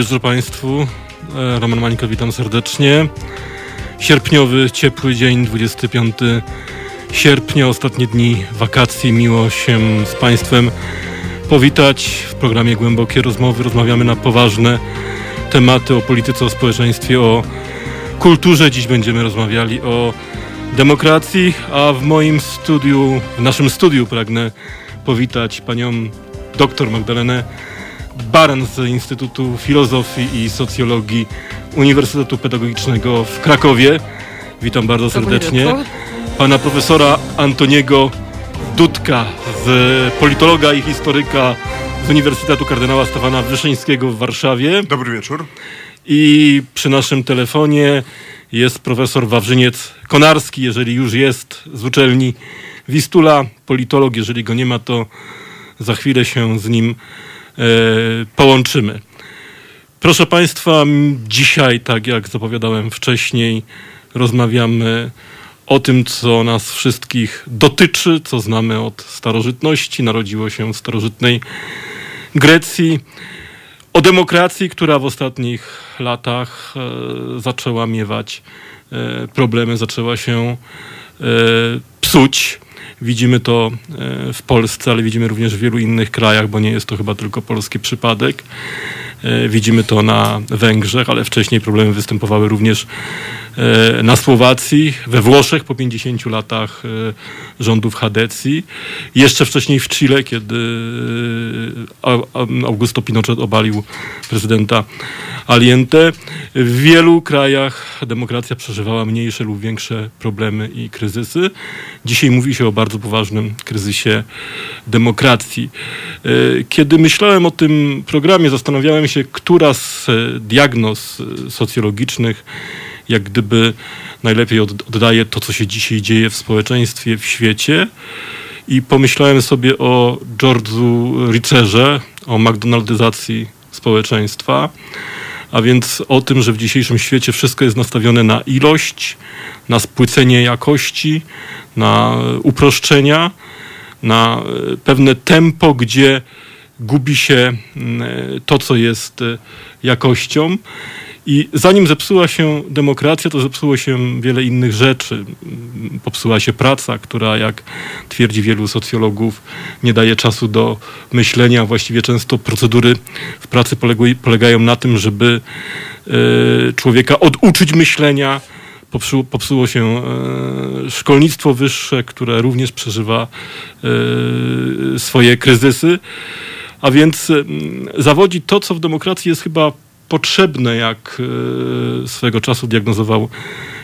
Wieczór Państwu. E, Roman Mańko, witam serdecznie. Sierpniowy, ciepły dzień, 25 sierpnia, ostatnie dni wakacji. Miło się z Państwem powitać w programie Głębokie Rozmowy. Rozmawiamy na poważne tematy o polityce, o społeczeństwie, o kulturze. Dziś będziemy rozmawiali o demokracji, a w moim studiu, w naszym studiu pragnę powitać panią dr Magdalenę Baran z Instytutu Filozofii i Socjologii Uniwersytetu Pedagogicznego w Krakowie. Witam bardzo serdecznie. Pana profesora Antoniego Dudka, z politologa i historyka z Uniwersytetu Kardynała Stefana Wyszyńskiego w Warszawie. Dobry wieczór. I przy naszym telefonie jest profesor Wawrzyniec Konarski, jeżeli już jest z uczelni Wistula, politolog, jeżeli go nie ma, to za chwilę się z nim połączymy. Proszę Państwa, dzisiaj, tak jak zapowiadałem wcześniej, rozmawiamy o tym, co nas wszystkich dotyczy, co znamy od starożytności, narodziło się w starożytnej Grecji, o demokracji, która w ostatnich latach e, zaczęła miewać e, problemy, zaczęła się e, psuć. Widzimy to e, w Polsce, ale widzimy również w wielu innych krajach, bo nie jest to chyba tylko polski przypadek. E, widzimy to na Węgrzech, ale wcześniej problemy występowały również e, na Słowacji, we Włoszech po 50 latach rządów Hadecji, jeszcze wcześniej w Chile, kiedy Augusto Pinochet obalił prezydenta Aliente. W wielu krajach demokracja przeżywała mniejsze lub większe problemy i kryzysy. Dzisiaj mówi się o bardzo poważnym kryzysie demokracji. Kiedy myślałem o tym programie, zastanawiałem się, która z diagnoz socjologicznych jak gdyby najlepiej oddaje to, co się dzisiaj dzieje w społeczeństwie, w świecie. I pomyślałem sobie o George'u Ricerze, o McDonaldyzacji społeczeństwa, a więc o tym, że w dzisiejszym świecie wszystko jest nastawione na ilość, na spłycenie jakości, na uproszczenia, na pewne tempo, gdzie gubi się to, co jest jakością. I zanim zepsuła się demokracja, to zepsuło się wiele innych rzeczy. Popsuła się praca, która, jak twierdzi wielu socjologów, nie daje czasu do myślenia. Właściwie często procedury w pracy polegają na tym, żeby e, człowieka oduczyć myślenia. Popsuło, się e, szkolnictwo wyższe, które również przeżywa e, swoje kryzysy. A więc zawodzi to, co w demokracji jest chyba potrzebne, jak e, swego czasu diagnozował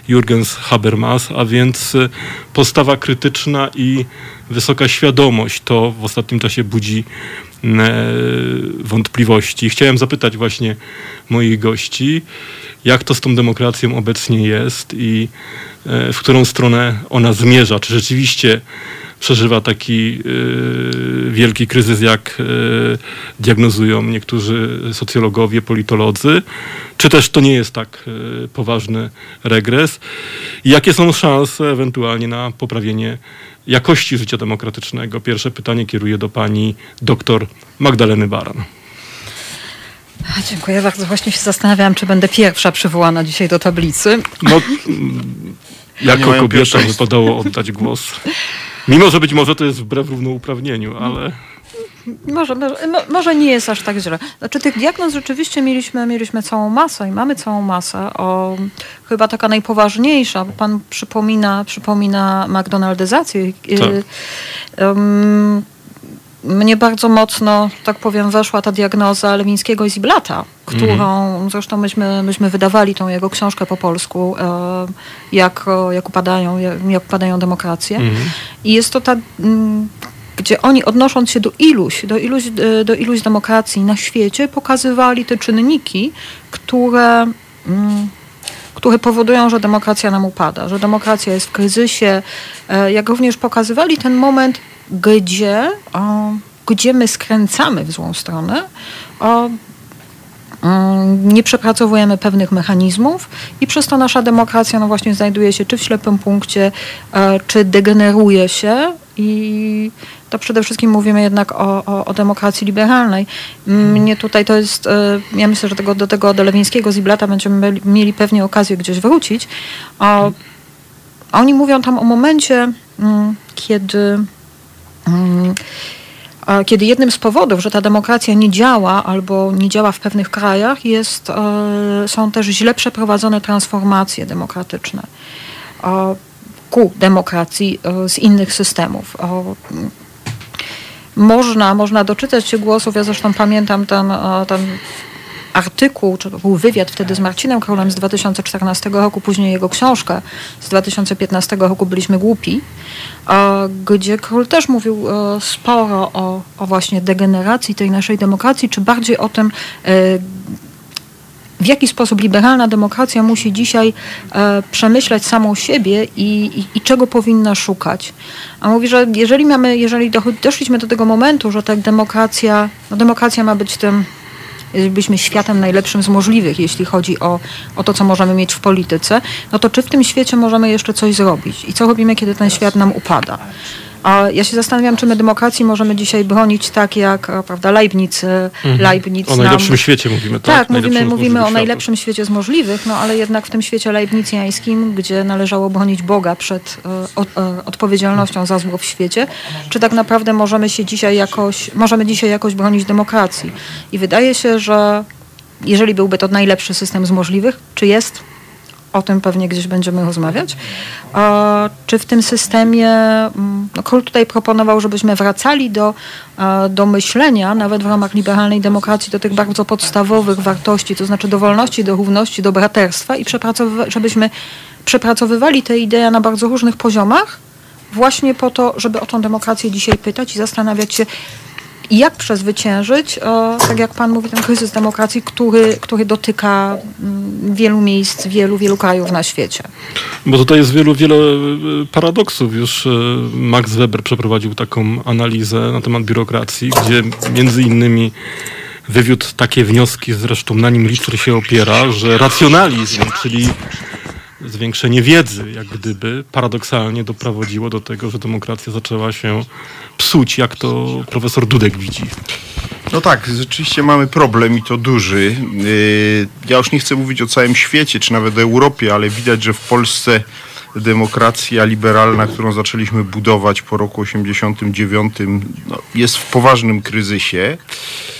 Jürgens Habermas, a więc e, postawa krytyczna i wysoka świadomość. To w ostatnim czasie budzi e, wątpliwości. Chciałem zapytać właśnie moich gości, jak to z tą demokracją obecnie jest i w którą stronę ona zmierza. Czy rzeczywiście przeżywa taki y, wielki kryzys, jak y, diagnozują niektórzy socjologowie, politolodzy, czy też to nie jest tak y, poważny regres? I jakie są szanse ewentualnie na poprawienie jakości życia demokratycznego? Pierwsze pytanie kieruję do pani doktor Magdaleny Baran. Dziękuję bardzo. Właśnie się zastanawiałam, czy będę pierwsza przywołana dzisiaj do tablicy. No, jako kobieta wypadało oddać głos. Mimo, że być może to jest wbrew równouprawnieniu, ale... Może, może, może, nie jest aż tak źle. Znaczy tych diagnoz rzeczywiście mieliśmy, mieliśmy całą masę i mamy całą masę. O, chyba taka najpoważniejsza, bo pan przypomina, przypomina McDonaldyzację. Tak. Um, mnie bardzo mocno, tak powiem, weszła ta diagnoza Lewińskiego i Ziblata, którą mm. zresztą myśmy, myśmy wydawali tą jego książkę po polsku, e, jak, jak, upadają, jak upadają demokracje. Mm. I jest to ta gdzie oni odnosząc się do iluś, do iluś, e, do iluś demokracji na świecie, pokazywali te czynniki, które, które powodują, że demokracja nam upada, że demokracja jest w kryzysie, e, jak również pokazywali ten moment gdzie, o, gdzie my skręcamy w złą stronę, o, mm, nie przepracowujemy pewnych mechanizmów i przez to nasza demokracja no właśnie znajduje się czy w ślepym punkcie, e, czy degeneruje się i to przede wszystkim mówimy jednak o, o, o demokracji liberalnej. Mnie tutaj to jest, e, ja myślę, że tego, do tego do Lewińskiego z Iblata będziemy mieli pewnie okazję gdzieś wrócić. O, oni mówią tam o momencie, mm, kiedy kiedy jednym z powodów, że ta demokracja nie działa albo nie działa w pewnych krajach, jest, e, są też źle przeprowadzone transformacje demokratyczne ku demokracji e, z innych systemów. Można, można doczytać się głosów, ja zresztą pamiętam ten, e, ten artykuł, czy był wywiad wtedy z Marcinem Królem z 2014 roku, później jego książkę z 2015 roku Byliśmy Głupi, gdzie Król też mówił e, sporo o, o właśnie degeneracji tej naszej demokracji, czy bardziej o tym, e, w jaki sposób liberalna demokracja musi dzisiaj e, przemyśleć samą siebie i, i, i, czego powinna szukać. A mówi, że jeżeli mamy, jeżeli doszliśmy do tego momentu, że tak demokracja, no demokracja ma być tym byliśmy światem najlepszym z możliwych, jeśli chodzi o, o to, co możemy mieć w polityce, no to czy w tym świecie możemy jeszcze coś zrobić? I co robimy, kiedy ten świat nam upada? A ja się zastanawiam, czy my demokracji możemy dzisiaj bronić tak jak prawda, Leibniz, e, mhm. Leibniz O najlepszym nam... świecie mówimy, tak? Tak, mówimy, mówimy o najlepszym świecie z możliwych, no ale jednak w tym świecie leibnicjańskim, gdzie należało bronić Boga przed e, e, odpowiedzialnością za zło w świecie, czy tak naprawdę możemy się dzisiaj jakoś, możemy dzisiaj jakoś bronić demokracji? I wydaje się, że jeżeli byłby to najlepszy system z możliwych, czy jest, o tym pewnie gdzieś będziemy rozmawiać. Czy w tym systemie, mm, no Król tutaj proponował, żebyśmy wracali do, do myślenia, nawet w ramach liberalnej demokracji, do tych bardzo podstawowych wartości, to znaczy do wolności, do równości, do braterstwa i żebyśmy przepracowywali te idee na bardzo różnych poziomach, właśnie po to, żeby o tą demokrację dzisiaj pytać i zastanawiać się, jak przezwyciężyć, tak jak Pan mówi, ten kryzys demokracji, który, który dotyka mm, wielu miejsc, wielu, wielu krajów na świecie? Bo tutaj jest wielu, wiele e, paradoksów. Już e, Max Weber przeprowadził taką analizę na temat biurokracji, gdzie między innymi wywiódł takie wnioski, zresztą na nim Lister się opiera, że racjonalizm, czyli zwiększenie wiedzy, jak gdyby, paradoksalnie doprowadziło do tego, że demokracja zaczęła się psuć, jak to profesor Dudek widzi. No tak, rzeczywiście mamy problem i to duży. Y, ja już nie chcę mówić o całym świecie, czy nawet Europie, ale widać, że w Polsce demokracja liberalna, którą zaczęliśmy budować po roku 89, no, jest w poważnym kryzysie.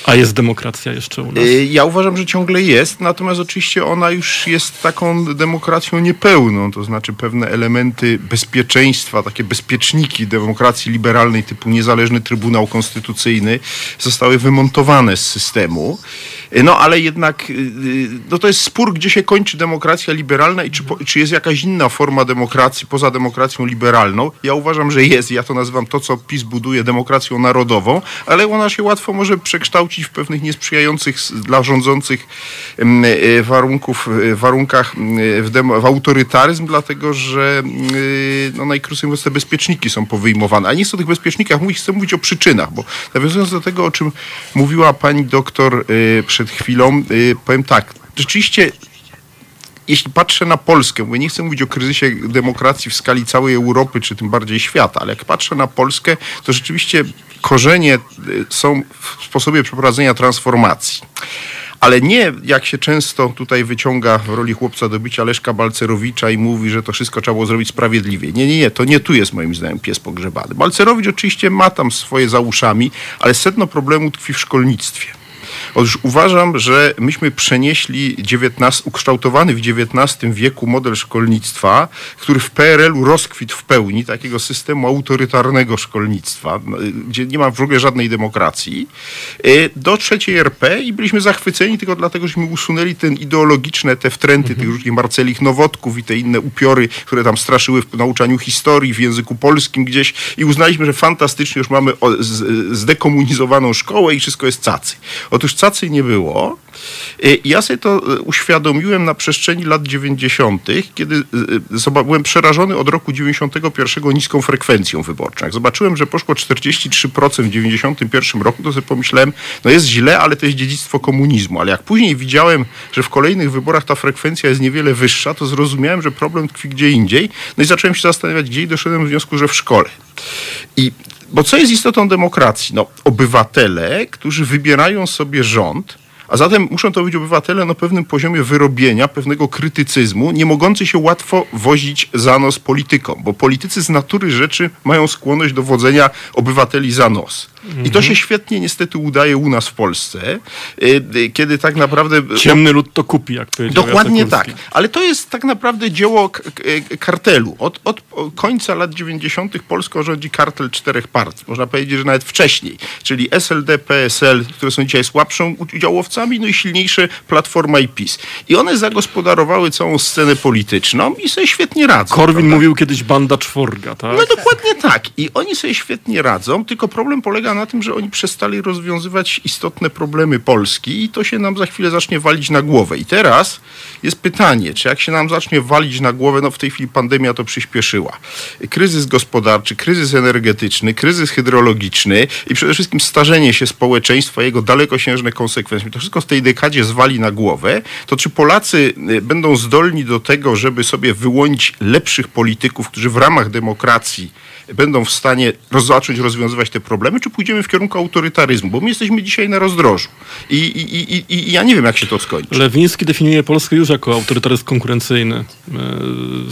A jest demokracja jeszcze u nas? Y, ja uważam, że ciągle jest, natomiast oczywiście ona już jest taką demokracją niepełną, to znaczy pewne elementy bezpieczeństwa, takie bezpieczniki demokracji liberalnej typu niezależny Trybunał Konstytucyjny zostały wymontowane z systemu. Y, no ale jednak no, to jest spór, gdzie się kończy demokracja liberalna i czy, czy jest jakaś inna forma demokracji demokracji, poza demokracją liberalną. Ja uważam, że jest. Ja to nazywam to, co PiS buduje demokracją narodową, ale ona się łatwo może przekształcić w pewnych niesprzyjających dla rządzących e, warunków, e, warunkach w, demo, w autorytaryzm, dlatego że no, najkrócej mówiąc te bezpieczniki są powyjmowane. A nie chcę o tych bezpiecznikach mówić, chcę mówić o przyczynach, bo nawiązując do tego, o czym mówiła pani doktor e, przed chwilą, powiem tak, rzeczywiście jeśli patrzę na Polskę, bo nie chcę mówić o kryzysie demokracji w skali całej Europy, czy tym bardziej świata, ale jak patrzę na Polskę, to rzeczywiście korzenie y, są w sposobie przeprowadzenia transformacji. Ale nie jak się często tutaj wyciąga w roli chłopca do bicia Leszka Balcerowicza i mówi, że to wszystko trzeba było zrobić sprawiedliwie. Nie, nie, nie, to nie tu jest moim zdaniem pies pogrzebany. Balcerowicz oczywiście ma tam swoje za uszami, ale sedno problemu tkwi w szkolnictwie. Otóż uważam, że myśmy przenieśli XIX, ukształtowany w XIX wieku model szkolnictwa, który w PRL-u rozkwitł w pełni, takiego systemu autorytarnego szkolnictwa, gdzie nie ma w ogóle żadnej demokracji, y, do trzeciej RP i byliśmy zachwyceni tylko dlatego, żeśmy usunęli ten ideologiczne, te wtręty mhm. tych różnych Marcelich Nowotków i te inne upiory, które tam straszyły w nauczaniu historii, w języku polskim gdzieś i uznaliśmy, że fantastycznie już mamy zdekomunizowaną szkołę i wszystko jest cacy. Otóż cacy nie było. Y, Ja sobie to y, uświadomiłem na przestrzeni lat 90., kiedy zoba- byłem przerażony od roku 91 niską frekwencją wyborczą. Jak zobaczyłem, że poszło 43% w 91 roku, to sobie pomyślałem, no jest źle, ale to jest dziedzictwo komunizmu. Ale jak później widziałem, że w kolejnych wyborach ta frekwencja jest niewiele wyższa, to zrozumiałem, że problem tkwi gdzie indziej. No i zacząłem się zastanawiać, gdzie i doszedłem do wniosku, że w szkole. I bo co jest istotą demokracji? No, obywatele, którzy wybierają sobie rząd, a zatem muszą to być obywatele na pewnym poziomie wyrobienia, pewnego krytycyzmu, nie mogący się łatwo wozić za nos politykom, bo politycy z natury rzeczy mają skłonność do wodzenia obywateli za nos. I to się świetnie niestety udaje u nas w Polsce, y, y, kiedy tak naprawdę... Ciemny lud to kupi, jak powiedział Dokładnie tak. Ale to jest tak naprawdę dzieło kartelu. Od, od końca lat 90. Polską rządzi kartel czterech partii. Można powiedzieć, że nawet wcześniej. Czyli SLD, PSL, które są dzisiaj słabszą udziałowcami, no i silniejsze Platforma i PiS. I one zagospodarowały całą scenę polityczną i sobie świetnie radzą. Korwin prawda? mówił kiedyś banda czworga, tak? No dokładnie tak. I oni sobie świetnie radzą, tylko problem polega na tym, że oni przestali rozwiązywać istotne problemy Polski i to się nam za chwilę zacznie walić na głowę. I teraz jest pytanie, czy jak się nam zacznie walić na głowę, no w tej chwili pandemia to przyspieszyła. Kryzys gospodarczy, kryzys energetyczny, kryzys hydrologiczny i przede wszystkim starzenie się społeczeństwa, jego dalekosiężne konsekwencje. To wszystko w tej dekadzie zwali na głowę. To czy Polacy y, będą zdolni do tego, żeby sobie wyłonić lepszych polityków, którzy w ramach demokracji będą w stanie roz, zacząć rozwiązywać te problemy, czy pójdziemy w kierunku autorytaryzmu? Bo my jesteśmy dzisiaj na rozdrożu. I, i, i, i, ja nie wiem, jak się to skończy. Lewiński definiuje Polskę już jako autorytaryzm konkurencyjny, e,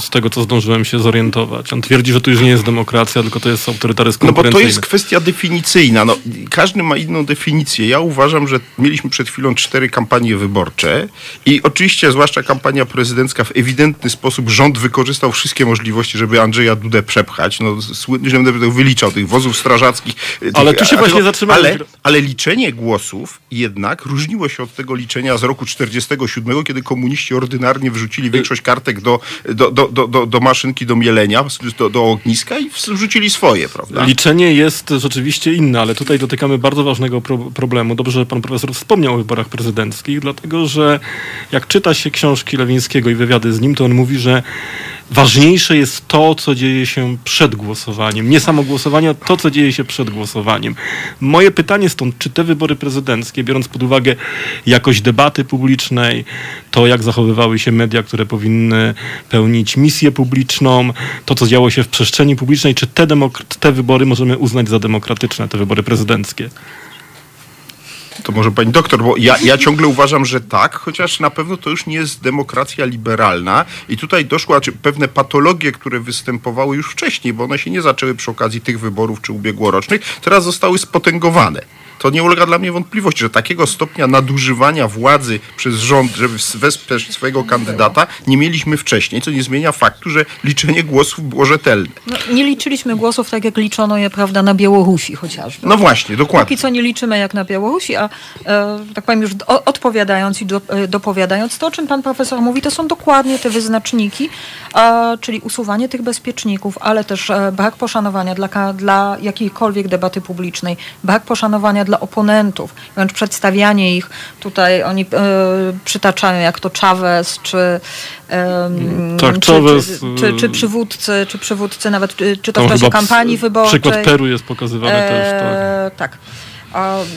z tego co zdążyłem się zorientować. On twierdzi, że to już nie jest demokracja, tylko to jest autorytaryzm No bo to konkurencyjny. jest kwestia definicyjna. No, każdy ma inną definicję. Ja uważam, że mieliśmy przed chwilą cztery kampanie wyborcze i oczywiście, zwłaszcza kampania prezydencka, w ewidentny sposób rząd wykorzystał wszystkie możliwości, żeby Andrzeja Dudę przepchać. No, słynnie, że będę wyliczał, tych wozów strażackich. tych- Ale tu się a- właśnie a- zatrzymałem. Ale, ale liczenie głosów jednak różniło się od tego liczenia z roku 47, kiedy komuniści ordynarnie wrzucili większość kartek do, do, do, do, do, do maszynki do mielenia, do, do ogniska i wrzucili swoje, prawda? Liczenie jest rzeczywiście inne, ale tutaj dotykamy bardzo ważnego pro problemu. Dobrze, że pan profesor wspomniał o wyborach prezydenckich, dlatego że jak czyta się książki Lewińskiego i wywiady z nim, to on mówi, że ważniejsze jest to, co dzieje się przed głosowaniem. Nie samo głosowanie, to, co dzieje się przed głosowaniem. Moje pytanie stąd, czy te wybory prezydenckie, biorąc pod uwagę jakość debaty publicznej, to jak zachowywały się media, które powinny pełnić misję publiczną, to, co działo się w przestrzeni publicznej, czy te, te wybory możemy uznać za demokratyczne, te wybory prezydenckie? To może pani doktor, bo ja, ja ciągle uważam, że tak, chociaż na pewno to już nie jest demokracja liberalna i tutaj doszło, czy pewne patologie, które występowały już wcześniej, bo one się nie zaczęły przy okazji tych wyborów czy ubiegłorocznych, teraz zostały spotęgowane. To nie ulega dla mnie wątpliwości, że takiego stopnia nadużywania władzy przez rząd, żeby wesprzeć swojego kandydata, nie mieliśmy wcześniej, co nie zmienia faktu, że liczenie głosów było rzetelne. No, nie liczyliśmy głosów tak, jak liczono je, prawda, na Białorusi chociażby. No właśnie, dokładnie. Póki co nie liczymy jak na Białorusi, a e, tak powiem już o, odpowiadając i do, e, dopowiadając, to o czym pan profesor mówi, to są dokładnie te wyznaczniki, a, czyli usuwanie tych bezpieczników, ale też e, brak poszanowania dla, dla jakiejkolwiek debaty publicznej, brak poszanowania dla oponentów, wręcz przedstawianie ich, tutaj oni e, przytaczają jak to Chavez, czy, em, Tak, czy, Chavez, czy, czy, czy przywódcy, czy przywódcy nawet, czy, to w czasie kampanii wyborczej. Przykład Peru jest pokazywany też. Tak. Tak.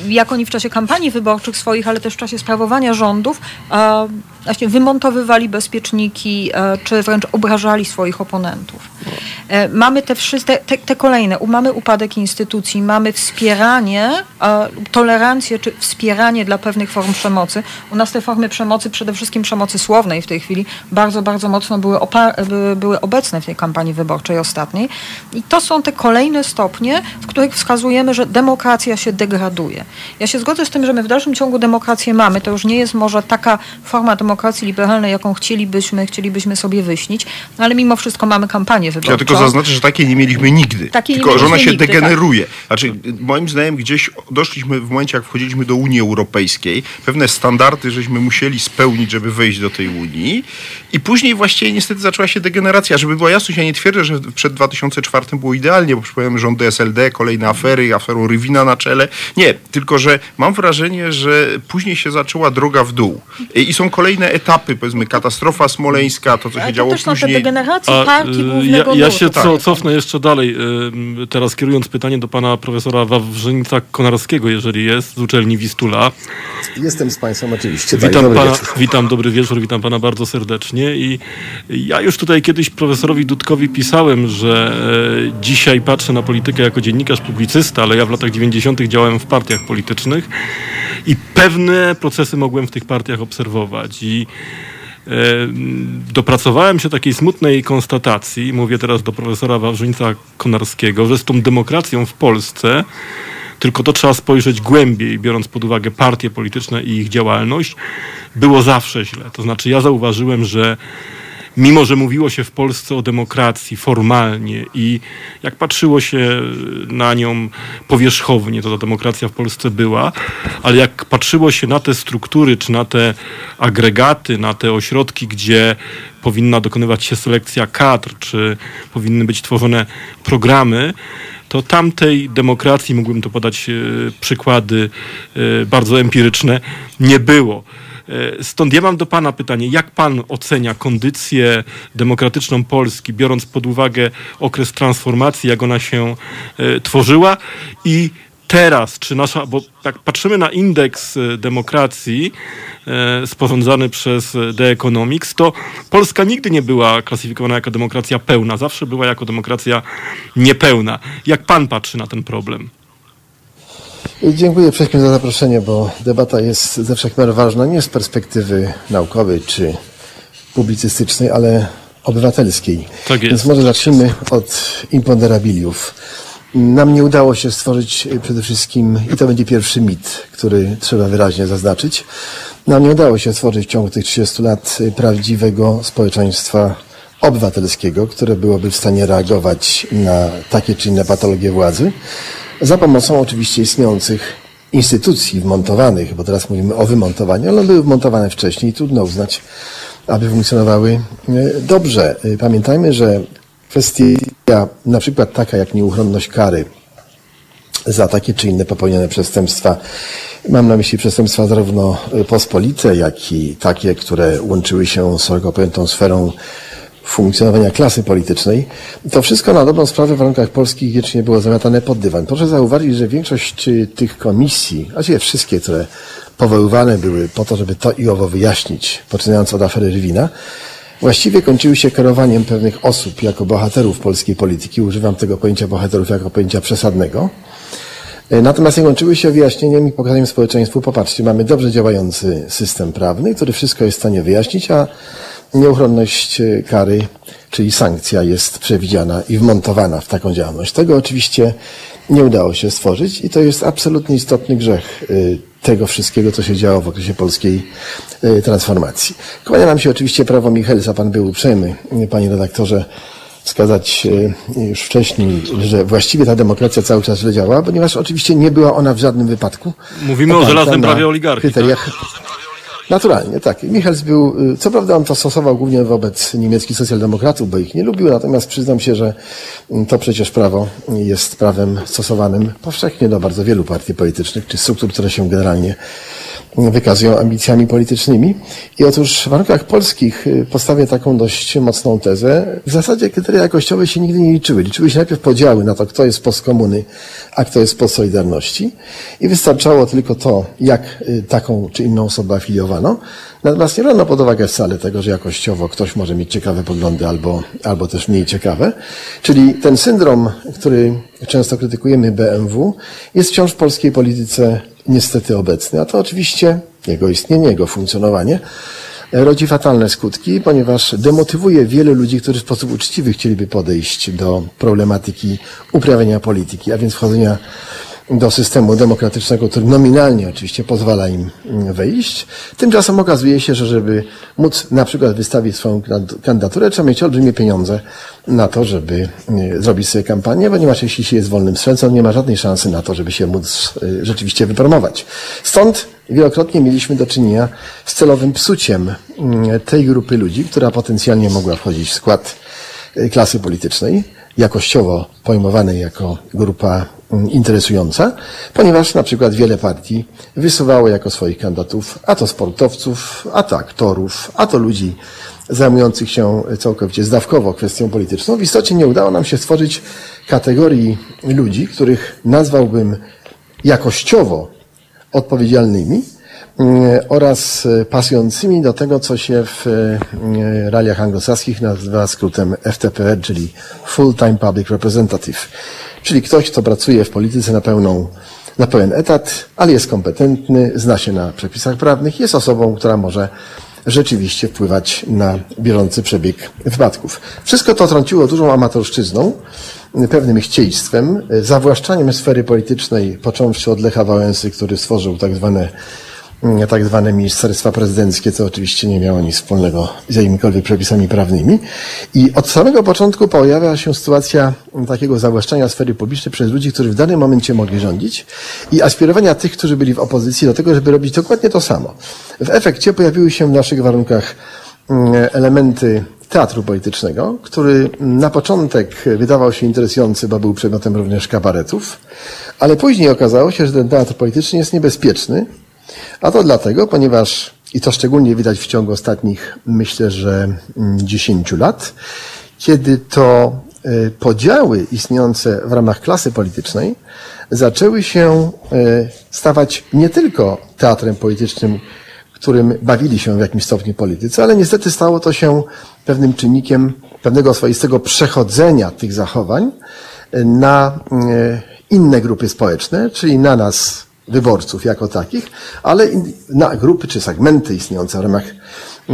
Jak oni w czasie kampanii wyborczych swoich, ale też w czasie sprawowania rządów e, właśnie wymontowywali bezpieczniki, e, czy wręcz obrażali swoich oponentów. E, Mamy te wszystkie, te, te kolejne, mamy upadek instytucji, mamy wspieranie, e, tolerancję czy wspieranie dla pewnych form przemocy. U nas te formy przemocy, przede wszystkim przemocy słownej w tej chwili, bardzo, bardzo mocno były, były obecne w tej kampanii wyborczej ostatniej. I to są te kolejne stopnie, w których wskazujemy, że demokracja się degraduje. Ja się zgodzę z tym, że my w dalszym ciągu demokrację mamy. To już nie jest może taka forma demokracji, demokracji liberalnej, jaką chcielibyśmy, chcielibyśmy sobie wyśnić, no ale mimo wszystko mamy kampanię wyborczą. Ja tylko zaznaczę, że takiej nie mieliśmy nigdy. Takiej tylko, że ona mieliśmy się nigdy, tak. degeneruje. Znaczy, moim zdaniem gdzieś doszliśmy w momencie, jak wchodziliśmy do Unii Europejskiej, pewne standardy żeśmy musieli spełnić, żeby wejść do tej Unii i później właściwie niestety zaczęła się degeneracja. Żeby była jasność, ja nie twierdzę, że przed 2004 było idealnie, bo przypomniałem rządy SLD, kolejne afery, aferą Rywina na czele. Nie, tylko że mam wrażenie, że później się zaczęła droga w dół. I są kolejne etapy, powiedzmy katastrofa smoleńska, to co się Ale działo też są te później. degeneracje A, partii y, głównego ja, ja się tak. co, cofnę jeszcze dalej, y, teraz kierując pytanie do pana profesora Wawrzyńca Konarskiego, jeżeli jest, z uczelni Wistula. Jestem z Państwem oczywiście. Tak, Witam dobry pana, wieczór. witam, dobry wieczór, witam pana bardzo serdecznie i ja już tutaj kiedyś profesorowi Dudkowi pisałem, że e, dzisiaj patrzę na politykę jako dziennikarz publicysta, ale ja w latach 90. działałem w partiach politycznych i pewne procesy mogłem w tych partiach obserwować i e, dopracowałem się takiej smutnej konstatacji, mówię teraz do profesora Wawrzyńca Konarskiego, że z tą demokracją w Polsce tylko to trzeba spojrzeć głębiej, biorąc pod uwagę partie polityczne i ich działalność, było zawsze źle. To znaczy ja zauważyłem, że mimo, że mówiło się w Polsce o demokracji formalnie i jak patrzyło się na nią powierzchownie, to ta demokracja w Polsce była, ale jak patrzyło się na te struktury, czy na te agregaty, na te ośrodki, gdzie powinna dokonywać się selekcja kadr, czy powinny być tworzone programy, to tamtej demokracji, mógłbym to podać e, przykłady e, bardzo empiryczne, nie było. E, Stąd ja mam do Pana pytanie, jak Pan ocenia kondycję demokratyczną Polski, biorąc pod uwagę okres transformacji, jak ona się e, tworzyła i teraz, czy nasza, bo jak patrzymy na indeks e, demokracji sporządzany przez The Economics, to Polska nigdy nie była klasyfikowana jako demokracja pełna, zawsze była jako demokracja niepełna. Jak Pan patrzy na ten problem? Dziękuję wszystkim za zaproszenie, bo debata jest ze wszech miar ważna, nie z perspektywy naukowej czy publicystycznej, ale obywatelskiej. Tak jest. Więc może zacznijmy od imponderabiliów. Nam nie udało się stworzyć y, przede wszystkim, i to będzie pierwszy mit, który trzeba wyraźnie zaznaczyć, nam nie udało się stworzyć w ciągu tych 30 lat y, prawdziwego społeczeństwa obywatelskiego, które byłoby w stanie reagować na takie czy inne patologie władzy, za pomocą oczywiście istniejących instytucji wmontowanych, bo teraz mówimy o wymontowaniu, ale były wmontowane wcześniej i trudno uznać, aby funkcjonowały e, dobrze. E, Pamiętajmy, że kwestia na przykład taka jak nieuchronność kary za takie czy inne popełnione przestępstwa. Mam na myśli przestępstwa zarówno pospolite, jak i takie, które łączyły się z szeroko pojętą sferą funkcjonowania klasy politycznej. To wszystko na dobrą sprawę w warunkach polskich wiecznie było zamiatane pod dywan. Proszę zauważyć, że większość y, tych komisji, właściwie wszystkie, które powoływane były po to, żeby to i owo wyjaśnić, poczynając od afery Rywina, właściwie kończyły się kierowaniem pewnych osób jako bohaterów polskiej polityki. Używam tego pojęcia bohaterów jako pojęcia przesadnego. E, Natomiast nie kończyły się wyjaśnieniem i pokazaniem społeczeństwu, popatrzcie, mamy dobrze działający system prawny, który wszystko jest w stanie wyjaśnić, a nieuchronność e, kary, czyli sankcja jest przewidziana i wmontowana w taką działalność. Tego oczywiście nie udało się stworzyć i to jest absolutnie istotny grzech e, tego wszystkiego, co się działo w okresie polskiej e, transformacji. Kłania nam się oczywiście prawo Michelsa, pan był uprzejmy, panie redaktorze, wskazać już wcześniej, że właściwie ta demokracja cały czas źle działa, ponieważ oczywiście nie była ona w żadnym wypadku. Mówimy o żelaznym prawie oligarchii, Kryteriach. Naturalnie, tak. Michels był, y, co prawda on to stosował głównie wobec niemieckich socjaldemokratów, bo ich nie lubił, natomiast przyznam się, że mm, to przecież prawo jest prawem stosowanym powszechnie do bardzo wielu partii politycznych, czy struktur, które się generalnie wykazują ambicjami politycznymi. I otóż w warunkach polskich y, postawię taką dość mocną tezę. W zasadzie kryteria jakościowe się nigdy nie liczyły. Liczyły się najpierw podziały na to, kto jest post komuny, a kto jest post Solidarności. I wystarczało tylko to, jak y, taką czy inną osobę afiliowano. Natomiast nie brano pod uwagę wcale tego, że jakościowo ktoś może mieć ciekawe poglądy albo, albo też mniej ciekawe. Czyli ten syndrom, który często krytykujemy BMW, jest wciąż w polskiej polityce niestety obecny, a to oczywiście jego istnienie, jego funkcjonowanie rodzi fatalne skutki, ponieważ demotywuje wielu ludzi, którzy w sposób uczciwy chcieliby podejść do problematyki uprawiania polityki, a więc wchodzenia do systemu demokratycznego, który nominalnie oczywiście pozwala im mm, wejść. Tymczasem okazuje się, że żeby móc na przykład wystawić swoją kandydaturę, trzeba mieć olbrzymie pieniądze na to, żeby y, zrobić sobie kampanię, ponieważ jeśli się jest wolnym strzelcą, nie ma żadnej szansy na to, żeby się móc y, rzeczywiście wypromować. Stąd wielokrotnie mieliśmy do czynienia z celowym psuciem y, tej grupy ludzi, która potencjalnie mogła wchodzić w skład klasy politycznej, jakościowo pojmowanej jako grupa mm, interesująca, ponieważ na przykład wiele partii wysuwało jako swoich kandydatów a to sportowców, a to aktorów, a to ludzi zajmujących się całkowicie zdawkowo kwestią polityczną. W istocie nie udało nam się stworzyć kategorii ludzi, których nazwałbym jakościowo odpowiedzialnymi, mm, oraz pasującymi do tego, co się w mm, realiach anglosaskich nazywa skrótem FTP, czyli Full Time Public Representative, czyli ktoś, kto pracuje w polityce na pełną na pełen etat, ale jest kompetentny, zna się na przepisach prawnych, jest osobą, która może rzeczywiście wpływać na bieżący przebieg wypadków. Wszystko to trąciło dużą amatorszczyzną, pewnym chcieństwem, zawłaszczaniem sfery politycznej, począwszy od Lecha Wałęsy, który stworzył tak zwane tak zwane ministerstwa prezydenckie, co oczywiście nie miało nic wspólnego z jakimikolwiek przepisami prawnymi. I od samego początku pojawia się sytuacja takiego zawłaszczania sfery publicznej przez ludzi, którzy w danym momencie mogli rządzić i aspirowania tych, którzy byli w opozycji do tego, żeby robić dokładnie to samo. W efekcie pojawiły się w naszych warunkach mm, elementy teatru politycznego, który na początek wydawał się interesujący, bo był przedmiotem również kabaretów, ale później okazało się, że ten teatr polityczny jest niebezpieczny, a to dlatego, ponieważ, i to szczególnie widać w ciągu ostatnich, myślę, że 10 mm, lat, kiedy to e, podziały istniejące w ramach klasy politycznej zaczęły się e, stawać nie tylko teatrem politycznym, którym bawili się w jakimś stopniu politycy, ale niestety stało to się pewnym czynnikiem pewnego swoistego przechodzenia tych zachowań e, na inne grupy społeczne, czyli na nas, wyborców jako takich, ale na grupy czy segmenty istniejące w ramach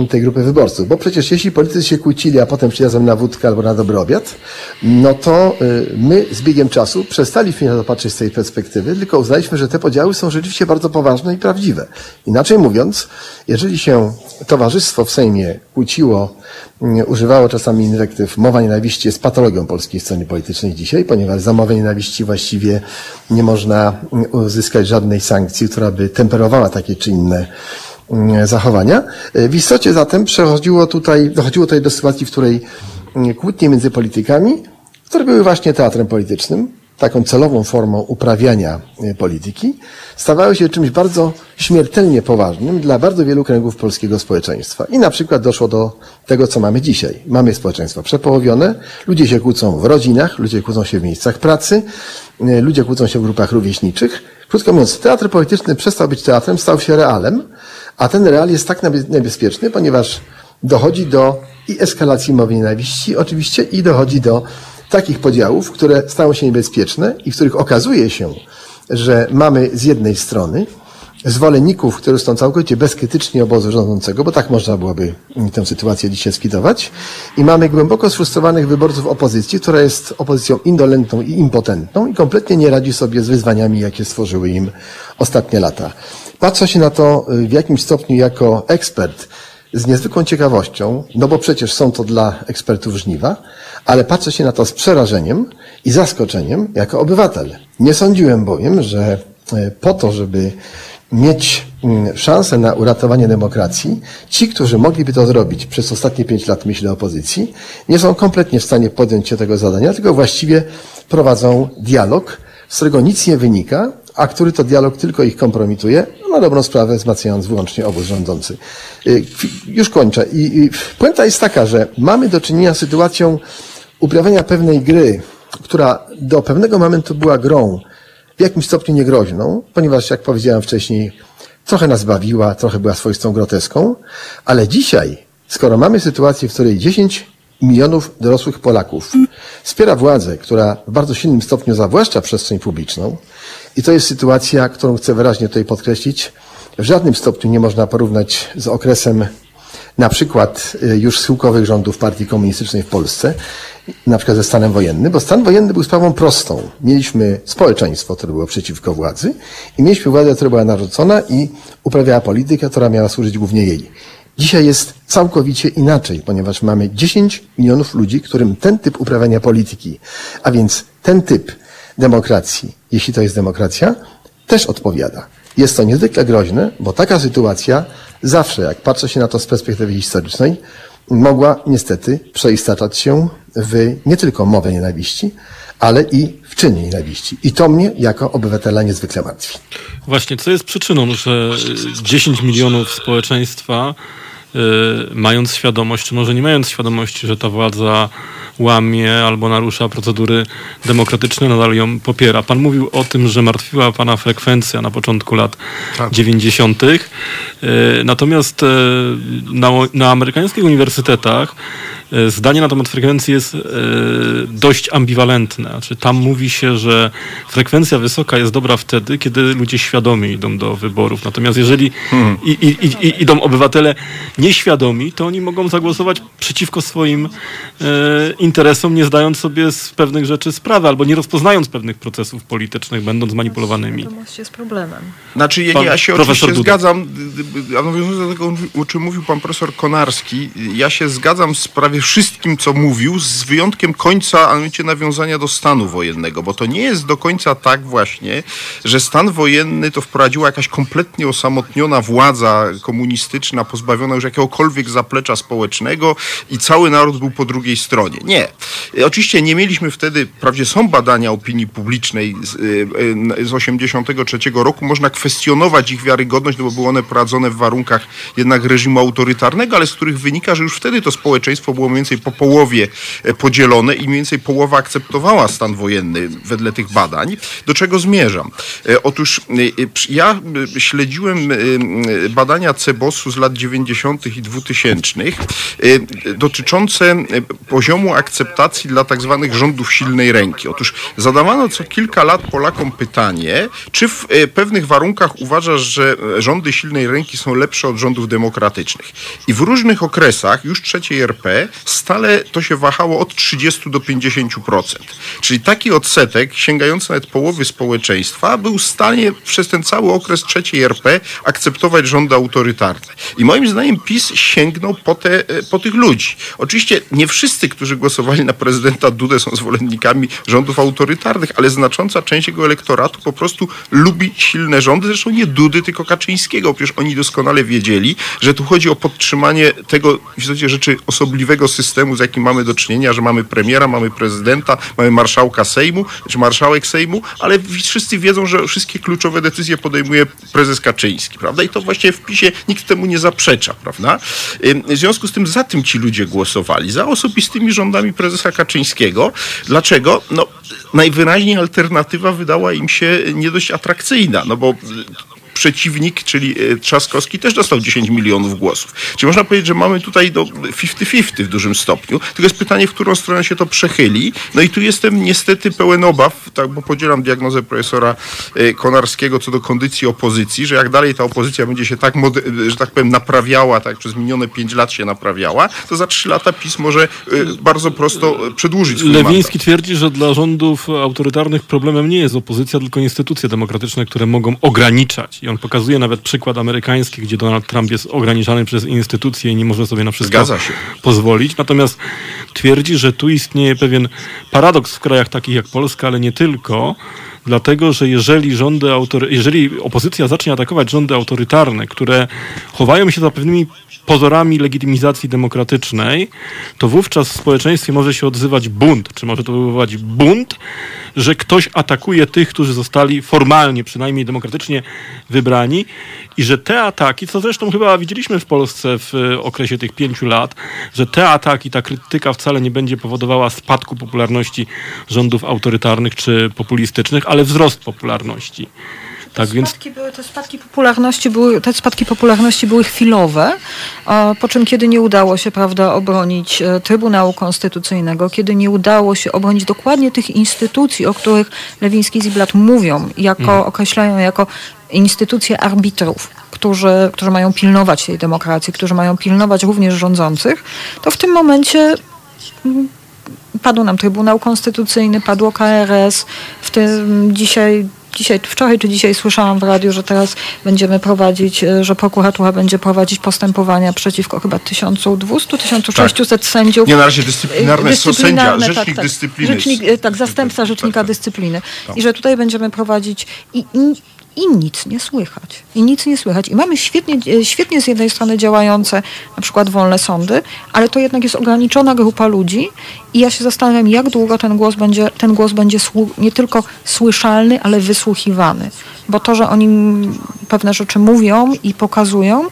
tej grupy wyborców. Bo przecież jeśli politycy się kłócili, a potem przyjadą na wódkę albo na dobry obiad, no to y, my z biegiem czasu przestaliśmy na to patrzeć z tej perspektywy, tylko uznaliśmy, że te podziały są rzeczywiście bardzo poważne i prawdziwe. Inaczej mówiąc, jeżeli się towarzystwo w Sejmie kłóciło, y, używało czasami inwektyw, mowa nienawiści jest patologią polskiej sceny politycznej dzisiaj, ponieważ za mowę nienawiści właściwie nie można y, uzyskać żadnej sankcji, która by temperowała takie czy inne Mm, zachowania. E, w istocie zatem przechodziło tutaj, dochodziło tutaj do sytuacji, w której mm, kłótnie między politykami, które były właśnie teatrem politycznym, taką celową formą uprawiania e, polityki, stawały się czymś bardzo śmiertelnie poważnym dla bardzo wielu kręgów polskiego społeczeństwa. I na przykład doszło do tego, co mamy dzisiaj. Mamy społeczeństwo przepołowione, ludzie się kłócą w rodzinach, ludzie kłócą się w miejscach pracy, e, ludzie kłócą się w grupach rówieśniczych. Krótko mówiąc, teatr polityczny przestał być teatrem, stał się realem, a ten real jest tak niebezpieczny, ponieważ dochodzi do i eskalacji mowy nienawiści oczywiście i dochodzi do takich podziałów, które stają się niebezpieczne i w których okazuje się, że mamy z jednej strony zwolenników, którzy są całkowicie bezkrytyczni obozu rządzącego, bo tak można byłoby tę sytuację dzisiaj skwitować. I mamy głęboko sfrustrowanych wyborców opozycji, która jest opozycją indolentną i impotentną i kompletnie nie radzi sobie z wyzwaniami, jakie stworzyły im ostatnie lata. Patrzę się na to y, w jakimś stopniu jako ekspert z niezwykłą ciekawością, no bo przecież są to dla ekspertów żniwa, ale patrzę się na to z przerażeniem i zaskoczeniem jako obywatel. Nie sądziłem bowiem, że y, po to, żeby mieć mm, szansę na uratowanie demokracji, ci, którzy mogliby to zrobić przez ostatnie pięć lat, myślę, opozycji, nie są kompletnie w stanie podjąć się tego zadania, tylko właściwie prowadzą dialog, z którego nic nie wynika, a który to dialog tylko ich kompromituje, no, na dobrą sprawę wzmacniając wyłącznie obóz rządzący. Y, już kończę. I, puenta jest taka, że mamy do czynienia z sytuacją uprawiania pewnej gry, która do pewnego momentu była grą w jakimś stopniu niegroźną, ponieważ, jak powiedziałem wcześniej, trochę nas bawiła, trochę była swoistą groteską, ale dzisiaj, skoro mamy sytuację, w której 10 milionów dorosłych Polaków wspiera władzę, która w bardzo silnym stopniu zawłaszcza przestrzeń publiczną, i to jest sytuacja, którą chcę wyraźnie tutaj podkreślić, w żadnym stopniu nie można porównać z okresem na przykład y, już schyłkowych rządów partii komunistycznej w Polsce, na przykład ze stanem wojennym, bo stan wojenny był sprawą prostą. Mieliśmy społeczeństwo, które było przeciwko władzy i mieliśmy władzę, która była narzucona i uprawiała politykę, która miała służyć głównie jej. Dzisiaj jest całkowicie inaczej, ponieważ mamy 10 milionów ludzi, którym ten typ uprawiania polityki, a więc ten typ demokracji, jeśli to jest demokracja, też odpowiada. Jest to niezwykle groźne, bo taka sytuacja zawsze, jak patrzę się na to z perspektywy historycznej, mogła niestety przeistaczać się w nie tylko mowę nienawiści, ale i w czyny nienawiści. I to mnie jako obywatela niezwykle martwi. Właśnie, co jest przyczyną, że 10 milionów społeczeństwa, mając świadomość, czy może nie mając świadomości, że ta władza łamie albo narusza procedury demokratyczne, nadal ją popiera. Pan mówił o tym, że martwiła pana frekwencja na początku lat Tak. 90. Y, Natomiast y, na, na amerykańskich uniwersytetach y, zdanie na temat frekwencji jest y, dość ambiwalentne. Znaczy, tam mówi się, że frekwencja wysoka jest dobra wtedy, kiedy ludzie świadomie idą do wyborów. Natomiast jeżeli i, i, i, i idą obywatele nieświadomi, to oni mogą zagłosować przeciwko swoim e, interesom, nie zdając sobie z pewnych rzeczy sprawy, albo nie rozpoznając pewnych procesów politycznych, będąc manipulowanymi. Świadomość jest problemem. Znaczy, ja, ja się oczywiście Duda. zgadzam, a nawiązując do tego, o czym mówił pan profesor Konarski, ja się zgadzam z prawie wszystkim, co mówił, z wyjątkiem końca, a mianowicie nawiązania do stanu wojennego, bo to nie jest do końca tak właśnie, że stan wojenny to wprowadziła jakaś kompletnie osamotniona władza komunistyczna, pozbawiona już jakiegokolwiek zaplecza społecznego i cały naród był po drugiej stronie. Nie. E, Oczywiście nie mieliśmy wtedy, wprawdzie są badania opinii publicznej z, y, y, z 83 roku, można kwestionować ich wiarygodność, no bo były one prowadzone w warunkach jednak reżimu autorytarnego, ale z których wynika, że już wtedy to społeczeństwo było mniej więcej po połowie e, podzielone i mniej więcej połowa akceptowała stan wojenny wedle tych badań. Do czego zmierzam? E, Otóż przy- ja śledziłem badania CEBOS-u z lat 90. i 2000 y, dotyczące y, poziomu akceptacji dla tak zwanych rządów silnej ręki. Otóż zadawano co kilka lat Polakom pytanie, czy w y, pewnych warunkach uważasz, że rządy silnej ręki są lepsze od rządów demokratycznych. I w różnych okresach, już trzeciej RP, stale to się wahało od 30 do 50%. Czyli taki odsetek, sięgający nawet połowy społeczeństwa, był w stanie przez ten cały okres trzeciej RP akceptować rządy autorytarne. I moim zdaniem PiS sięgnął po, te, e, po tych ludzi. Oczywiście nie wszyscy, którzy głosowali na prezydenta Dudę są zwolennikami rządów autorytarnych, ale znacząca część jego elektoratu po prostu lubi silne rządy, zresztą nie Dudy, tylko Kaczyńskiego. Przecież oni doskonale wiedzieli, że tu chodzi o podtrzymanie tego w istocie rzeczy osobliwego systemu, z jakim mamy do czynienia, że mamy premiera, mamy prezydenta, mamy marszałka Sejmu, czy marszałek Sejmu, ale wszyscy wiedzą, że wszystkie kluczowe decyzje podejmuje prezes Kaczyński, prawda? I to właśnie w PiSie nikt temu nie zaprzecza, prawda? Ym, W związku z tym za tym ci ludzie głosowali, za osobistymi rządami prezesa Kaczyńskiego. Dlaczego? No, najwyraźniej alternatywa wydała im się nie dość atrakcyjna, no bo przeciwnik, czyli e, Trzaskowski, też dostał 10 milionów głosów. Czyli można powiedzieć, że mamy tutaj do 50-50 w dużym stopniu. Tylko jest pytanie, w którą stronę się to przechyli. No i tu jestem niestety pełen obaw, tak, bo podzielam diagnozę profesora e, Konarskiego co do kondycji opozycji, że jak dalej ta opozycja będzie się tak, mode- że tak powiem, naprawiała, tak przez minione 5 lat się naprawiała, to za 3 lata PiS może e, bardzo prosto e, przedłużyć swój mandat. Lewiński twierdzi, że dla rządów autorytarnych problemem nie jest opozycja, tylko instytucje demokratyczne, które mogą ograniczać. I on pokazuje nawet przykład amerykański, gdzie Donald Trump jest ograniczany przez instytucje i nie może sobie na wszystko pozwolić. Natomiast twierdzi, że tu istnieje pewien paradoks w krajach takich jak Polska, ale nie tylko. Dlatego, że jeżeli rządy autory, jeżeli opozycja zacznie atakować rządy autorytarne, które chowają się za pewnymi pozorami legitymizacji demokratycznej, to wówczas w społeczeństwie może się odzywać bunt, czy może to wywoływać bunt, że ktoś atakuje tych, którzy zostali formalnie, przynajmniej demokratycznie wybrani i że te ataki, co zresztą chyba widzieliśmy w Polsce w e, okresie tych pięciu lat, że te ataki, ta krytyka wcale nie będzie powodowała spadku popularności rządów autorytarnych czy populistycznych, ale wzrost popularności. Tak więc były, te, spadki popularności były, te spadki popularności były chwilowe, a po czym kiedy nie udało się prawda, obronić e, Trybunału Konstytucyjnego, kiedy nie udało się obronić dokładnie tych instytucji, o których Lewiński i Ziblatt mówią, jako, określają jako instytucje arbitrów, którzy, którzy mają pilnować tej demokracji, którzy mają pilnować również rządzących, to w tym momencie mm, padł nam Trybunał Konstytucyjny, padło KRS, w tym dzisiaj dzisiaj, wczoraj czy dzisiaj słyszałam w radiu, że teraz będziemy prowadzić, e, że prokuratura będzie prowadzić postępowania przeciwko chyba 1200-1600 sędziów. Nie, na razie dyscyplinarne, to sędzia, Dyscyplinarne, rzecznik tak, tak. dyscypliny. Rzecznik, e, tak, zastępca rzecznika tak, tak. dyscypliny. Tak. I że tutaj będziemy prowadzić i, i, i nic nie słychać. I nic nie słychać. I mamy świetnie, e, świetnie z jednej strony działające na przykład wolne sądy, ale to jednak jest ograniczona grupa ludzi i ja się zastanawiam, jak długo ten głos będzie, ten głos będzie nie tylko słyszalny, ale wysłuchiwany. Bo to, że oni pewne rzeczy mówią i pokazują,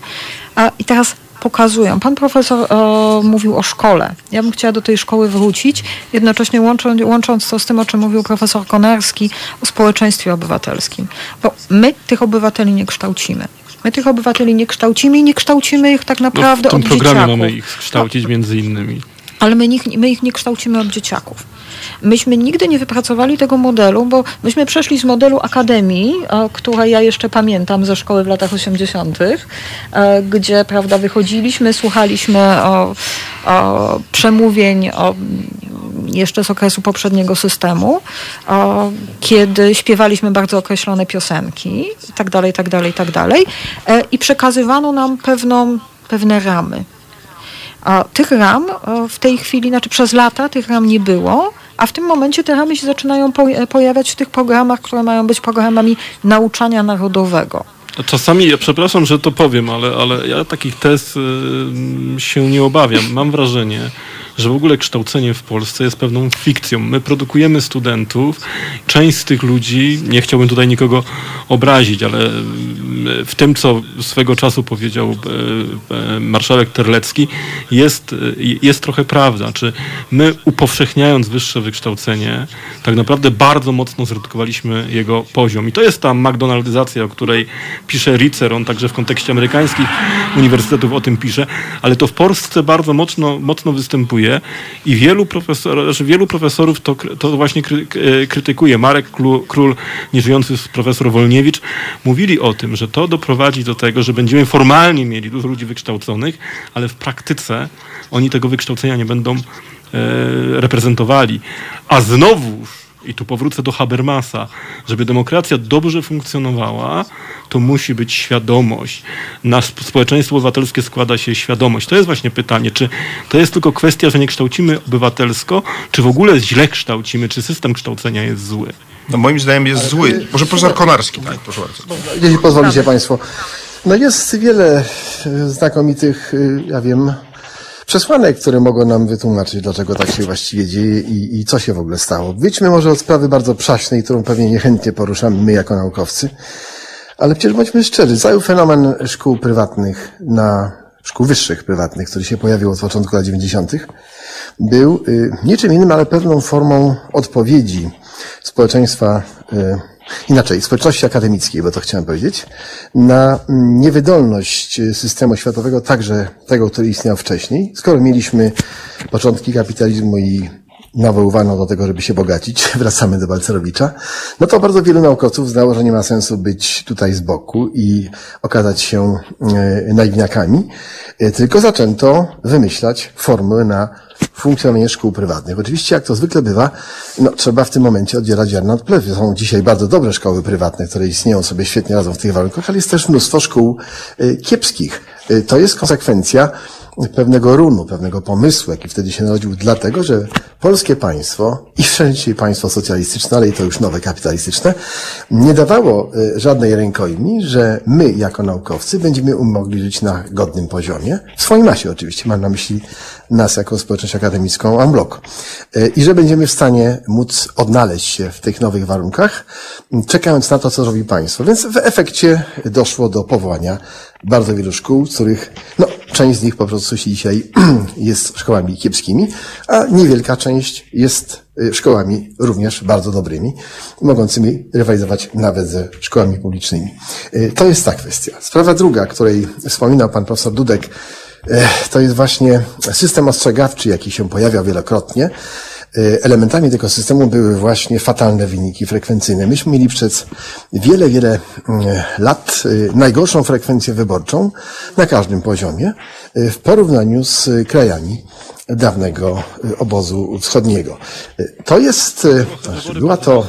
a i teraz pokazują. Pan profesor e, mówił o szkole. Ja bym chciała do tej szkoły wrócić, jednocześnie łącząc, łącząc to z tym, o czym mówił profesor Konarski, o społeczeństwie obywatelskim. Bo my tych obywateli nie kształcimy. My tych obywateli nie kształcimy i nie kształcimy ich tak No, naprawdę w tym od programie dzieciaków. mamy ich kształcić między innymi. Ale my ich, my ich nie kształcimy od dzieciaków. Myśmy nigdy nie wypracowali tego modelu, bo myśmy przeszli z modelu akademii, e, które ja jeszcze pamiętam ze szkoły w latach 80., e, gdzie prawda, wychodziliśmy, słuchaliśmy o, o przemówień o, jeszcze z okresu poprzedniego systemu, o, kiedy śpiewaliśmy bardzo określone piosenki i tak dalej, tak dalej, tak dalej. E, I przekazywano nam pewną, pewne ramy. A tych ram e, w tej chwili, znaczy przez lata tych ram nie było, a w tym momencie te ramy się zaczynają po- pojawiać w tych programach, które mają być programami nauczania narodowego. Czasami, ja przepraszam, że to powiem, ale, ale ja takich tez y, się nie obawiam. Mam wrażenie, że w ogóle kształcenie w Polsce jest pewną fikcją. My produkujemy studentów, część z tych ludzi, nie chciałbym tutaj nikogo obrazić, ale y, w tym, co swego czasu powiedział y, y, marszałek Terlecki, jest, y, jest trochę prawda. Czy my upowszechniając wyższe wykształcenie, tak naprawdę bardzo mocno zredukowaliśmy jego poziom. I to jest ta McDonaldyzacja, o której pisze Ritzer, on także w kontekście amerykańskich uniwersytetów o tym pisze, ale to w Polsce bardzo mocno, mocno występuje i wielu, profesor, znaczy wielu profesorów to, to właśnie e, krytykuje. Marek Król, nieżyjący profesor Wolniewicz, mówili o tym, że to doprowadzi do tego, że będziemy formalnie mieli dużo ludzi wykształconych, ale w praktyce oni tego wykształcenia nie będą e, reprezentowali. A znowuż i tu powrócę do Habermasa, żeby demokracja dobrze funkcjonowała, to musi być świadomość. Na sp- społeczeństwo obywatelskie składa się świadomość. To jest właśnie pytanie, czy to jest tylko kwestia, że nie kształcimy obywatelsko, czy w ogóle źle kształcimy, czy system kształcenia jest zły. No moim zdaniem jest zły. Może profesor Konarski, tak, proszę bardzo. Jeśli pozwolicie Państwo. No jest wiele e, znakomitych, e, ja wiem, przesłanek, które mogą nam wytłumaczyć, dlaczego tak się właściwie dzieje i, i co się w ogóle stało. Wyjdźmy może od sprawy bardzo przaśnej, którą pewnie niechętnie poruszamy my jako naukowcy. Ale przecież bądźmy szczerzy, cały fenomen szkół prywatnych na szkół wyższych prywatnych, który się pojawił od początku lat 90., był y, niczym innym, ale pewną formą odpowiedzi społeczeństwa, y, inaczej, społeczności akademickiej, bo to chciałem powiedzieć, na niewydolność systemu światowego, także tego, który istniał wcześniej. Skoro mieliśmy początki kapitalizmu i nawoływano do tego, żeby się bogacić, wracamy do Balcerowicza, no to bardzo wielu naukowców znało, że nie ma sensu być tutaj z boku i okazać się e, naiwniakami, e, tylko zaczęto wymyślać formuły na funkcjonowanie szkół prywatnych. Oczywiście, jak to zwykle bywa, no, trzeba w tym momencie oddzielać ziarno od plewy. Są dzisiaj bardzo dobre szkoły prywatne, które istnieją sobie świetnie radzą w tych warunkach, ale jest też mnóstwo szkół e, kiepskich. E, To jest konsekwencja pewnego runu, pewnego pomysłu, jaki wtedy się narodził, dlatego, że polskie państwo i wszędzie państwo socjalistyczne, ale i to już nowe kapitalistyczne, nie dawało e, żadnej rękojmi, że my jako naukowcy będziemy mogli żyć na godnym poziomie, w swojej masie oczywiście, mam na myśli nas jako społeczność akademicką en bloc. E, I że będziemy w stanie móc odnaleźć się w tych nowych warunkach, czekając na to, co robi państwo. Więc w efekcie doszło do powołania bardzo wielu szkół, z których, no, część z nich po prostu się dzisiaj jest szkołami kiepskimi, a niewielka część jest y, szkołami również bardzo dobrymi, mogącymi rywalizować nawet ze szkołami publicznymi. Y, To jest ta kwestia. Sprawa druga, której wspominał pan profesor Dudek, eh, to jest właśnie system ostrzegawczy, jaki się pojawiał wielokrotnie, elementami tego systemu były właśnie fatalne wyniki frekwencyjne. Myśmy mieli przez wiele, wiele mm, lat e, najgorszą frekwencję wyborczą na każdym poziomie w porównaniu z krajami dawnego obozu wschodniego. To jest, była to...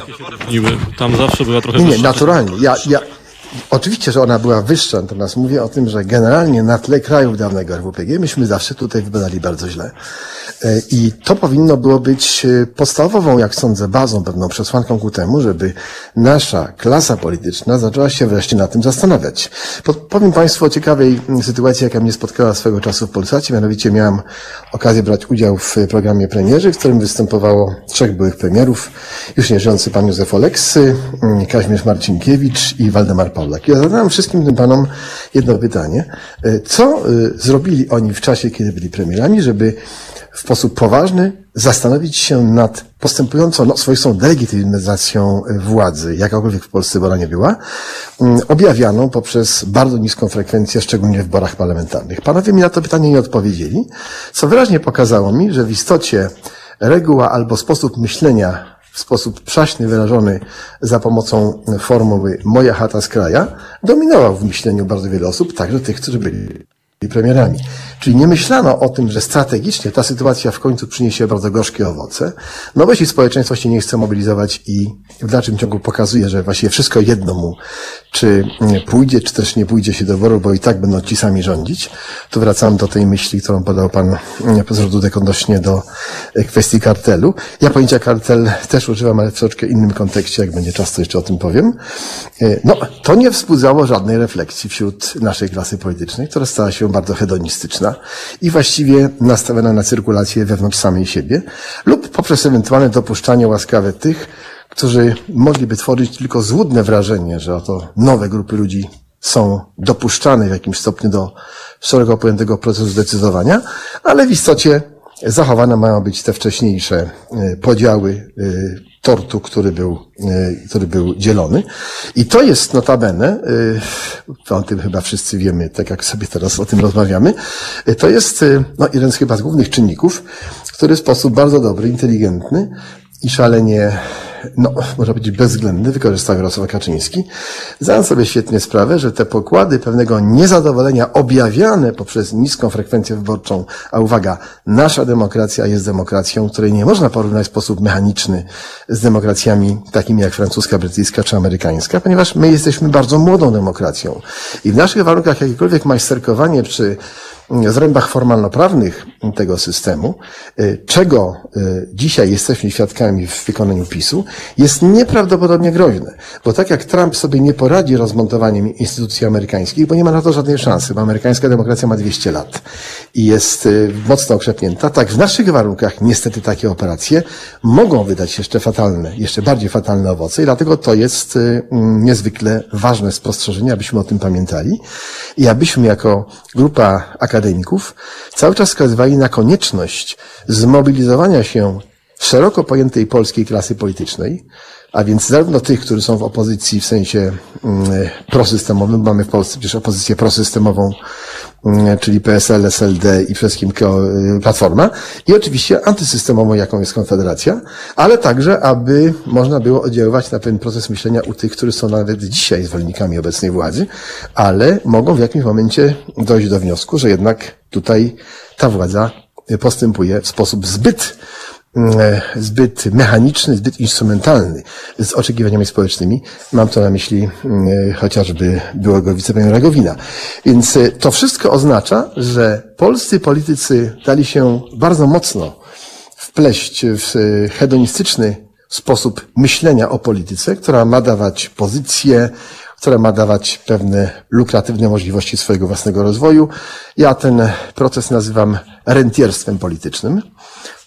Tam zawsze była trochę Nie, nie, naturalnie. Ja, ja, Oczywiście, że ona była wyższa, natomiast mówię o tym, że generalnie na tle krajów dawnego RWPG myśmy zawsze tutaj wypadali bardzo źle. E, I to powinno było być e, podstawową, jak sądzę, bazą, pewną przesłanką ku temu, żeby nasza klasa polityczna zaczęła się wreszcie na tym zastanawiać. Powiem Państwu o ciekawej mm, sytuacji, jaka mnie spotkała swego czasu w Polsacie, mianowicie miałem okazję brać udział w programie Premierzy, w którym występowało trzech byłych premierów, już nie żyjący pan Józef Oleksy, mm, Kazimierz Marcinkiewicz i Waldemar Pawlak. Ja zadałem wszystkim tym panom jedno pytanie. E, co zrobili oni w czasie, kiedy byli premierami, żeby w sposób poważny zastanowić się nad postępującą no, swoistą delegitymizacją władzy, jakakolwiek w Polsce wyborach nie była, mm, objawianą poprzez bardzo niską frekwencję, szczególnie w wyborach parlamentarnych. Panowie mi na to pytanie nie odpowiedzieli, co wyraźnie pokazało mi, że w istocie reguła albo sposób myślenia w sposób przaśny wyrażony za pomocą formuły moja chata z kraja, dominował w myśleniu bardzo wiele osób, także tych, którzy byli premierami. Czyli nie myślano o tym, że strategicznie ta sytuacja w końcu przyniesie bardzo gorzkie owoce. No bo jeśli społeczeństwo się nie chce mobilizować i w dalszym ciągu pokazuje, że właściwie wszystko jedno mu, czy pójdzie, czy też nie pójdzie się do wyboru, bo i tak będą ci sami rządzić, to wracam do tej myśli, którą podał pan profesor Dudek odnośnie do kwestii kartelu. Ja pojęcia kartel też używam, ale w troszeczkę innym kontekście, jak będzie czas, to jeszcze o tym powiem. No, to nie wzbudzało żadnej refleksji wśród naszej klasy politycznej, która stała się bardzo hedonistyczna i właściwie nastawiona na cyrkulację wewnątrz samej siebie lub poprzez ewentualne dopuszczanie łaskawe tych, którzy mogliby tworzyć tylko złudne wrażenie, że oto nowe grupy ludzi są dopuszczane w jakimś stopniu do szeroko pojętego procesu decydowania, ale w istocie zachowane mają być te wcześniejsze e, podziały e, tortu, który był, e, który był dzielony. I to jest notabene, o tym chyba wszyscy wiemy, tak jak sobie teraz o tym rozmawiamy, to jest no, jeden z chyba z głównych czynników, który w sposób bardzo dobry, inteligentny i szalenie no, można powiedzieć bezwzględny, wykorzystał Jarosław Kaczyński, zdając sobie świetnie sprawę, że te pokłady pewnego niezadowolenia objawiane poprzez niską frekwencję wyborczą, a uwaga, nasza demokracja jest demokracją, której nie można porównać w sposób mechaniczny z demokracjami takimi jak francuska, brytyjska czy amerykańska, ponieważ my jesteśmy bardzo młodą demokracją. I w naszych warunkach jakiekolwiek majsterkowanie przy zrębach formalno-prawnych tego systemu, y, czego y, dzisiaj jesteśmy świadkami w wykonaniu PiSu, jest nieprawdopodobnie groźne. Bo tak jak Trump sobie nie poradzi rozmontowaniem instytucji amerykańskich, bo nie ma na to żadnej szansy, bo amerykańska demokracja ma 200 lat i jest y, mocno okrzepnięta, tak w naszych warunkach niestety takie operacje mogą wydać jeszcze fatalne, jeszcze bardziej fatalne owoce i dlatego to jest niezwykle ważne spostrzeżenie, abyśmy o tym pamiętali i abyśmy jako grupa akademicka akademików cały czas wskazywali na konieczność zmobilizowania się szeroko pojętej polskiej klasy politycznej, a więc zarówno tych, którzy są w opozycji w sensie mm, prosystemowym, mamy w Polsce przecież opozycję prosystemową, czyli PSL, SLD i wszystkim y, Platforma, i oczywiście antysystemową, jaką jest Konfederacja, ale także, aby można było oddziaływać na ten proces myślenia u tych, którzy są nawet dzisiaj zwolennikami obecnej władzy, ale mogą w jakimś momencie dojść do wniosku, że jednak tutaj ta władza postępuje w sposób zbyt zbyt mechaniczny, zbyt instrumentalny z oczekiwaniami społecznymi. Mam to na myśli e, chociażby byłego wicepremiera Gowina. Więc e, to wszystko oznacza, że polscy politycy dali się bardzo mocno wpleść w hedonistyczny sposób myślenia o polityce, która ma dawać pozycję, która ma dawać pewne lukratywne możliwości swojego własnego rozwoju. Ja ten proces nazywam rentierstwem politycznym.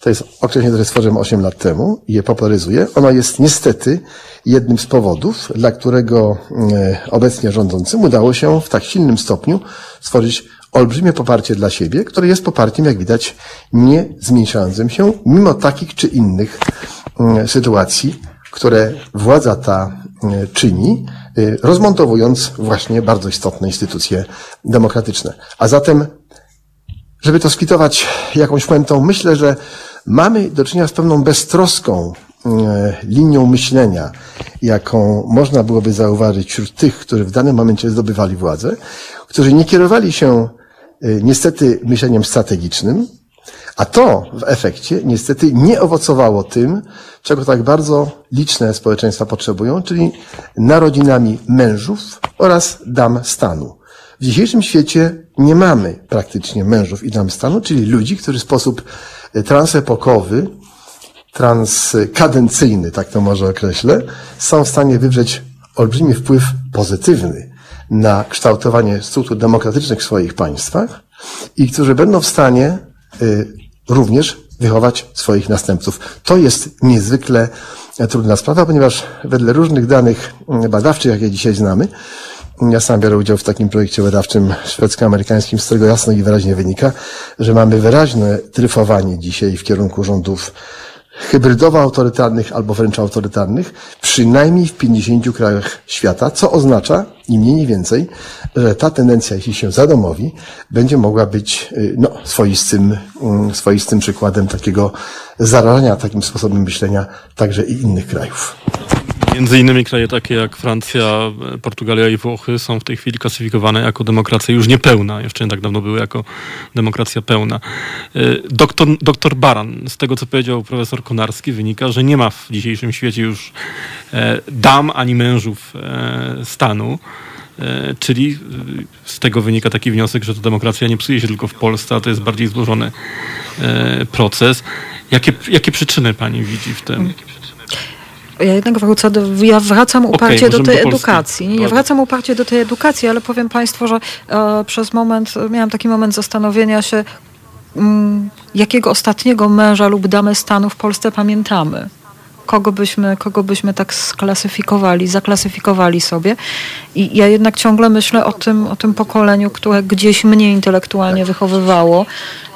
To jest określenie, które stworzyłem 8 lat temu i je popularyzuję. Ono jest niestety jednym z powodów, dla którego e, obecnie rządzącym udało się w tak silnym stopniu stworzyć olbrzymie poparcie dla siebie, które jest poparciem, jak widać, nie zmniejszającym się, mimo takich czy innych mm, sytuacji, które władza ta e, czyni, e, rozmontowując właśnie bardzo istotne instytucje demokratyczne. A zatem, żeby to skwitować jakąś puentą, myślę, że Mamy do czynienia z pewną beztroską e, linią myślenia, jaką można byłoby zauważyć wśród tych, którzy w danym momencie zdobywali władzę, którzy nie kierowali się niestety myśleniem strategicznym, a to w efekcie niestety nie owocowało tym, czego tak bardzo liczne społeczeństwa potrzebują, czyli narodzinami mężów oraz dam stanu. W dzisiejszym świecie nie mamy praktycznie mężów i dam stanu, czyli ludzi, którzy w sposób e, transepokowy, transkadencyjny, tak to może określę, są w stanie wywrzeć olbrzymi wpływ pozytywny na kształtowanie struktur demokratycznych w swoich państwach i którzy będą w stanie y, również wychować swoich następców. To jest niezwykle trudna sprawa, ponieważ wedle różnych danych badawczych, jakie dzisiaj znamy, ja sam biorę udział w takim projekcie badawczym szwedzko-amerykańskim, z którego jasno i wyraźnie wynika, że mamy wyraźne dryfowanie dzisiaj w kierunku rządów hybrydowo-autorytarnych albo wręcz autorytarnych, przynajmniej w 50 krajach świata, co oznacza, ni mniej, ni więcej, że ta tendencja, jeśli się zadomowi, będzie mogła być y, no, swoistym, mm, swoistym przykładem takiego zarażenia takim sposobem myślenia także i innych krajów. Między innymi kraje takie jak Francja, Portugalia i Włochy są w tej chwili klasyfikowane jako demokracja już niepełna. Jeszcze nie tak dawno były jako demokracja pełna. Y, doktor, doktor Baran, z tego co powiedział profesor Konarski, wynika, że nie ma w dzisiejszym świecie już e, dam ani mężów e, stanu. E, czyli z tego wynika taki wniosek, że to demokracja nie psuje się tylko w Polsce, a to jest bardziej złożony proces. Jakie, jakie przyczyny pani widzi w tym? Ja jednak wrócę do, ja wracam uparcie okay, do tej do edukacji. Ja wracam uparcie do tej edukacji, ale powiem Państwu, że e, przez moment, miałam taki moment zastanowienia się, m, jakiego ostatniego męża lub damę stanu w Polsce pamiętamy kogo byśmy, kogo byśmy tak sklasyfikowali, zaklasyfikowali sobie. I ja jednak ciągle myślę o tym, o tym pokoleniu, które gdzieś mnie intelektualnie wychowywało,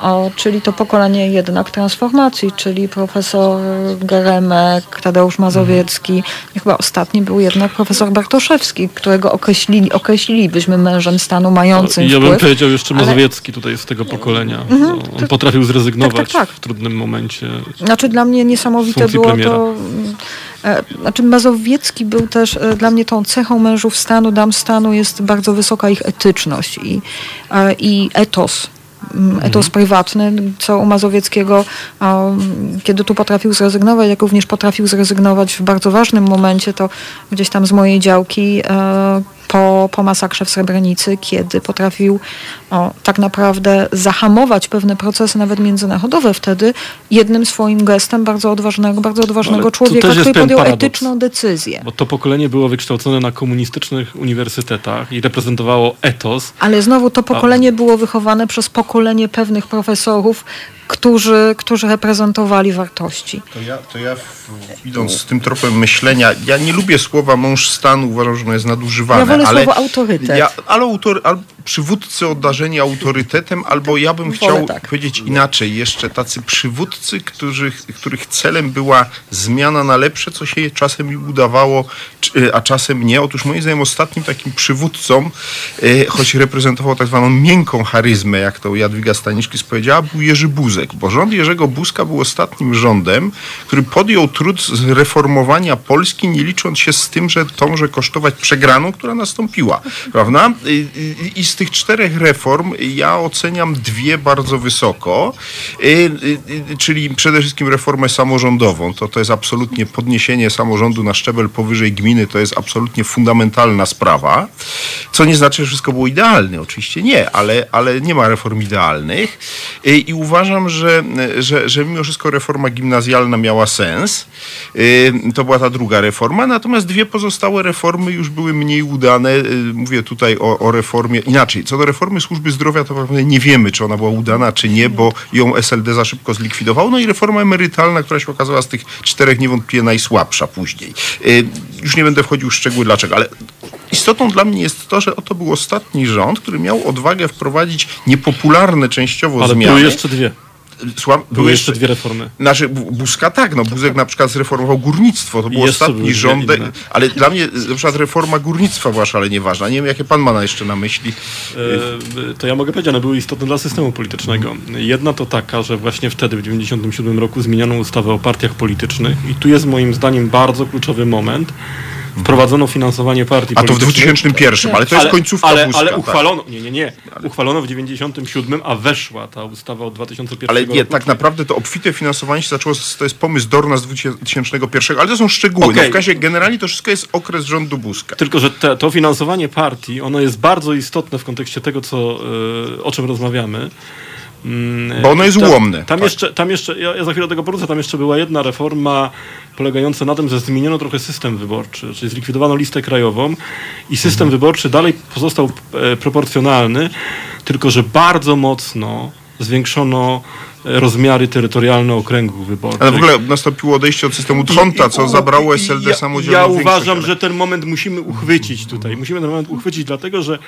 o, czyli to pokolenie jednak transformacji, czyli profesor Geremek, Tadeusz Mazowiecki. Chyba ostatni był jednak profesor Bartoszewski, którego określili, określilibyśmy mężem stanu mającym Ja wpływ, bym powiedział jeszcze Mazowiecki ale... tutaj z tego pokolenia. Mhm, on potrafił zrezygnować tak, tak, tak. w trudnym momencie. Znaczy dla mnie niesamowite było premiera. to znaczy Mazowiecki był też e, dla mnie tą cechą mężów stanu, dam stanu jest bardzo wysoka ich etyczność i, e, i etos mm, etos mhm. prywatny, co u Mazowieckiego, kiedy tu potrafił zrezygnować, jak również potrafił zrezygnować w bardzo ważnym momencie, to gdzieś tam z mojej działki po, po masakrze w Srebrenicy, kiedy potrafił o, tak naprawdę zahamować pewne procesy, nawet międzynarodowe wtedy, jednym swoim gestem bardzo odważnego, bardzo odważnego no, człowieka, który podjął paradoks, etyczną decyzję. Bo to pokolenie było wykształcone na komunistycznych uniwersytetach i reprezentowało etos. Ale znowu to pokolenie a... było wychowane przez pokolenie pewnych profesorów, którzy, którzy reprezentowali wartości. To ja, to ja idąc z tym tropem myślenia, ja nie lubię słowa mąż stanu, uważam, że ono jest nadużywane. Ja wolę ale słowo autorytet. Ja, ale autor, przywódcy oddarzeni autorytetem, albo ja bym chciał tak. powiedzieć inaczej, jeszcze tacy przywódcy, którzy, których celem była zmiana na lepsze, co się czasem udawało, a czasem nie. Otóż moim zdaniem ostatnim takim przywódcą, e, choć reprezentował tak zwaną miękką charyzmę, jak to Jadwiga Staniszkis powiedziała, był Jerzy Buzek, bo rząd Jerzego Buzka był ostatnim rządem, który podjął trud zreformowania Polski, nie licząc się z tym, że to może kosztować przegraną, która nastąpiła, prawda? I, i, i z tych czterech reform ja oceniam dwie bardzo wysoko, y, y, y, czyli przede wszystkim reformę samorządową. To, to jest absolutnie podniesienie samorządu na szczebel powyżej gminy, to jest absolutnie fundamentalna sprawa, co nie znaczy, że wszystko było idealne. Oczywiście nie, ale, ale nie ma reform idealnych i uważam, że, że, że mimo wszystko reforma gimnazjalna miała sens. To była ta druga reforma, natomiast dwie pozostałe reformy już były mniej udane. Mówię tutaj o, o reformie, inaczej inaczej. Co do reformy służby zdrowia, to pewnie nie wiemy, czy ona była udana, czy nie, bo ją SLD za szybko zlikwidował. No i reforma emerytalna, która się okazała z tych czterech niewątpliwie najsłabsza później. Y, już nie będę wchodził w szczegóły dlaczego, ale istotą dla mnie jest to, że oto był ostatni rząd, który miał odwagę wprowadzić niepopularne częściowo ale zmiany. Ale jeszcze dwie. Słucham, Były jeszcze dwie reformy. Znaczy, Bu- Buzka tak, no Buzek na przykład zreformował górnictwo, to był Jeszcze ostatni rząd, ale dla mnie na przykład reforma górnictwa była szalenie ważna. Nie wiem, jakie pan ma na jeszcze na myśli. E, To ja mogę powiedzieć, one były istotne dla systemu politycznego. Jedna to taka, że właśnie wtedy, w 1997 roku, zmieniono ustawę o partiach politycznych i tu jest moim zdaniem bardzo kluczowy moment. Wprowadzono finansowanie partii A to w politycznych. 2001, ale to jest końcówka ale, Buzka. ale tak. uchwalono, nie, nie, nie. Uchwalono w 97, a weszła ta ustawa od 2001 Ale nie, roku. tak naprawdę to obfite finansowanie się zaczęło, to jest pomysł Dorna z 2001, ale to są szczegóły. No Okej. w razie generalnie to wszystko jest okres rządu Buzka. Tylko, że te, to finansowanie partii, ono jest bardzo istotne w kontekście tego, co, y, o czym rozmawiamy. Mm, Bo ono jest tam, ułomne, Tam tak. jeszcze, tam jeszcze ja, ja za chwilę do tego powrócę, tam jeszcze była jedna reforma polegająca na tym, że zmieniono trochę system wyborczy, czyli zlikwidowano listę krajową i system Mhm. wyborczy dalej pozostał e, proporcjonalny, tylko że bardzo mocno zwiększono e, rozmiary terytorialne okręgów wyborczych. Ale w ogóle nastąpiło odejście od systemu Tronta, co zabrało SLD ja, samodzielną Ja uważam, ale- że ten moment musimy uchwycić tutaj. Musimy ten moment uchwycić, dlatego że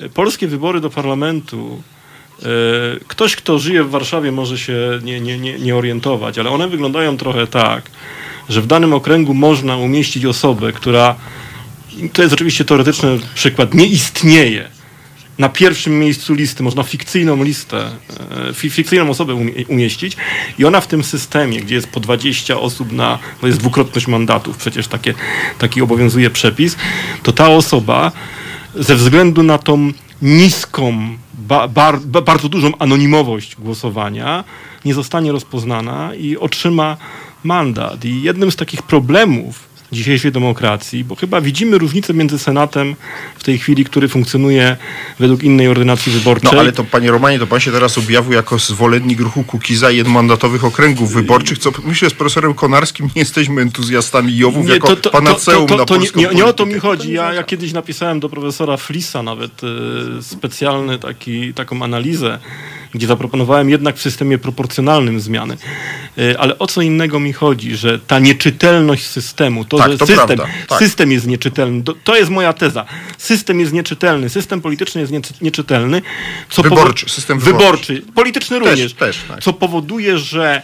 e, polskie wybory do parlamentu. E, Ktoś, kto żyje w Warszawie, może się nie, nie, nie, nie orientować, ale one wyglądają trochę tak, że w danym okręgu można umieścić osobę, która, to jest oczywiście teoretyczny przykład, nie istnieje. Na pierwszym miejscu listy, można fikcyjną listę, e, fi- fikcyjną osobę umie- umieścić i ona w tym systemie, gdzie jest po 20 osób na, bo jest dwukrotność mandatów, przecież takie, taki obowiązuje przepis, to ta osoba ze względu na tą niską, ba, bar, ba, bardzo dużą anonimowość głosowania nie zostanie rozpoznana i otrzyma mandat. I jednym z takich problemów dzisiejszej demokracji, bo chyba widzimy różnicę między Senatem w tej chwili, który funkcjonuje według innej ordynacji wyborczej. No ale to panie Romanie, to pan się teraz objawił jako zwolennik ruchu Kukiza i jednomandatowych okręgów wyborczych, co myślę z profesorem Konarskim nie jesteśmy entuzjastami Jowów Nie, jako panaceum to, na to, nie, polską nie, nie o to mi chodzi. Ja, ja kiedyś napisałem do profesora Flisa nawet e, specjalny taki, taką analizę, gdzie zaproponowałem jednak w systemie proporcjonalnym zmiany. E, ale o co innego mi chodzi, że ta nieczytelność systemu, to, Tak, że to system, tak. system jest nieczytelny, to, to jest moja teza. System jest nieczytelny, system polityczny jest nieczy- nieczytelny. Co Wyborczy, system wyborczy. wyborczy. Polityczny Też, również. też, tak. Co powoduje, że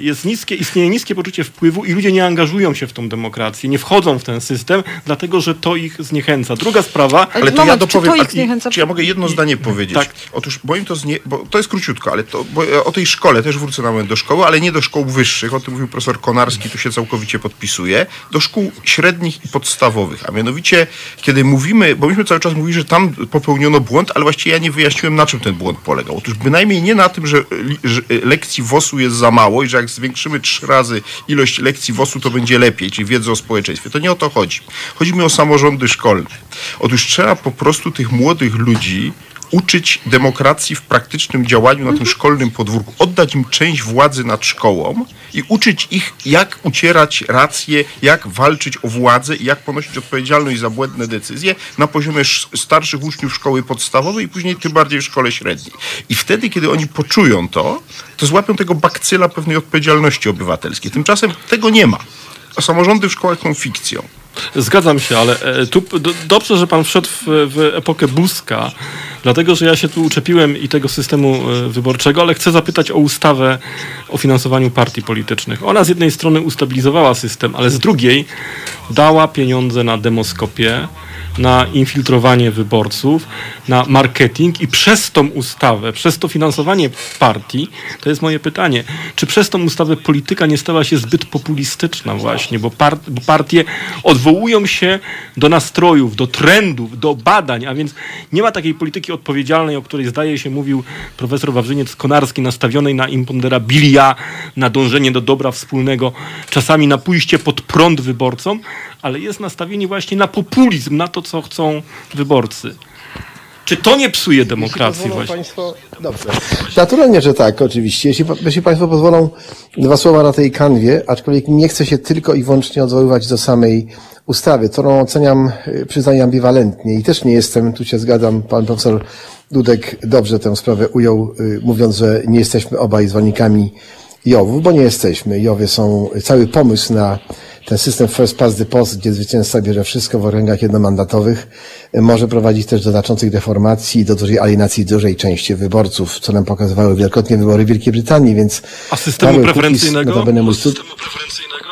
jest niskie, istnieje niskie poczucie wpływu i ludzie nie angażują się w tą demokrację, nie wchodzą w ten system, dlatego że to ich zniechęca. Druga sprawa, Ale to Moment, ja czy dopowiem, to ich zniechęca? czy ja mogę jedno zdanie powiedzieć? tak. Otóż moim to znie, bo to jest króciutko, ale to, bo ja o tej szkole też wrócę na moment do szkoły, ale nie do szkół wyższych, o tym mówił profesor Konarski, tu się całkowicie podpisuje, do szkół średnich i podstawowych, a mianowicie, kiedy mówimy, bo myśmy cały czas mówili, że tam popełniono błąd, ale właściwie ja nie wyjaśniłem, na czym ten błąd polegał. Otóż bynajmniej nie na tym, że, że lekcji WOS-u jest za mało i że jak zwiększymy trzy razy ilość lekcji WOS-u, to będzie lepiej, czyli wiedzy o społeczeństwie. To nie o to chodzi. Chodzi mi o samorządy szkolne. Otóż trzeba po prostu tych młodych ludzi uczyć demokracji w praktycznym działaniu na tym szkolnym podwórku, oddać im część władzy nad szkołą i uczyć ich, jak ucierać rację, jak walczyć o władzę i jak ponosić odpowiedzialność za błędne decyzje na poziomie sz- starszych uczniów szkoły podstawowej i później tym bardziej w szkole średniej. I wtedy, kiedy oni poczują to, to złapią tego bakcyla pewnej odpowiedzialności obywatelskiej. Tymczasem tego nie ma. A samorządy w szkołach są fikcją. Zgadzam się, ale e, tu dobrze, że pan wszedł w, w epokę Buzka, dlatego że ja się tu uczepiłem i tego systemu e, wyborczego, ale chcę zapytać o ustawę o finansowaniu partii politycznych. Ona z jednej strony ustabilizowała system, ale z drugiej dała pieniądze na demoskopię, na infiltrowanie wyborców, na marketing i przez tą ustawę, przez to finansowanie partii, to jest moje pytanie, czy przez tą ustawę polityka nie stała się zbyt populistyczna właśnie, bo, par- bo partie odwołują się do nastrojów, do trendów, do badań, a więc nie ma takiej polityki odpowiedzialnej, o której zdaje się mówił profesor Wawrzyniec-Konarski, nastawionej na imponderabilia, na dążenie do dobra wspólnego, czasami na pójście pod prąd wyborcom, ale jest nastawienie właśnie na populizm, na to, co chcą wyborcy. Czy to nie psuje demokracji właśnie? Państwo... Dobrze. Naturalnie, że tak, oczywiście. Jeśli, jeśli Państwo pozwolą, dwa słowa na tej kanwie, aczkolwiek nie chcę się tylko i wyłącznie odwoływać do samej ustawy, którą oceniam, y, przyznaję, ambiwalentnie i też nie jestem, tu się zgadzam, pan profesor Dudek dobrze tę sprawę ujął, y, mówiąc, że nie jesteśmy obaj zwolennikami Jowów, bo nie jesteśmy. Jowie są, cały pomysł na ten system first past the post, gdzie zwycięzca bierze wszystko w okręgach jednomandatowych, y, może prowadzić też do znaczących deformacji i do dużej alienacji dużej części wyborców, co nam pokazywały wielokrotnie wybory Wielkiej Brytanii, więc... A systemu preferencyjnego? Kukiz, mój stud- systemu preferencyjnego?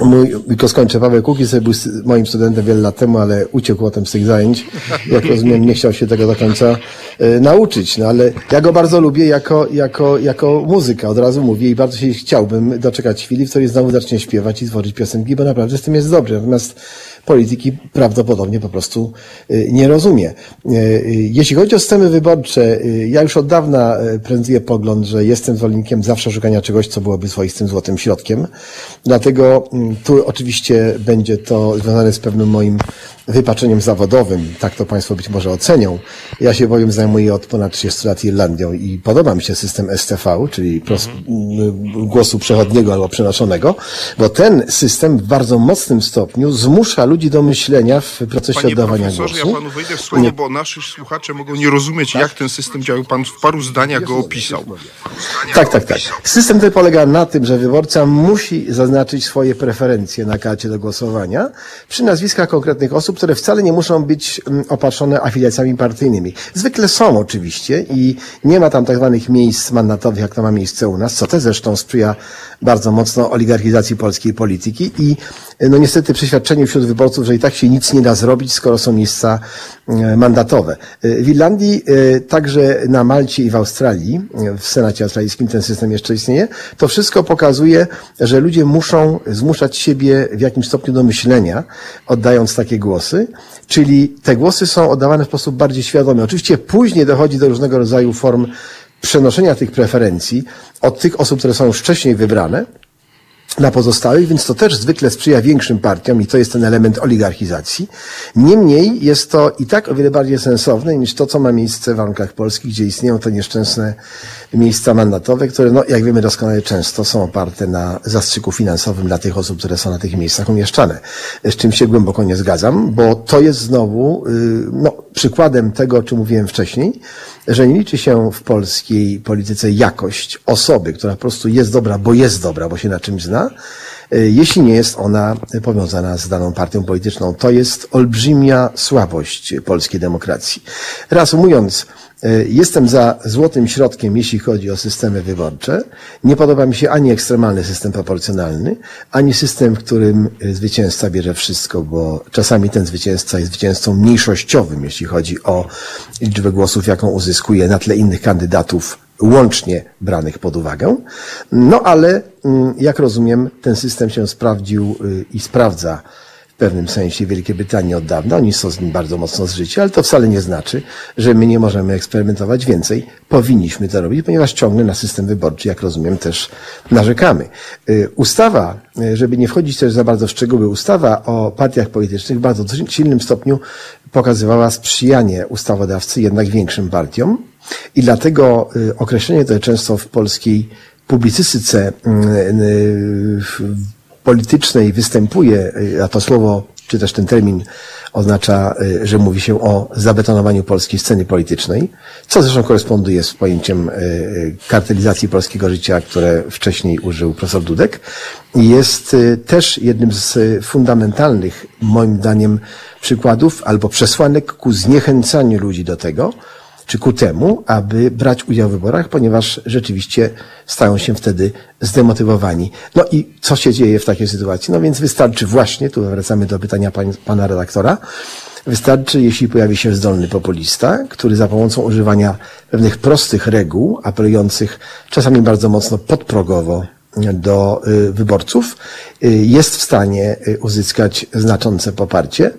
Mój, tylko skończę, Paweł Kukiz był moim studentem wiele lat temu, ale uciekł potem z tych zajęć. Jak rozumiem, nie chciał się tego do końca e, nauczyć, no ale ja go bardzo lubię jako, jako, jako muzyka, od razu mówię i bardzo się chciałbym doczekać chwili, w której znowu zacznie śpiewać i tworzyć piosenki, bo naprawdę z tym jest dobrze. Natomiast polityki prawdopodobnie po prostu y, nie rozumie. Y, y, Jeśli chodzi o systemy wyborcze, ja już od dawna prezentuję pogląd, że jestem zwolennikiem zawsze szukania czegoś, co byłoby swoistym złotym środkiem. Dlatego mm, tu oczywiście będzie to związane z pewnym moim wypaczeniem zawodowym. Tak to Państwo być może ocenią. Ja się bowiem zajmuję od ponad 30 lat Irlandią i podoba mi się system STV, czyli pros- m, głosu przechodniego albo przenoszonego, bo ten system w bardzo mocnym stopniu zmusza ludzi do myślenia w procesie Panie oddawania głosu. ja panu wejdę w słowo, bo nasi słuchacze mogą nie rozumieć, jak ten system działa. Pan w paru zdaniach go opisał. Tak, tak, tak. System ten polega na tym, że wyborca musi zaznaczyć swoje preferencje na karcie do głosowania przy nazwiskach konkretnych osób, które wcale nie muszą być mm, opatrzone afiliacjami partyjnymi. Zwykle są oczywiście i nie ma tam tak zwanych miejsc mandatowych, jak to ma miejsce u nas, co też zresztą sprzyja bardzo mocno oligarchizacji polskiej polityki i no niestety przeświadczeniu wśród wyborców, że i tak się nic nie da zrobić, skoro są miejsca mandatowe. E, W Irlandii, e, także na Malcie i w Australii, e, w Senacie Australijskim ten system jeszcze istnieje, to wszystko pokazuje, że ludzie muszą zmuszać siebie w jakimś stopniu do myślenia, oddając takie głosy, czyli te głosy są oddawane w sposób bardziej świadomy. Oczywiście później dochodzi do różnego rodzaju form przenoszenia tych preferencji od tych osób, które są już wcześniej wybrane, na pozostałych, więc to też zwykle sprzyja większym partiom i to jest ten element oligarchizacji. Niemniej jest to i tak o wiele bardziej sensowne niż to, co ma miejsce w warunkach polskich, gdzie istnieją te nieszczęsne miejsca mandatowe, które, no, jak wiemy doskonale, często są oparte na zastrzyku finansowym dla tych osób, które są na tych miejscach umieszczane. Z czym się głęboko nie zgadzam, bo to jest znowu y, no, przykładem tego, o czym mówiłem wcześniej, że nie liczy się w polskiej polityce jakość osoby, która po prostu jest dobra, bo jest dobra, bo się na czymś zna, y, jeśli nie jest ona powiązana z daną partią polityczną. To jest olbrzymia słabość polskiej demokracji. Reasumując, jestem za złotym środkiem, jeśli chodzi o systemy wyborcze. Nie podoba mi się ani ekstremalny system proporcjonalny, ani system, w którym y, zwycięzca bierze wszystko, bo czasami ten zwycięzca jest zwycięzcą mniejszościowym, jeśli chodzi o liczbę głosów, jaką uzyskuje na tle innych kandydatów łącznie branych pod uwagę. No ale, mm, jak rozumiem, ten system się sprawdził y, i sprawdza pewnym sensie w Wielkiej Brytanii od dawna. Oni są z nim bardzo mocno zżyci, ale to wcale nie znaczy, że my nie możemy eksperymentować więcej. Powinniśmy to robić, ponieważ ciągle na system wyborczy, jak rozumiem, też narzekamy. Y, Ustawa, y, żeby nie wchodzić też za bardzo w szczegóły, ustawa o partiach politycznych w bardzo silnym stopniu pokazywała sprzyjanie ustawodawcy jednak większym partiom i dlatego y, określenie to często w polskiej publicystyce w- politycznej występuje, y, a to słowo, czy też ten termin oznacza, y, że mówi się o zabetonowaniu polskiej sceny politycznej, co zresztą koresponduje z pojęciem y, kartelizacji polskiego życia, które wcześniej użył profesor Dudek. Jest też jednym z fundamentalnych, moim zdaniem, przykładów albo przesłanek ku zniechęcaniu ludzi do tego, czy ku temu, aby brać udział w wyborach, ponieważ rzeczywiście stają się wtedy zdemotywowani. No i co się dzieje w takiej sytuacji? No więc wystarczy właśnie, tu wracamy do pytania pana redaktora, wystarczy, jeśli pojawi się zdolny populista, który za pomocą używania pewnych prostych reguł, apelujących czasami bardzo mocno podprogowo do y, wyborców, y, jest w stanie y, uzyskać znaczące poparcie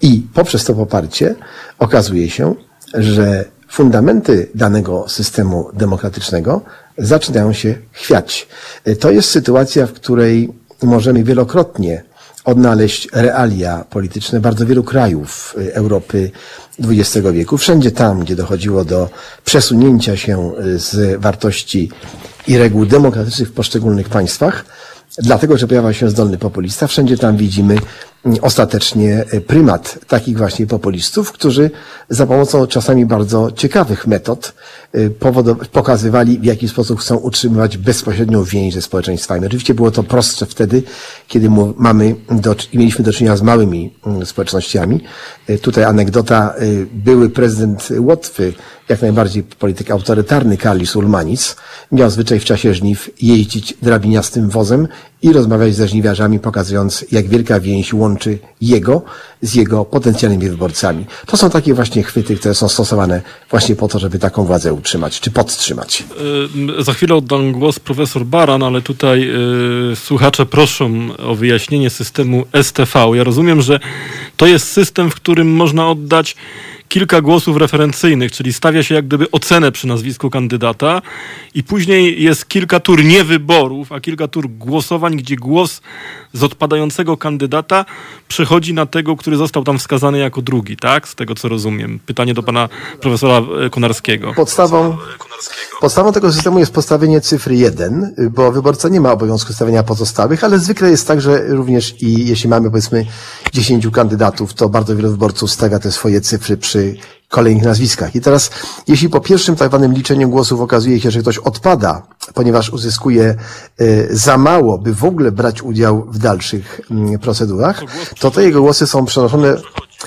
i poprzez to poparcie okazuje się, że fundamenty danego systemu demokratycznego zaczynają się chwiać. To jest sytuacja, w której możemy wielokrotnie odnaleźć realia polityczne bardzo wielu krajów y, Europy XX wieku. Wszędzie tam, gdzie dochodziło do przesunięcia się y, z wartości i reguł demokratycznych w poszczególnych państwach, dlatego, że pojawia się zdolny populista, wszędzie tam widzimy ostatecznie prymat takich właśnie populistów, którzy za pomocą czasami bardzo ciekawych metod pokazywali, w jaki sposób chcą utrzymywać bezpośrednią więź ze społeczeństwami. Oczywiście było to prostsze wtedy, kiedy mamy do, mieliśmy do czynienia z małymi mm, społecznościami. Tutaj anegdota, były prezydent Łotwy, jak najbardziej polityk autorytarny Karlis Ulmanis, miał zwyczaj w czasie żniw jeździć drabiniastym wozem i rozmawiać ze żniwiarzami, pokazując, jak wielka więź łączy jego z jego potencjalnymi wyborcami. To są takie właśnie chwyty, które są stosowane właśnie po to, żeby taką władzę utrzymać, czy podtrzymać. Yy, za chwilę oddam głos profesor Baran, ale tutaj yy, słuchacze proszą o wyjaśnienie systemu STV. Ja rozumiem, że to jest system, w którym można oddać kilka głosów referencyjnych, czyli stawia się jak gdyby ocenę przy nazwisku kandydata i później jest kilka tur nie wyborów, a kilka tur głosowań, gdzie głos z odpadającego kandydata przechodzi na tego, który został tam wskazany jako drugi, tak? Z tego co rozumiem. Pytanie do pana profesora e, Konarskiego. Podstawą, podstawą tego systemu jest postawienie cyfry 1, bo wyborca nie ma obowiązku stawiania pozostałych, ale zwykle jest tak, że również i jeśli mamy powiedzmy 10 kandydatów, to bardzo wielu wyborców stawia te swoje cyfry przy kolejnych nazwiskach. I teraz, jeśli po pierwszym tak zwanym liczeniu głosów okazuje się, że ktoś odpada, ponieważ uzyskuje y, za mało, by w ogóle brać udział w dalszych y, procedurach, to te jego głosy są przenoszone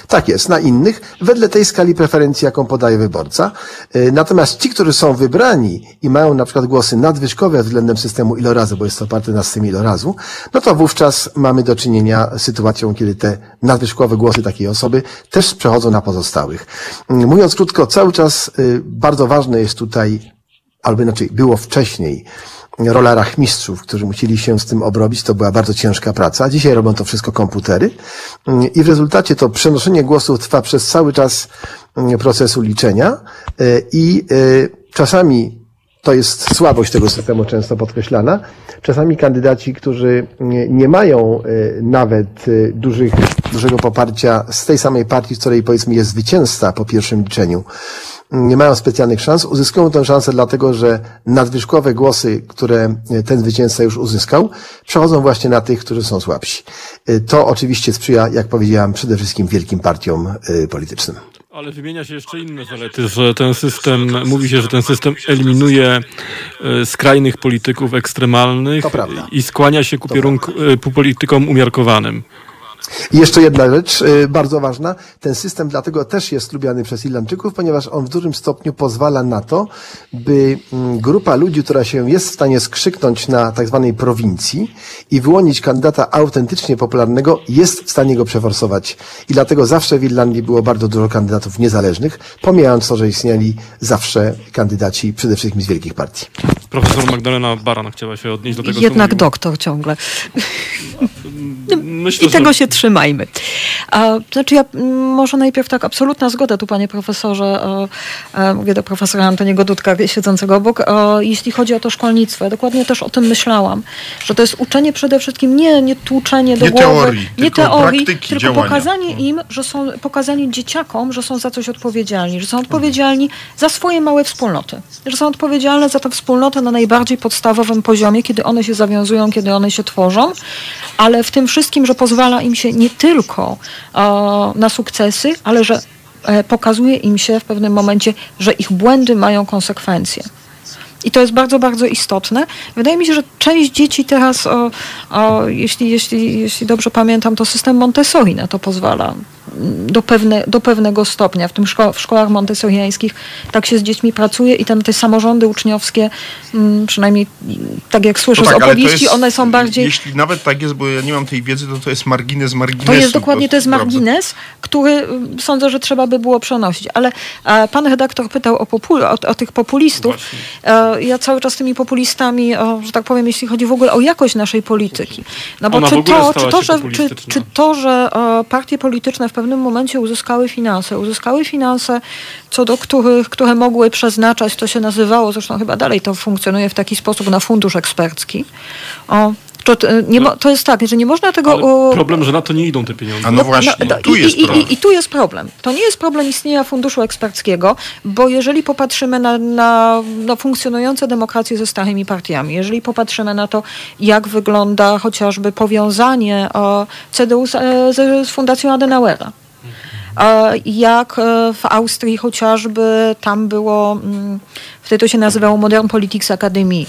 tak jest, na innych, wedle tej skali preferencji, jaką podaje wyborca. Y, natomiast ci, którzy są wybrani i mają na przykład głosy nadwyżkowe względem systemu ilorazu, bo jest to oparte na systemie ilorazu, no to wówczas mamy do czynienia z sytuacją, kiedy te nadwyżkowe głosy takiej osoby też przechodzą na pozostałych. Mm, mówiąc krótko, cały czas y, bardzo ważne jest tutaj, albo inaczej, było wcześniej, rola rachmistrzów, którzy musieli się z tym obrobić. To była bardzo ciężka praca. Dzisiaj robią to wszystko komputery mm, i w rezultacie to przenoszenie głosów trwa przez cały czas mm, procesu liczenia y, i czasami to jest słabość tego systemu często podkreślana. Czasami kandydaci, którzy nie mają nawet dużych dużego poparcia z tej samej partii, z której powiedzmy jest zwycięzca po pierwszym liczeniu, nie mają specjalnych szans. Uzyskują tę szansę dlatego, że nadwyżkowe głosy, które ten zwycięzca już uzyskał, przechodzą właśnie na tych, którzy są słabsi. To oczywiście sprzyja, jak powiedziałam, przede wszystkim wielkim partiom y, politycznym. Ale wymienia się jeszcze inne zalety, że ten system, mówi się, że ten system eliminuje skrajnych polityków ekstremalnych i skłania się ku, kierunku, ku politykom umiarkowanym. I jeszcze jedna rzecz y, bardzo ważna. Ten system dlatego też jest lubiany przez Irlandczyków, ponieważ on w dużym stopniu pozwala na to, by mm, grupa ludzi, która się jest w stanie skrzyknąć na tak zwanej prowincji i wyłonić kandydata autentycznie popularnego, jest w stanie go przeforsować. I dlatego zawsze w Irlandii było bardzo dużo kandydatów niezależnych, pomijając to, że istnieli zawsze kandydaci przede wszystkim z wielkich partii. Profesor Magdalena Baran chciała się odnieść do tego, Jednak doktor ciągle. Myślę, I tego że... się trzymajmy. A, znaczy ja może najpierw tak, absolutna zgoda tu panie profesorze, mówię do profesora Antoniego Dudka siedzącego obok, jeśli chodzi o to szkolnictwo. Ja dokładnie też o tym myślałam, że to jest uczenie przede wszystkim nie, nie tłuczenie do nie głowy, teorii, nie tylko teorii, tylko działania. pokazanie mm. im, że są, pokazanie dzieciakom, że są za coś odpowiedzialni, że są odpowiedzialni za swoje małe wspólnoty, że są odpowiedzialne za tę wspólnotę na najbardziej podstawowym poziomie, kiedy one się zawiązują, kiedy one się tworzą, ale w tym wszystkim, że pozwala im się nie tylko na sukcesy, ale że e, pokazuje im się w pewnym momencie, że ich błędy mają konsekwencje. I to jest bardzo, bardzo istotne. Wydaje mi się, że część dzieci teraz, o, o, jeśli, jeśli, jeśli dobrze pamiętam, to system Montessori na to pozwala do, pewne, do pewnego stopnia. W tym szko w szkołach montessoriańskich tak się z dziećmi pracuje i tam te samorządy uczniowskie, mm, przynajmniej tak jak słyszę no tak, z opowieści, jest, one są bardziej... Jeśli nawet tak jest, bo ja nie mam tej wiedzy, to to jest margines marginesu. To jest dokładnie, to jest margines, który mm, sądzę, że trzeba by było przenosić. Ale pan redaktor pytał o, popul o, o tych populistów. E, ja cały czas tymi populistami, o, że tak powiem, jeśli chodzi w ogóle o jakość naszej polityki. No bo czy to, czy to, że, czy, czy to, że partie polityczne w pewnym momencie uzyskały finanse. Uzyskały finanse, co do których, które mogły przeznaczać, to się nazywało, zresztą chyba dalej to funkcjonuje w taki sposób, na fundusz ekspercki. O, To, nie to jest tak, że nie można tego... Ale problem, że na to nie idą te pieniądze. A no właśnie, no, tu i, jest i, problem. I, I tu jest problem. To nie jest problem istnienia funduszu eksperckiego, bo jeżeli popatrzymy na, na, na funkcjonujące demokracje ze starymi partiami, jeżeli popatrzymy na to, jak wygląda chociażby powiązanie o, CDU z, e, z, z Fundacją Adenauera, jak e, w Austrii chociażby tam było, mm, wtedy to się nazywało Modern Politics Academy,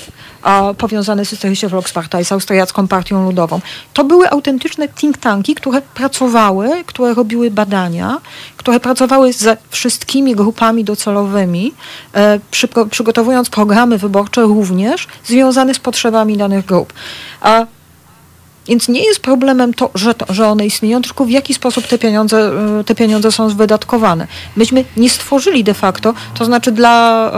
powiązane z Österreichische Volkspartei, z Austriacką Partią Ludową. To były autentyczne think tanki, które pracowały, które robiły badania, które pracowały ze wszystkimi grupami docelowymi, e, przygotowując programy wyborcze również związane z potrzebami danych grup. Więc nie jest problemem to, że, to, że one istnieją, tylko w jaki sposób te pieniądze, y, te pieniądze są wydatkowane. Myśmy nie stworzyli de facto, to znaczy dla...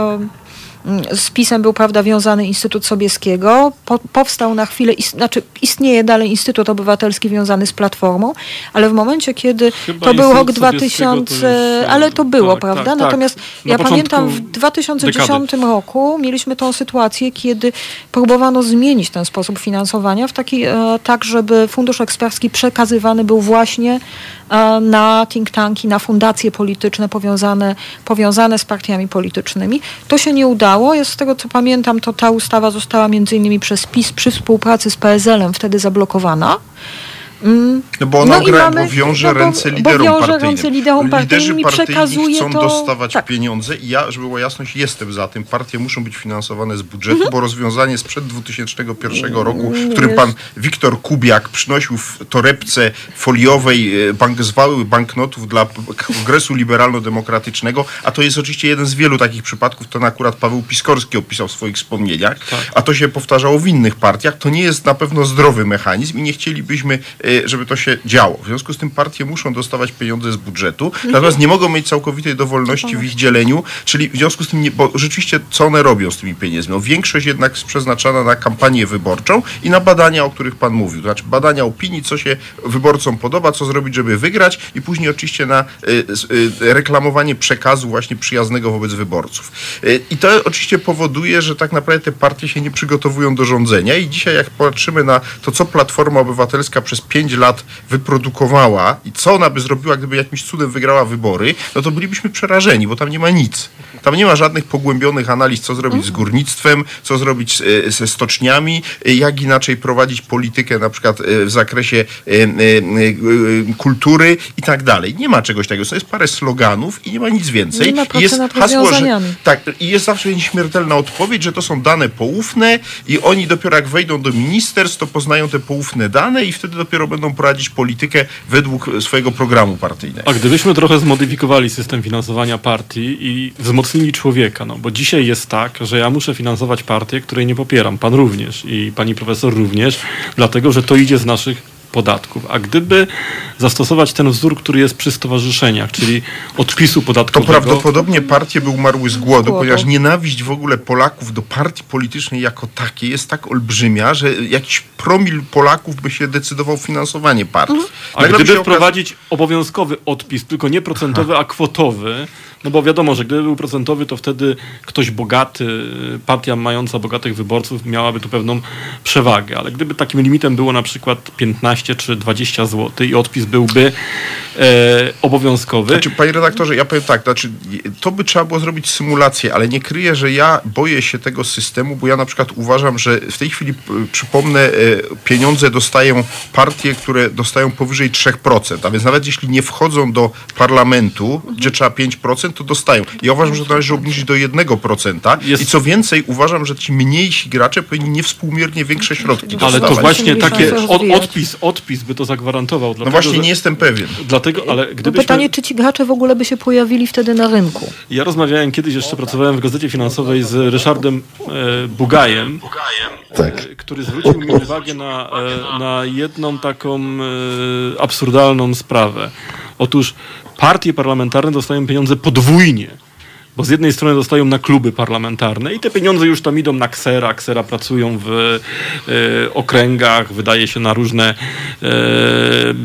y, z PiSem był prawda wiązany Instytut Sobieskiego. Po, powstał na chwilę, is, znaczy istnieje dalej Instytut Obywatelski wiązany z Platformą, ale w momencie, kiedy Chyba to był rok Instytut Sobieskiego to 2000, już, ale to było, tak, prawda? tak, tak. Natomiast Na ja pamiętam w 2010 roku mieliśmy tą sytuację, kiedy próbowano zmienić ten sposób finansowania w taki, e, tak, żeby fundusz ekspercki przekazywany był właśnie e, na think tanki, na fundacje polityczne powiązane, powiązane z partiami politycznymi. To się nie udało. Jest z tego, co pamiętam, to ta ustawa została między innymi przez PiS przy współpracy z PSL-em wtedy zablokowana. Mm. No bo ona No gra, mamy- bo wiąże no bo- ręce bo liderom wiąże partyjnym. ręce liderom partyjnym Liderzy partyjni przekazuje chcą to- dostawać tak. pieniądze i ja, żeby była jasność, jestem za tym. Partie muszą być finansowane z budżetu, Mhm. bo rozwiązanie sprzed 2001 roku, Mm, w którym pan Wiktor Kubiak przynosił w torebce foliowej e, bank, zwały banknotów dla Kongresu Liberalno-Demokratycznego, a to jest oczywiście jeden z wielu takich przypadków, to akurat Paweł Piskorski opisał w swoich wspomnieniach, a to się powtarzało w innych partiach, to nie jest na pewno zdrowy mechanizm i nie chcielibyśmy, e, żeby to się działo. W związku z tym partie muszą dostawać pieniądze z budżetu, natomiast nie mogą mieć całkowitej dowolności w ich dzieleniu, czyli w związku z tym, nie, bo rzeczywiście co one robią z tymi pieniędzmi? No, większość jednak jest przeznaczana na kampanię wyborczą i na badania, o których pan mówił, to znaczy badania opinii, co się wyborcom podoba, co zrobić, żeby wygrać i później oczywiście na y, y, reklamowanie przekazu właśnie przyjaznego wobec wyborców. Y, I to oczywiście powoduje, że tak naprawdę te partie się nie przygotowują do rządzenia i dzisiaj jak patrzymy na to, co Platforma Obywatelska przez pięć lat wyprodukowała i co ona by zrobiła, gdyby jakimś cudem wygrała wybory, no to bylibyśmy przerażeni, bo tam nie ma nic. Tam nie ma żadnych pogłębionych analiz, co zrobić z górnictwem, co zrobić e, ze stoczniami, e, jak inaczej prowadzić politykę na przykład e, w zakresie kultury i tak dalej. Nie ma czegoś takiego. To jest parę sloganów i nie ma nic więcej. Nie ma I pracy jest nad hasło, że, tak, i jest zawsze nieśmiertelna odpowiedź, że to są dane poufne i oni dopiero jak wejdą do ministerstw, to poznają te poufne dane i wtedy dopiero będą prowadzić politykę według swojego programu partyjnego. A gdybyśmy trochę zmodyfikowali system finansowania partii i wzmocnili człowieka, no bo dzisiaj jest tak, że ja muszę finansować partię, której nie popieram, pan również i pani profesor również, dlatego że to idzie z naszych podatków. A gdyby zastosować ten wzór, który jest przy stowarzyszeniach, czyli odpisu To podatkowego, prawdopodobnie partie by umarły z głodu, głodu. ponieważ nienawiść w ogóle Polaków do partii politycznej jako takiej jest tak olbrzymia, że jakiś promil Polaków by się decydował finansowanie partii. Mhm. A Nagle gdyby wprowadzić obowiązkowy odpis, tylko nie procentowy, a kwotowy, no bo wiadomo, że gdyby był procentowy, to wtedy ktoś bogaty, partia mająca bogatych wyborców miałaby tu pewną przewagę, ale gdyby takim limitem było na przykład 15 czy 20 zł i odpis byłby e, obowiązkowy, Znaczy, panie redaktorze, ja powiem tak, znaczy, to by trzeba było zrobić symulację, ale nie kryję, że ja boję się tego systemu, bo ja na przykład uważam, że w tej chwili, przypomnę, e, pieniądze dostają partie, które dostają powyżej 3%, a więc nawet jeśli nie wchodzą do parlamentu, gdzie trzeba 5%, to dostają. Ja uważam, że to należy obniżyć do 1% Jest- i co więcej, uważam, że ci mniejsi gracze powinni niewspółmiernie większe środki ale to właśnie takie to od, odpis, odpis by to zagwarantował. No Dlatego, właśnie, że, nie jestem pewien. Dlatego, ale No gdybyśmy... pytanie, czy ci gracze w ogóle by się pojawili wtedy na rynku? Ja rozmawiałem kiedyś, jeszcze pracowałem w Gazecie Finansowej z Ryszardem e, Bugajem, Tak. e, który zwrócił mi uwagę na, e, na jedną taką e, absurdalną sprawę. Otóż partie parlamentarne dostają pieniądze podwójnie Bo z jednej strony dostają na kluby parlamentarne i te pieniądze już tam idą na ksera, ksera pracują w e, okręgach, wydaje się na różne e,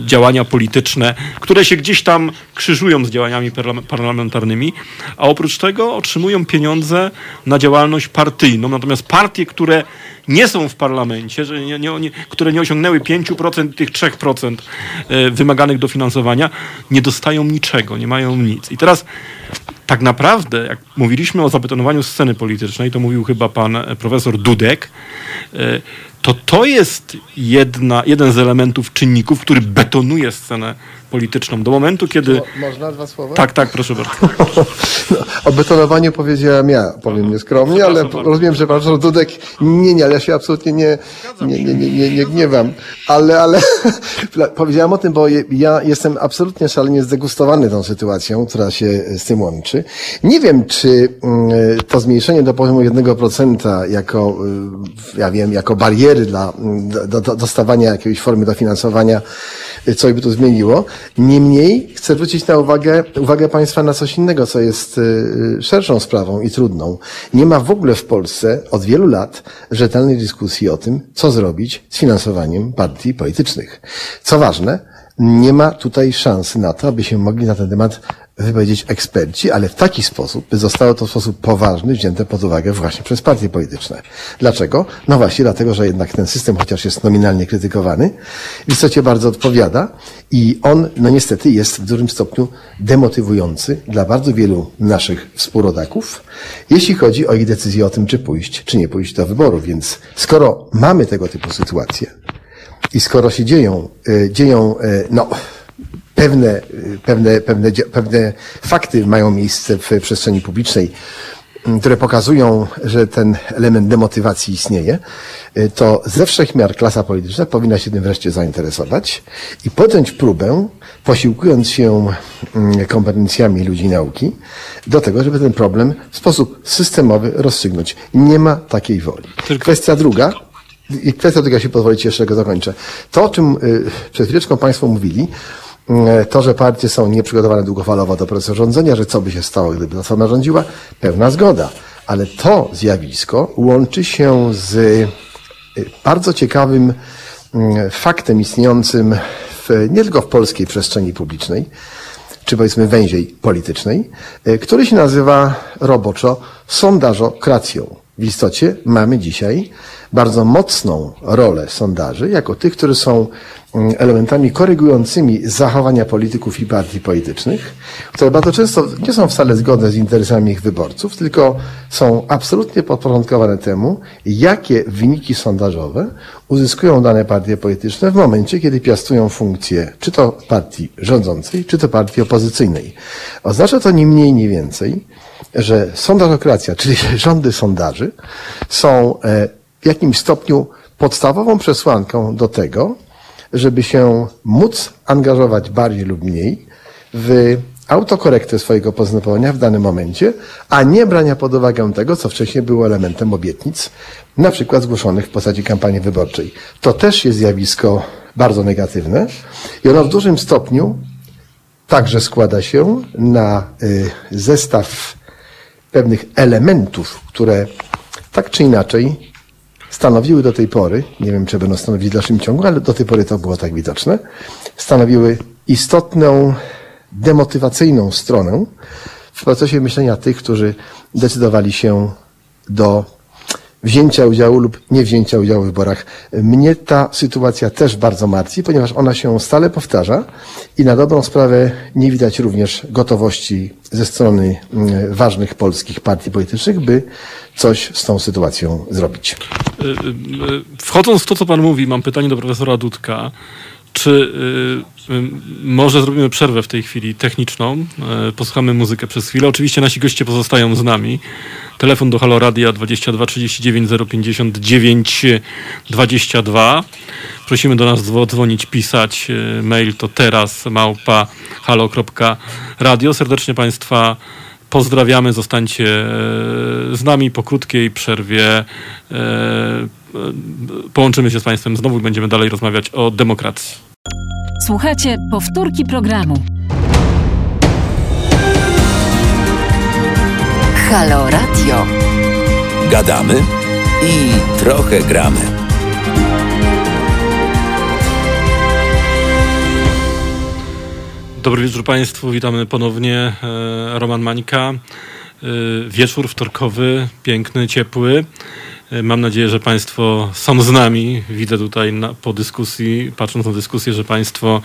działania polityczne, które się gdzieś tam krzyżują z działaniami parlamentarnymi, a oprócz tego otrzymują pieniądze na działalność partyjną. Natomiast partie, które nie są w parlamencie, że nie, nie, nie, które nie osiągnęły 5% tych 3% e, wymaganych dofinansowania, nie dostają niczego, nie mają nic. I teraz tak naprawdę, jak mówiliśmy o zabetonowaniu sceny politycznej, to mówił chyba pan e, profesor Dudek, e, to to jest jedna, jeden z elementów, czynników, który betonuje scenę polityczną. Do momentu, kiedy... Mo, można dwa słowa? Tak, tak, proszę bardzo. no, o betonowaniu powiedziałem ja, powiem nieskromnie, ale rozumiem, że profesor Dudek... Nie, nie, ale ja się absolutnie nie, nie, nie, nie, nie, nie gniewam. Ale, ale powiedziałem o tym, bo ja jestem absolutnie szalenie zdegustowany tą sytuacją, która się z tym łączy. Nie wiem, czy mm, to zmniejszenie do poziomu 1% jako, y, ja wiem, jako bariery dla do, do, dostawania jakiejś formy dofinansowania, y, co by to zmieniło. Niemniej chcę zwrócić na uwagę, uwagę Państwa na coś innego, co jest y, szerszą sprawą i trudną. Nie ma w ogóle w Polsce od wielu lat rzetelnej dyskusji o tym, co zrobić z finansowaniem partii politycznych. Co ważne, nie ma tutaj szansy na to, aby się mogli na ten temat wypowiedzieć eksperci, ale w taki sposób, by zostało to w sposób poważny wzięte pod uwagę właśnie przez partie polityczne. Dlaczego? No właśnie dlatego, że jednak ten system, chociaż jest nominalnie krytykowany, w istocie bardzo odpowiada i on, no niestety, jest w dużym stopniu demotywujący dla bardzo wielu naszych współrodaków, jeśli chodzi o ich decyzję o tym, czy pójść, czy nie pójść do wyborów. Więc skoro mamy tego typu sytuacje i skoro się dzieją, y, dzieją, y, no, pewne, pewne, pewne, pewne fakty mają miejsce w przestrzeni publicznej, które pokazują, że ten element demotywacji istnieje, to ze wszechmiar klasa polityczna powinna się tym wreszcie zainteresować i podjąć próbę, posiłkując się kompetencjami ludzi nauki, do tego, żeby ten problem w sposób systemowy rozstrzygnąć. Nie ma takiej woli. Kwestia druga, i kwestia druga, się pozwolicie, jeszcze go dokończę. To, o czym przed chwileczką Państwo mówili, to, że partie są nieprzygotowane długofalowo do procesu rządzenia, że co by się stało, gdyby Platforma rządziła, pewna zgoda. Ale to zjawisko łączy się z e, bardzo ciekawym faktem istniejącym w, nie tylko w polskiej przestrzeni publicznej, czy powiedzmy węziej politycznej, e, który się nazywa roboczo sondażokracją. W istocie mamy dzisiaj bardzo mocną rolę sondaży, jako tych, które są mm, elementami korygującymi zachowania polityków i partii politycznych, które bardzo często nie są wcale zgodne z interesami ich wyborców, tylko są absolutnie podporządkowane temu, jakie wyniki sondażowe uzyskują dane partie polityczne w momencie, kiedy piastują funkcję czy to partii rządzącej, czy to partii opozycyjnej. Oznacza to ni mniej, ni więcej, że sondażokracja, czyli rządy sondaży, są e, w jakimś stopniu podstawową przesłanką do tego, żeby się móc angażować bardziej lub mniej w autokorektę swojego postępowania w danym momencie, a nie brania pod uwagę tego, co wcześniej było elementem obietnic, na przykład zgłoszonych w postaci kampanii wyborczej. To też jest zjawisko bardzo negatywne i ono w dużym stopniu także składa się na y, zestaw pewnych elementów, które tak czy inaczej stanowiły do tej pory, nie wiem czy będą stanowić w dalszym ciągu, ale do tej pory to było tak widoczne, stanowiły istotną, demotywacyjną stronę w procesie myślenia tych, którzy decydowali się do wzięcia udziału lub nie wzięcia udziału w wyborach. Mnie ta sytuacja też bardzo martwi, ponieważ ona się stale powtarza i na dobrą sprawę nie widać również gotowości ze strony mm, ważnych polskich partii politycznych, by coś z tą sytuacją zrobić. Y, y, y, wchodząc w to, co Pan mówi, mam pytanie do profesora Dudka. Czy może zrobimy przerwę w tej chwili techniczną? posłuchamy muzykę przez chwilę. Oczywiście nasi goście pozostają z nami. Telefon do Halo Radia 22 39 059 22. Prosimy do nas dzwonić, pisać. E, mail to teraz małpa halo.radio. Serdecznie Państwa pozdrawiamy. Zostańcie e, z nami po krótkiej przerwie. E, połączymy się z Państwem znowu i będziemy dalej rozmawiać o demokracji. Słuchajcie powtórki programu. Halo Radio. Gadamy i trochę gramy. Dobry wieczór Państwu, witamy ponownie. E, Roman Mańka. E, wieczór wtorkowy, piękny, ciepły. E, mam nadzieję, że Państwo są z nami. Widzę tutaj na, po dyskusji, patrząc na dyskusję, że Państwo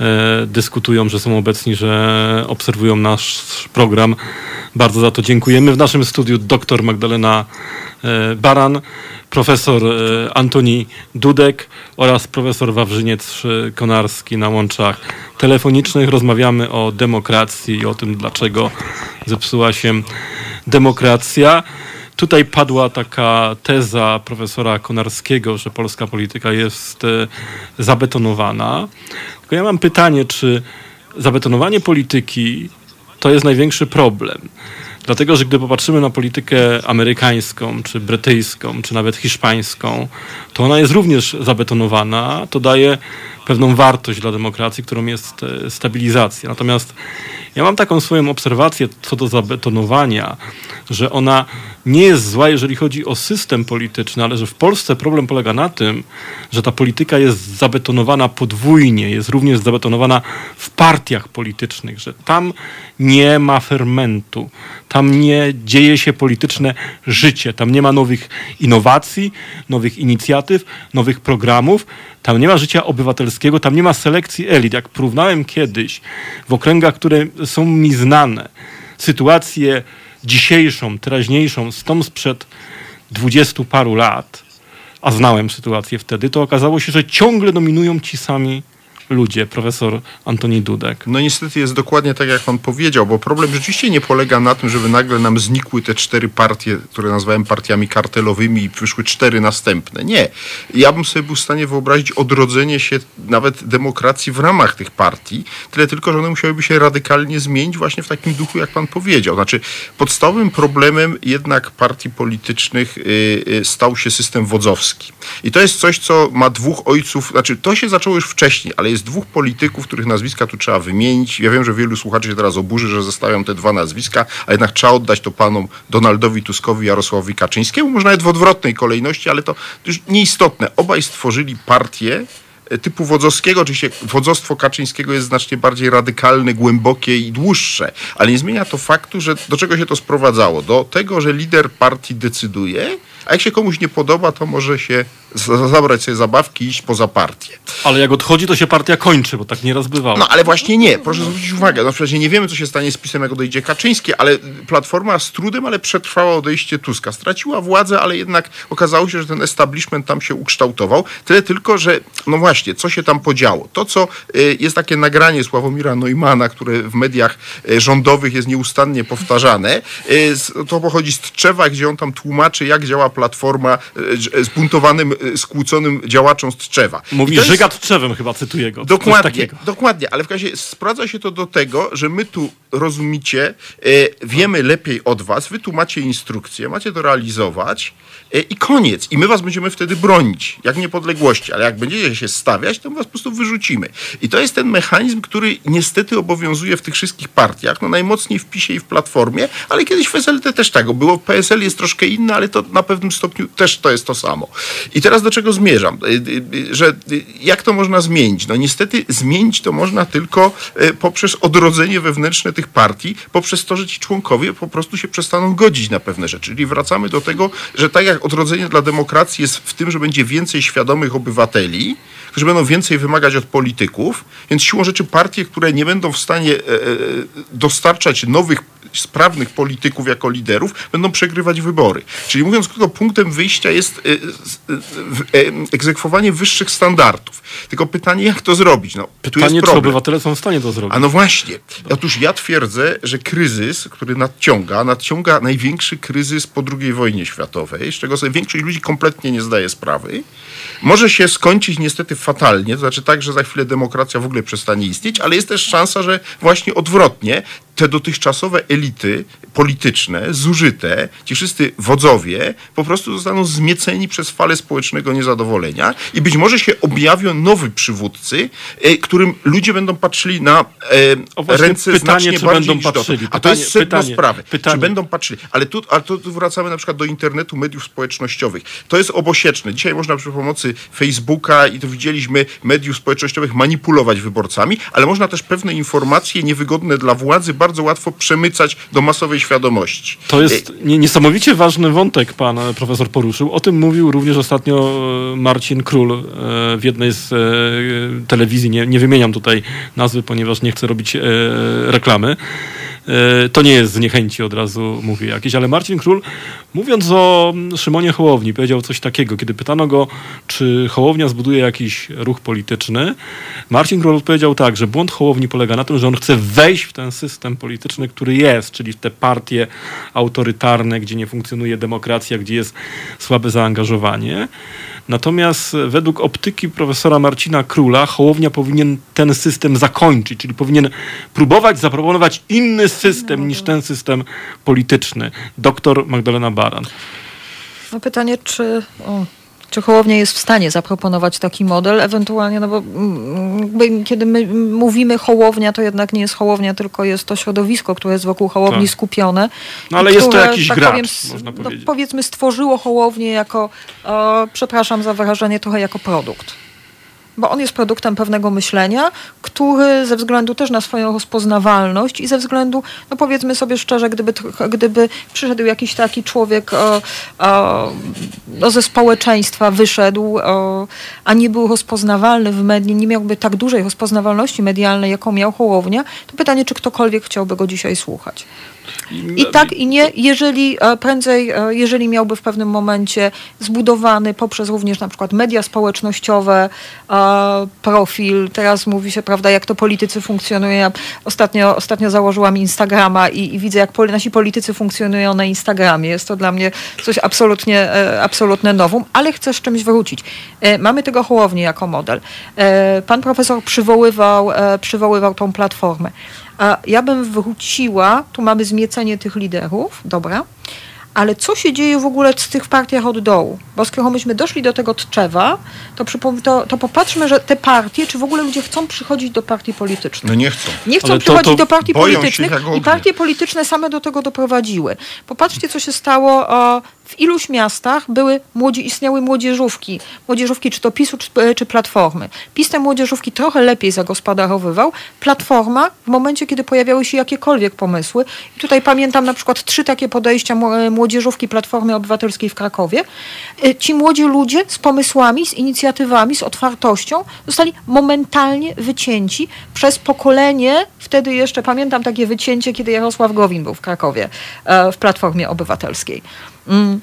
e, dyskutują, że są obecni, że obserwują nasz program. Bardzo za to dziękujemy. W naszym studiu dr Magdalena e, Baran, profesor e, Antoni Dudek oraz profesor Wawrzyniec Konarski na łączach telefonicznych. Rozmawiamy o demokracji i o tym, dlaczego zepsuła się demokracja. Tutaj padła taka teza profesora Konarskiego, że polska polityka jest e, zabetonowana. Tylko ja mam pytanie, czy zabetonowanie polityki to jest największy problem? Dlatego, że gdy popatrzymy na politykę amerykańską, czy brytyjską, czy nawet hiszpańską, to ona jest również zabetonowana. To daje pewną wartość dla demokracji, którą jest e, stabilizacja. Natomiast ja mam taką swoją obserwację co do zabetonowania, że ona nie jest zła, jeżeli chodzi o system polityczny, ale że w Polsce problem polega na tym, że ta polityka jest zabetonowana podwójnie, jest również zabetonowana w partiach politycznych, że tam nie ma fermentu, tam nie dzieje się polityczne życie, tam nie ma nowych innowacji, nowych inicjatyw, nowych programów, tam nie ma życia obywatelskiego, tam nie ma selekcji elit. Jak porównałem kiedyś w okręgach, które są mi znane, sytuację dzisiejszą, teraźniejszą z tą sprzed dwudziestu paru lat, a znałem sytuację wtedy, to okazało się, że ciągle dominują ci sami ludzie, profesor Antoni Dudek. No niestety jest dokładnie tak, jak pan powiedział, bo problem rzeczywiście nie polega na tym, żeby nagle nam znikły te cztery partie, które nazwałem partiami kartelowymi i wyszły cztery następne. Nie. Ja bym sobie był w stanie wyobrazić odrodzenie się nawet demokracji w ramach tych partii, tyle tylko, że one musiałyby się radykalnie zmienić właśnie w takim duchu, jak pan powiedział. Znaczy podstawowym problemem jednak partii politycznych yy, stał się system wodzowski. I to jest coś, co ma dwóch ojców, znaczy to się zaczęło już wcześniej, ale jest dwóch polityków, których nazwiska tu trzeba wymienić. Ja wiem, że wielu słuchaczy się teraz oburzy, że zostawiam te dwa nazwiska, a jednak trzeba oddać to panom Donaldowi Tuskowi Jarosławowi Kaczyńskiemu, może nawet w odwrotnej kolejności, ale to już nieistotne. Obaj stworzyli partię, e, typu wodzowskiego. Oczywiście wodzostwo Kaczyńskiego jest znacznie bardziej radykalne, głębokie i dłuższe, ale nie zmienia to faktu, że do czego się to sprowadzało? Do tego, że lider partii decyduje, a jak się komuś nie podoba, to może się zabrać sobie zabawki i iść poza partię. Ale jak odchodzi, to się partia kończy, bo tak nieraz bywało. No ale właśnie nie. Proszę zwrócić uwagę. No przecież nie wiemy, co się stanie z PiSem, jak odejdzie Kaczyński, ale Platforma z trudem, ale przetrwała odejście Tuska. Straciła władzę, ale jednak okazało się, że ten establishment tam się ukształtował. Tyle tylko, że no właśnie, co się tam podziało? To, co y, jest takie nagranie Sławomira Neumana, które w mediach y, rządowych jest nieustannie powtarzane, y, to pochodzi z Tczewa, gdzie on tam tłumaczy, jak działa Platforma zbuntowanym skłóconym działaczom z Tczewa. Mówi jest... Żyga Tczewem chyba, cytuję go. Dokładnie, dokładnie, ale w razie sprowadza się to do tego, że my tu, rozumicie, e, wiemy lepiej od was, wy tu macie instrukcje, macie to realizować e, i koniec. I my was będziemy wtedy bronić, jak niepodległości, ale jak będziecie się stawiać, to my was po prostu wyrzucimy. I to jest ten mechanizm, który niestety obowiązuje w tych wszystkich partiach, no najmocniej w PiSie i w Platformie, ale kiedyś w SLD też tak było. PSL jest troszkę inny, ale to na pewnym stopniu też to jest to samo. I teraz do czego zmierzam? Y, y, y, że jak to można zmienić? No niestety zmienić to można tylko poprzez odrodzenie wewnętrzne tych partii, poprzez to, że ci członkowie po prostu się przestaną godzić na pewne rzeczy. Czyli wracamy do tego, że tak jak odrodzenie dla demokracji jest w tym, że będzie więcej świadomych obywateli, którzy będą więcej wymagać od polityków, więc siłą rzeczy partie, które nie będą w stanie e, e, dostarczać nowych sprawnych polityków jako liderów, będą przegrywać wybory. Czyli mówiąc krótko, punktem wyjścia jest e, egzekwowanie wyższych standardów. Tylko pytanie, jak to zrobić? No, pytanie, czy obywatele są w stanie to zrobić? A no właśnie. Otóż ja twierdzę, że kryzys, który nadciąga, nadciąga największy kryzys po II wojnie światowej, z czego sobie większość ludzi kompletnie nie zdaje sprawy, może się skończyć niestety fatalnie, to znaczy tak, że za chwilę demokracja w ogóle przestanie istnieć, ale jest też szansa, że właśnie odwrotnie te dotychczasowe elity polityczne, zużyte, ci wszyscy wodzowie po prostu zostaną zmieceni przez falę społecznego niezadowolenia i być może się objawią nowi przywódcy, e, którym ludzie będą patrzyli na e, ręce pytanie, znacznie czy bardziej będą patrzyli. A to jest sedno pytanie- sprawy. pytanie. Czy będą patrzyli? Ale tu, ale tu wracamy na przykład do internetu, mediów społecznościowych. To jest obosieczne. Dzisiaj można przy pomocy Facebooka i to widzieliśmy mediów społecznościowych manipulować wyborcami, ale można też pewne informacje niewygodne dla władzy bardzo łatwo przemycać do masowej świadomości. To jest nie, niesamowicie ważny wątek pan e, profesor poruszył. O tym mówił również ostatnio e, Marcin Król e, w jednej z e, telewizji. Nie, nie wymieniam tutaj nazwy, ponieważ nie chcę robić e, reklamy. E, To nie jest z niechęci, od razu mówię jakieś, ale Marcin Król, mówiąc o mm, Szymonie Hołowni, powiedział coś takiego, kiedy pytano go, czy Hołownia zbuduje jakiś ruch polityczny. Marcin Król odpowiedział tak, że błąd Hołowni polega na tym, że on chce wejść w ten system polityczny, który jest, czyli w te partie autorytarne, gdzie nie funkcjonuje demokracja, gdzie jest słabe zaangażowanie. Natomiast według optyki profesora Marcina Króla Hołownia powinien ten system zakończyć, czyli powinien próbować zaproponować inny system niż ten system polityczny. Doktor Magdalena Baran. No pytanie, czy, o, czy Hołownia jest w stanie zaproponować taki model, ewentualnie, no bo mm, kiedy my mówimy Hołownia, to jednak nie jest Hołownia, tylko jest to środowisko, które jest wokół Hołowni Tak. skupione. No ale i jest to które, jakiś tak gracz, powiem, można no, powiedzieć. powiedzmy stworzyło Hołownię jako, e, przepraszam za wyrażenie, trochę jako produkt. Bo on jest produktem pewnego myślenia, który ze względu też na swoją rozpoznawalność i ze względu, no powiedzmy sobie szczerze, gdyby, gdyby przyszedł jakiś taki człowiek e, e, no ze społeczeństwa, wyszedł, e, a nie był rozpoznawalny w mediach, nie miałby tak dużej rozpoznawalności medialnej, jaką miał Hołownia, to pytanie, czy ktokolwiek chciałby go dzisiaj słuchać. I tak i nie, jeżeli e, prędzej, e, jeżeli miałby w pewnym momencie zbudowany poprzez również na przykład media społecznościowe e, profil, teraz mówi się, prawda, jak to politycy funkcjonują. Ja ostatnio, ostatnio założyłam Instagrama i, i widzę, jak nasi politycy funkcjonują na Instagramie. Jest to dla mnie coś absolutnie, absolutne nowum, ale chcę z czymś wrócić. Mamy tego Hołownię jako model. Pan profesor przywoływał, przywoływał tą platformę. A ja bym wróciła, tu mamy zmiecenie tych liderów, dobra, ale co się dzieje w ogóle z tych partiach od dołu? Bo skoro myśmy doszli do tego Tczewa, to, to, to popatrzmy, że te partie, czy w ogóle ludzie chcą przychodzić do partii politycznych. No nie chcą. Nie chcą Ale to- przychodzić to do partii politycznych i partie polityczne same do tego doprowadziły. Popatrzcie, co się stało o, w iluś miastach były młodzi, istniały młodzieżówki. Młodzieżówki czy to PiSu, czy, e, czy Platformy. PiS te młodzieżówki trochę lepiej zagospodarowywał. Platforma w momencie, kiedy pojawiały się jakiekolwiek pomysły. I tutaj pamiętam na przykład trzy takie podejścia e, młodzieżówki Platformy Obywatelskiej w Krakowie. E, Ci młodzi ludzie z pomysłami, z inicjatywami, z otwartością zostali momentalnie wycięci przez pokolenie, wtedy jeszcze pamiętam takie wycięcie, kiedy Jarosław Gowin był w Krakowie w Platformie Obywatelskiej. Mm.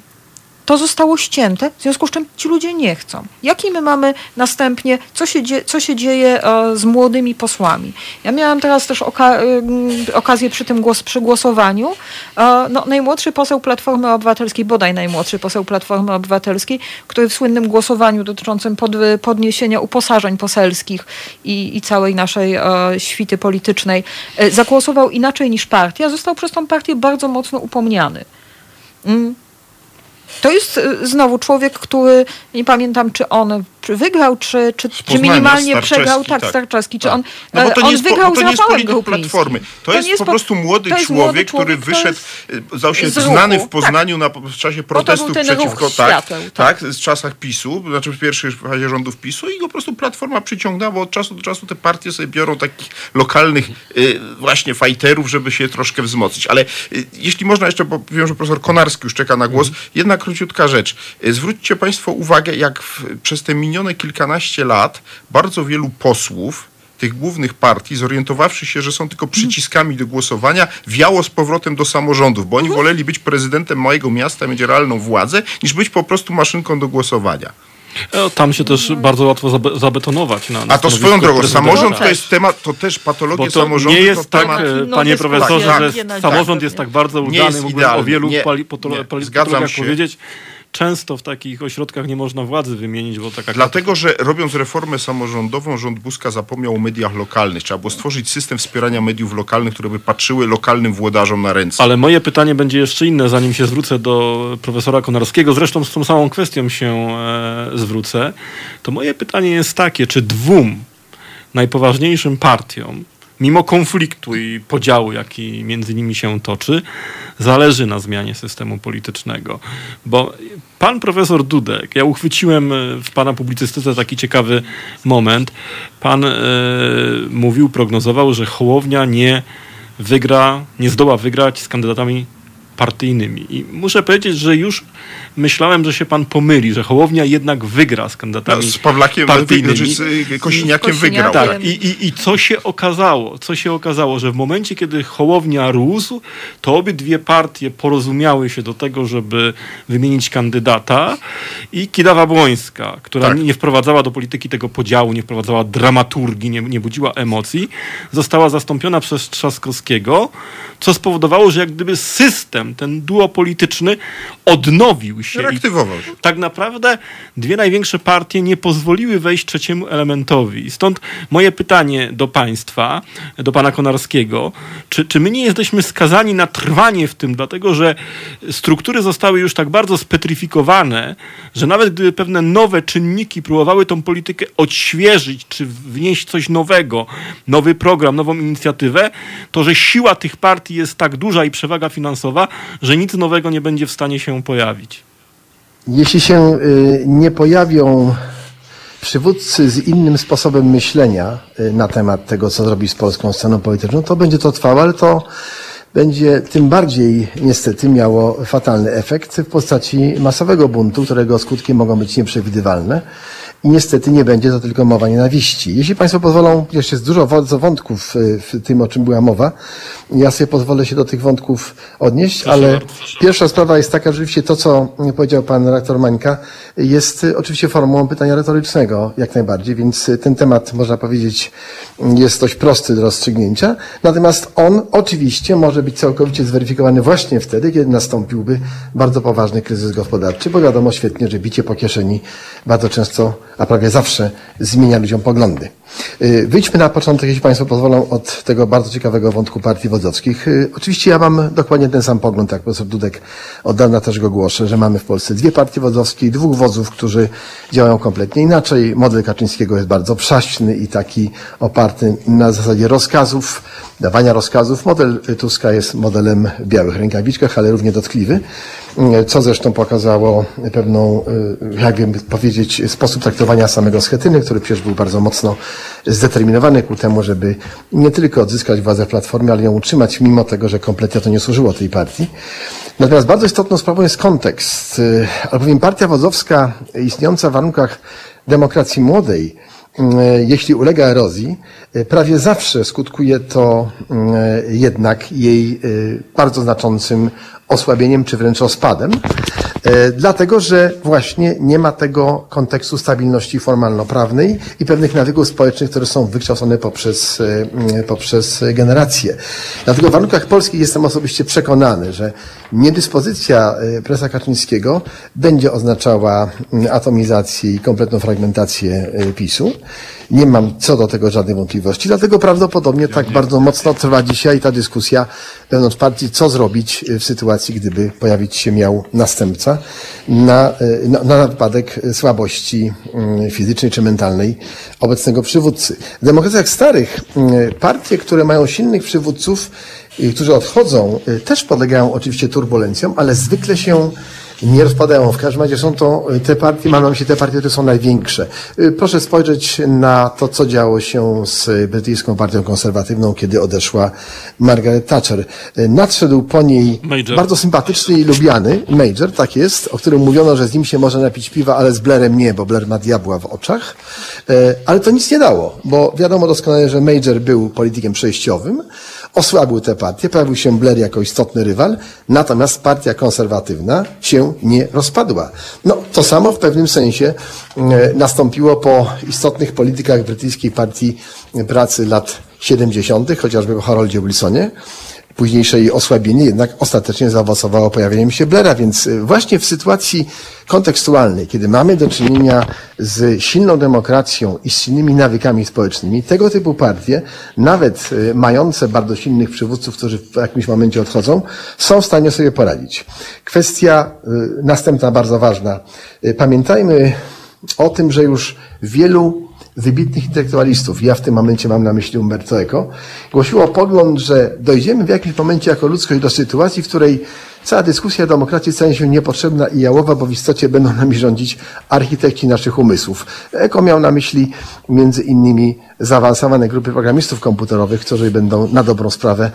To zostało ścięte, w związku z czym ci ludzie nie chcą. Jaki my mamy następnie, co się, dzie- co się dzieje e, z młodymi posłami? Ja miałam teraz też oka- ym, okazję przy tym głos- przy głosowaniu. E, no, najmłodszy poseł Platformy Obywatelskiej, bodaj najmłodszy poseł Platformy Obywatelskiej, który w słynnym głosowaniu dotyczącym pod, podniesienia uposażeń poselskich i, i całej naszej e, świty politycznej e, zagłosował inaczej niż partia, został przez tą partię bardzo mocno upomniany. Mm. To jest y, znowu człowiek, który nie pamiętam, czy on czy wygrał, czy, czy, czy Poznania, minimalnie Starczewski, przegrał. Tak, tak. Starczewski. Czy Tak. on, No bo to e, nie on jest, wygrał bo to z jest Rafałem. Platformy. To, jest, po prostu młody to jest człowiek, młody który człowiek, to wyszedł, jest- y, zdał się znany w tak. Poznaniu na, w czasie to protestów przeciwko, tak, świateł, tak, tak. z czasach PiSu, znaczy w pierwszej fazie rządów PiSu i go po prostu Platforma przyciągnęła, bo od czasu do czasu te partie sobie biorą takich lokalnych y, właśnie fajterów, żeby się troszkę wzmocnić. Ale y, jeśli można jeszcze, bo wiem, że profesor Konarski już czeka na głos, jedna króciutka rzecz. Y, zwróćcie Państwo uwagę, jak w, przez te minione kilkanaście lat bardzo wielu posłów tych głównych partii, zorientowawszy się, że są tylko przyciskami do głosowania, wiało z powrotem do samorządów, bo oni woleli być prezydentem małego miasta, mieć realną władzę, niż być po prostu maszynką do głosowania. E, Tam się też bardzo łatwo zabe- zabetonować. Na, na A to swoją drogą, samorząd No to jest temat, to też patologia to samorządu. nie jest to tak, temat, e, No, panie profesorze, nie że na dzień samorząd jest tak bardzo udany, mógłbym o wielu Nie, pali, patolo- nie. powiedzieć. Często w takich ośrodkach nie można władzy wymienić, bo taka Dlatego, że robiąc reformę samorządową, rząd Buzka zapomniał o mediach lokalnych. Trzeba było stworzyć system wspierania mediów lokalnych, które by patrzyły lokalnym włodarzom na ręce. Ale moje pytanie będzie jeszcze inne, zanim się zwrócę do profesora Konarskiego. Zresztą z tą samą kwestią się e, zwrócę. To moje pytanie jest takie, czy dwóm najpoważniejszym partiom, mimo konfliktu i podziału, jaki między nimi się toczy, zależy na zmianie systemu politycznego. Bo pan profesor Dudek, ja uchwyciłem e, w pana publicystyce taki ciekawy moment. Pan e, mówił, prognozował, że Hołownia nie wygra, nie zdoła wygrać z kandydatami partyjnymi. I muszę powiedzieć, że już myślałem, że się pan pomyli, że Hołownia jednak wygra z kandydatami z Pawlakiem, partyjnymi. znaczy z Kosiniakiem wygrał. Tak, i, i, i co się okazało? Co się okazało, że w momencie, kiedy Hołownia rósł, to obydwie partie porozumiały się do tego, żeby wymienić kandydata i Kidawa Błońska, która Tak. nie wprowadzała do polityki tego podziału, nie wprowadzała dramaturgii, nie, nie budziła emocji, została zastąpiona przez Trzaskowskiego, co spowodowało, że jak gdyby system, ten duopolityczny odnowił się. Reaktywował się. tak naprawdę dwie największe partie nie pozwoliły wejść trzeciemu elementowi. Stąd moje pytanie do państwa, do pana Konarskiego, czy, czy my nie jesteśmy skazani na trwanie w tym, dlatego że struktury zostały już tak bardzo spetryfikowane, że nawet gdyby pewne nowe czynniki próbowały tą politykę odświeżyć, czy wnieść coś nowego, nowy program, nową inicjatywę, to że siła tych partii jest tak duża i przewaga finansowa, że nic nowego nie będzie w stanie się pojawić. Jeśli się y, nie pojawią przywódcy z innym sposobem myślenia y, na temat tego, co zrobić z polską sceną polityczną, to będzie to trwało, ale to będzie tym bardziej niestety miało fatalny efekt w postaci masowego buntu, którego skutki mogą być nieprzewidywalne. I niestety nie będzie to tylko mowa nienawiści. Jeśli Państwo pozwolą, jeszcze jest dużo wątków y, w tym, o czym była mowa. Ja sobie pozwolę się do tych wątków odnieść, ale bardzo. Pierwsza sprawa jest taka, że rzeczywiście to, co powiedział pan redaktor Mańka, jest y, oczywiście formułą pytania retorycznego, jak najbardziej, więc y, ten temat, można powiedzieć, jest dość prosty do rozstrzygnięcia. Natomiast on oczywiście może być całkowicie zweryfikowany właśnie wtedy, kiedy nastąpiłby bardzo poważny kryzys gospodarczy, bo wiadomo świetnie, że bicie po kieszeni bardzo często, a prawie zawsze zmienia ludziom poglądy. Y, Wyjdźmy na początek, jeśli Państwo pozwolą, od tego bardzo ciekawego wątku partii wodzowskich. Y, Oczywiście ja mam dokładnie ten sam pogląd, jak profesor Dudek od dawna też go głoszę, że mamy w Polsce dwie partie wodzowskie i dwóch wodzów, którzy działają kompletnie inaczej. Model Kaczyńskiego jest bardzo przaśny i taki oparty na zasadzie rozkazów, dawania rozkazów. Model Tuska jest modelem w białych rękawiczkach, ale równie dotkliwy, y, co zresztą pokazało pewną, jakby powiedzieć, sposób traktowania samego Schetyny, który przecież był bardzo mocno zdeterminowany ku temu, żeby nie tylko odzyskać władzę w Platformie, ale ją utrzymać, mimo tego, że kompletnie to nie służyło tej partii. Natomiast bardzo istotną sprawą jest kontekst, albowiem partia wodzowska istniejąca w warunkach demokracji młodej, jeśli ulega erozji, prawie zawsze skutkuje to jednak jej y, bardzo znaczącym osłabieniem czy wręcz rozpadem, e, dlatego że właśnie nie ma tego kontekstu stabilności formalno-prawnej i pewnych nawyków społecznych, które są wykształcone poprzez, e, poprzez generacje. Dlatego w warunkach polskich jestem osobiście przekonany, że niedyspozycja e, prezesa Kaczyńskiego będzie oznaczała atomizację i kompletną fragmentację PiSu. Nie mam co do tego żadnej wątpliwości, dlatego prawdopodobnie tak bardzo mocno trwa dzisiaj ta dyskusja wewnątrz partii, co zrobić w sytuacji, gdyby pojawić się miał następca na, na, na wypadek słabości mm, fizycznej czy mentalnej obecnego przywódcy. W demokracjach starych mm, partie, które mają silnych przywódców, którzy odchodzą, y, też podlegają oczywiście turbulencjom, ale zwykle się nie rozpadają. W każdym razie są to y, te partie, mam na myśli te partie, które są największe. Y, Proszę spojrzeć na to, co działo się z brytyjską partią konserwatywną, kiedy odeszła Margaret Thatcher. Y, Nadszedł po niej Major. bardzo sympatyczny i lubiany Major, tak jest, o którym mówiono, że z nim się może napić piwa, ale z Blairem nie, bo Blair ma diabła w oczach. Ale to nic nie dało, bo wiadomo doskonale, że Major był politykiem przejściowym, osłabił tę partię, pojawił się Blair jako istotny rywal, natomiast partia konserwatywna się nie rozpadła. No, to samo w pewnym sensie e, nastąpiło po istotnych politykach brytyjskiej partii pracy lat 70., chociażby po Haroldzie Wilsonie, późniejsze jej osłabienie jednak ostatecznie zaowocowało pojawieniem się Blera, więc y, właśnie w sytuacji kontekstualnej, kiedy mamy do czynienia z silną demokracją i z silnymi nawykami społecznymi, tego typu partie, nawet y, mające bardzo silnych przywódców, którzy w jakimś momencie odchodzą, są w stanie sobie poradzić. Kwestia y, następna, bardzo ważna. Pamiętajmy o tym, że już wielu wybitnych intelektualistów, ja w tym momencie mam na myśli Umberto Eco, głosiło pogląd, że dojdziemy w jakimś momencie jako ludzkość do sytuacji, w której cała dyskusja o demokracji stanie się niepotrzebna i jałowa, bo w istocie będą nami rządzić architekci naszych umysłów. Eko miał na myśli między innymi zaawansowane grupy programistów komputerowych, którzy będą na dobrą sprawę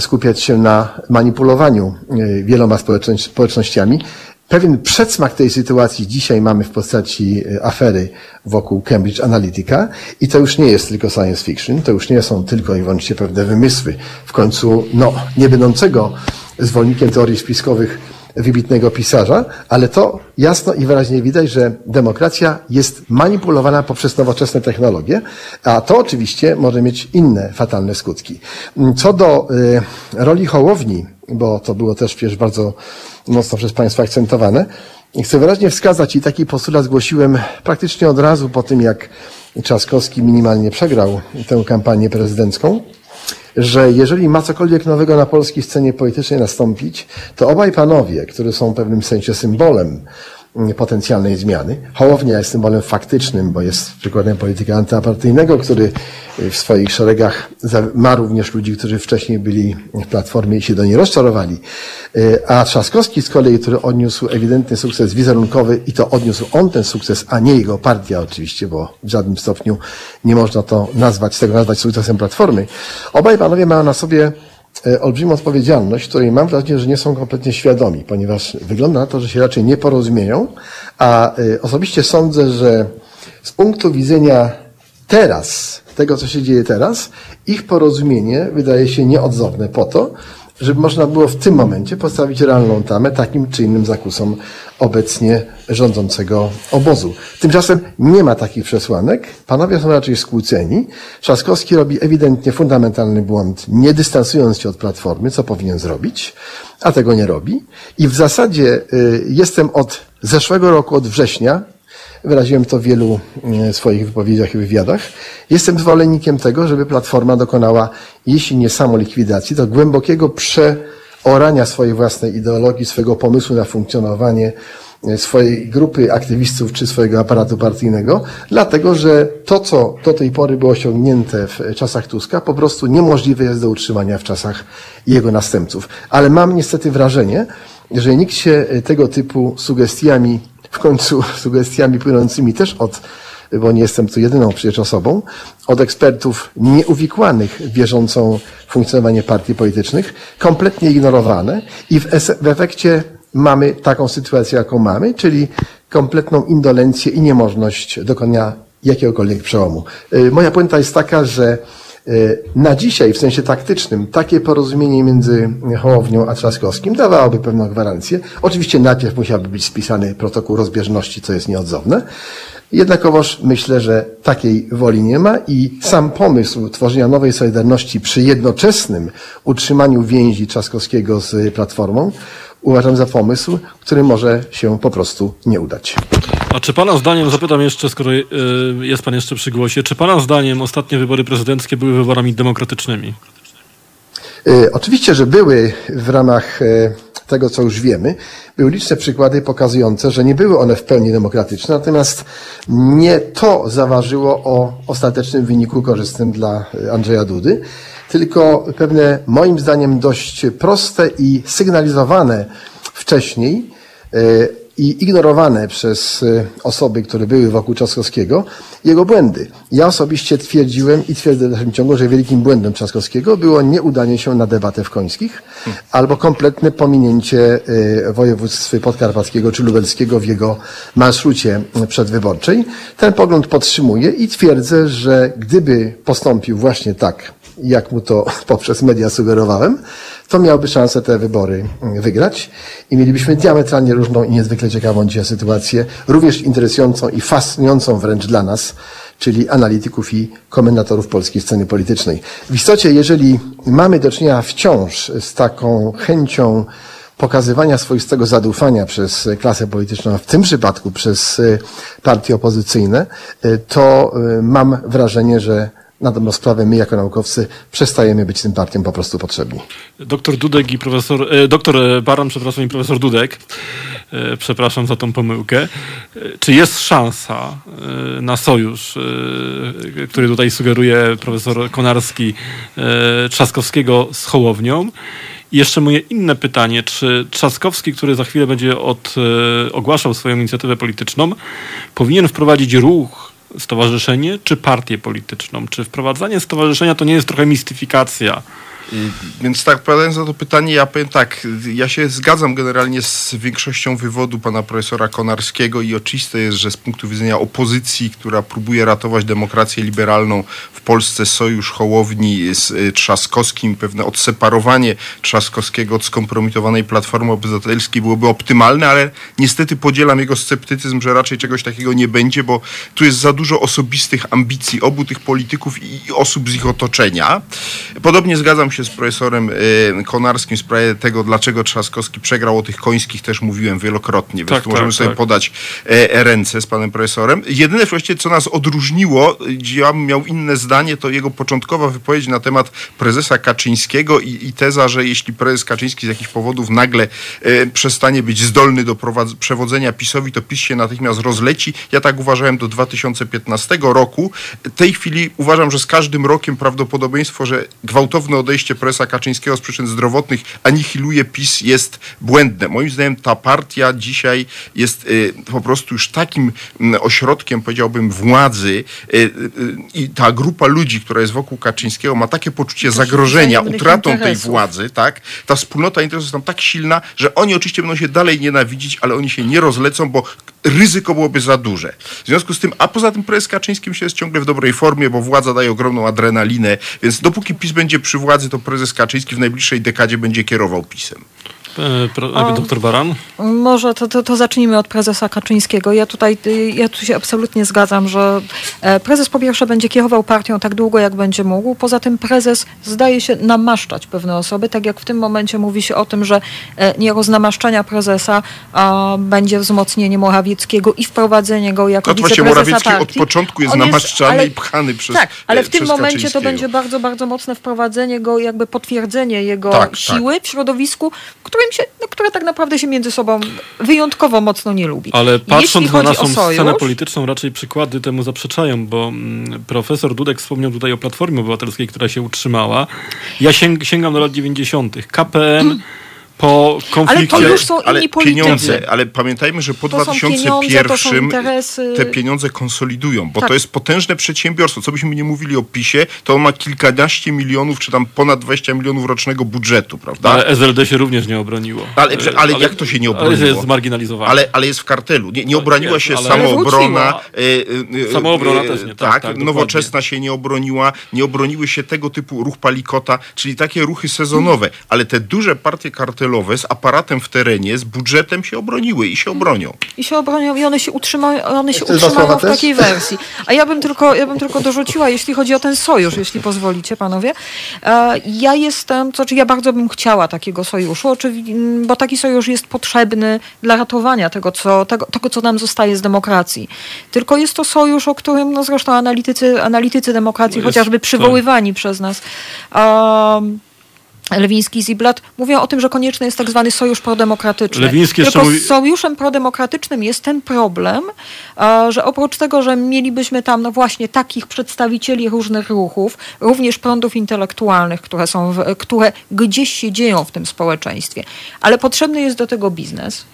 skupiać się na manipulowaniu y, wieloma społecznościami. Pewien przedsmak tej sytuacji dzisiaj mamy w postaci e, afery wokół Cambridge Analytica i to już nie jest tylko science fiction, to już nie są tylko i wyłącznie pewne wymysły. W końcu, no, nie będącego zwolennikiem teorii spiskowych wybitnego pisarza, ale to jasno i wyraźnie widać, że demokracja jest manipulowana poprzez nowoczesne technologie, a to oczywiście może mieć inne fatalne skutki. Co do y, roli Hołowni, bo to było też przecież bardzo mocno przez Państwa akcentowane, chcę wyraźnie wskazać i taki postulat zgłosiłem praktycznie od razu po tym, jak Trzaskowski minimalnie przegrał tę kampanię prezydencką, że jeżeli ma cokolwiek nowego na polskiej scenie politycznej nastąpić, to obaj panowie, którzy są w pewnym sensie symbolem potencjalnej zmiany. Hołownia jest symbolem faktycznym, bo jest przykładem polityka antyapartyjnego, który y, w swoich szeregach ma również ludzi, którzy wcześniej byli w Platformie i się do niej rozczarowali. Y, A Trzaskowski z kolei, który odniósł ewidentny sukces wizerunkowy i to odniósł on ten sukces, a nie jego partia oczywiście, bo w żadnym stopniu nie można to nazwać, tego nazwać sukcesem Platformy. Obaj panowie mają na sobie olbrzymią odpowiedzialność, której mam wrażenie, że nie są kompletnie świadomi, ponieważ wygląda na to, że się raczej nie porozumieją, a e, osobiście sądzę, że z punktu widzenia teraz, tego co się dzieje teraz, ich porozumienie wydaje się nieodzowne po to, żeby można było w tym momencie postawić realną tamę takim czy innym zakusom obecnie rządzącego obozu. Tymczasem nie ma takich przesłanek. Panowie są raczej skłóceni. Trzaskowski robi ewidentnie fundamentalny błąd, nie dystansując się od Platformy, co powinien zrobić, a tego nie robi. I w zasadzie y, jestem od zeszłego roku, od września, Wyraziłem to w wielu e, swoich wypowiedziach i wywiadach. Jestem zwolennikiem tego, żeby Platforma dokonała, jeśli nie samolikwidacji, to głębokiego przeorania swojej własnej ideologii, swojego pomysłu na funkcjonowanie e, swojej grupy aktywistów czy swojego aparatu partyjnego, dlatego że to, co do tej pory było osiągnięte w czasach Tuska, po prostu niemożliwe jest do utrzymania w czasach jego następców. Ale mam niestety wrażenie, że nikt się tego typu sugestiami w końcu sugestiami płynącymi też od, bo nie jestem tu jedyną przecież osobą, od ekspertów nieuwikłanych w bieżącą funkcjonowanie partii politycznych, kompletnie ignorowane i w, w efekcie mamy taką sytuację, jaką mamy, czyli kompletną indolencję i niemożność dokonania jakiegokolwiek przełomu. Y, Moja puenta jest taka, że na dzisiaj, w sensie taktycznym, takie porozumienie między Hołownią a Trzaskowskim dawałoby pewną gwarancję. Oczywiście najpierw musiałby być spisany protokół rozbieżności, co jest nieodzowne. Jednakowoż myślę, że takiej woli nie ma i sam pomysł tworzenia nowej Solidarności przy jednoczesnym utrzymaniu więzi Trzaskowskiego z Platformą uważam za pomysł, który może się po prostu nie udać. A czy pana zdaniem, zapytam jeszcze, skoro y, jest pan jeszcze przy głosie, czy pana zdaniem ostatnie wybory prezydenckie były wyborami demokratycznymi? Y, Oczywiście, że były w ramach e, tego, co już wiemy, były liczne przykłady pokazujące, że nie były one w pełni demokratyczne, natomiast nie to zaważyło o ostatecznym wyniku korzystnym dla e, Andrzeja Dudy, tylko pewne, moim zdaniem, dość proste i sygnalizowane wcześniej e, i ignorowane przez e, osoby, które były wokół Trzaskowskiego, jego błędy. Ja osobiście twierdziłem i twierdzę w dalszym ciągu, że wielkim błędem Trzaskowskiego było nieudanie się na debatę w Końskich albo kompletne pominięcie e, województw podkarpackiego czy lubelskiego w jego marszrucie przedwyborczej. Ten pogląd podtrzymuję i twierdzę, że gdyby postąpił właśnie tak, jak mu to poprzez media sugerowałem, to miałby szansę te wybory mm, wygrać i mielibyśmy diametralnie różną i niezwykle ciekawą dzisiaj sytuację, również interesującą i fascynującą wręcz dla nas, czyli analityków i komentatorów polskiej sceny politycznej. W istocie, jeżeli mamy do czynienia wciąż z taką chęcią pokazywania swoistego zaufania przez klasę polityczną, w tym przypadku przez e, partie opozycyjne, e, to e, mam wrażenie, że na dobrą sprawę my jako naukowcy przestajemy być tym partiom po prostu potrzebni. Doktor Dudek i profesor, e, doktor Baran, przepraszam, i profesor Dudek, e, przepraszam za tą pomyłkę. E, czy jest szansa e, na sojusz, e, który tutaj sugeruje profesor Konarski, e, Trzaskowskiego z Hołownią? I jeszcze moje inne pytanie, czy Trzaskowski, który za chwilę będzie od, e, ogłaszał swoją inicjatywę polityczną, powinien wprowadzić ruch, stowarzyszenie, czy partię polityczną? Czy wprowadzanie stowarzyszenia to nie jest trochę mistyfikacja? Więc tak, odpowiadając na to pytanie, ja powiem tak, ja się zgadzam generalnie z większością wywodu pana profesora Konarskiego i oczywiste jest, że z punktu widzenia opozycji, która próbuje ratować demokrację liberalną w Polsce, sojusz Hołowni z y, Trzaskowskim, pewne odseparowanie Trzaskowskiego od skompromitowanej Platformy Obywatelskiej byłoby optymalne, ale niestety podzielam jego sceptycyzm, że raczej czegoś takiego nie będzie, bo tu jest za dużo osobistych ambicji obu tych polityków i osób z ich otoczenia. Podobnie zgadzam się z profesorem y, Konarskim w sprawie tego, dlaczego Trzaskowski przegrał o tych końskich, też mówiłem wielokrotnie, więc Tak, możemy tak, sobie tak. podać e, ręce z panem profesorem. Jedyne właściwie, co nas odróżniło, gdzie ja miał inne zdanie, to jego początkowa wypowiedź na temat prezesa Kaczyńskiego i, i teza, że jeśli prezes Kaczyński z jakichś powodów nagle e, przestanie być zdolny do przewodzenia PiSowi, to PiS się natychmiast rozleci. Ja tak uważałem do 2015 roku. W tej chwili uważam, że z każdym rokiem prawdopodobieństwo, że gwałtowne odejście prezesa Kaczyńskiego z przyczyn zdrowotnych anihiluje PiS jest błędne. Moim zdaniem ta partia dzisiaj jest y, po prostu już takim mm, ośrodkiem, powiedziałbym, władzy y, y, i ta grupa ludzi, która jest wokół Kaczyńskiego ma takie poczucie zagrożenia utratą tej władzy, tak? Ta wspólnota interesów jest tam tak silna, że oni oczywiście będą się dalej nienawidzić, ale oni się nie rozlecą, bo ryzyko byłoby za duże. W związku z tym, a poza tym prezes Kaczyński myślę, jest ciągle w dobrej formie, bo władza daje ogromną adrenalinę, więc dopóki PiS będzie przy władzy, to prezes Kaczyński w najbliższej dekadzie będzie kierował PiSem. E, pro, doktor Baran? Może to, to, to zacznijmy od prezesa Kaczyńskiego. Ja tutaj y, ja tu się absolutnie zgadzam, że e, prezes po pierwsze będzie kierował partią tak długo, jak będzie mógł. Poza tym prezes zdaje się namaszczać pewne osoby, tak jak w tym momencie mówi się o tym, że e, nie z namaszczania prezesa a, będzie wzmocnienie Morawieckiego i wprowadzenie go jako No to właśnie wiceprezesa Morawiecki od początku jest On namaszczany ale- i pchany przez Tak, ale w tym momencie to będzie bardzo, bardzo mocne wprowadzenie go, jakby potwierdzenie jego Tak, tak. siły w środowisku, którym się, no, które tak naprawdę się między sobą wyjątkowo mocno nie lubi. Ale Jeśli patrząc na naszą sojusz, scenę polityczną, raczej przykłady temu zaprzeczają, bo mm, profesor Dudek wspomniał tutaj o Platformie Obywatelskiej, która się utrzymała. Ja sięg, sięgam do lat 90. KPN po konflikcie... Ale to już są ale inni politycy. pieniądze, ale pamiętajmy, że po To są pieniądze, to są 2001 interesy. te pieniądze konsolidują, bo Tak. to jest potężne przedsiębiorstwo. Co byśmy nie mówili o PiSie, to on ma kilkanaście milionów, czy tam ponad 20 milionów rocznego budżetu, prawda? Ale SLD się również nie obroniło. Ale- E, ale jak to się nie Ale obroniło? jest zmarginalizowane. Ale, ale jest w kartelu. Nie, nie obroniła jest, się ale- samoobrona. Ale e, e, e, Samoobrona e, też nie, tak, Tak, tak, dokładnie. nowoczesna się nie obroniła. Nie obroniły się tego typu ruch palikota, czyli takie ruchy sezonowe. Ale te duże partie kartelowe z aparatem w terenie, z budżetem się obroniły i się obronią. I się obronią i one się utrzymają, one się utrzymają w takiej wersji. A ja bym tylko, ja bym tylko dorzuciła, jeśli chodzi o ten sojusz, jeśli pozwolicie panowie. E, Ja jestem, to znaczy ja bardzo bym chciała takiego sojuszu, bo taki sojusz jest potrzebny dla ratowania tego co, tego, tego, co nam zostaje z demokracji. Tylko jest to sojusz, o którym no zresztą analitycy, analitycy demokracji, Jest- chociażby tak. przywoływani przez nas, um, Lewiński i Ziblatt mówią o tym, że konieczny jest tak zwany sojusz prodemokratyczny. Lewiński Tylko mówi- z sojuszem prodemokratycznym jest ten problem, że oprócz tego, że mielibyśmy tam no właśnie takich przedstawicieli różnych ruchów, również prądów intelektualnych, które, są w, które gdzieś się dzieją w tym społeczeństwie, ale potrzebny jest do tego biznes,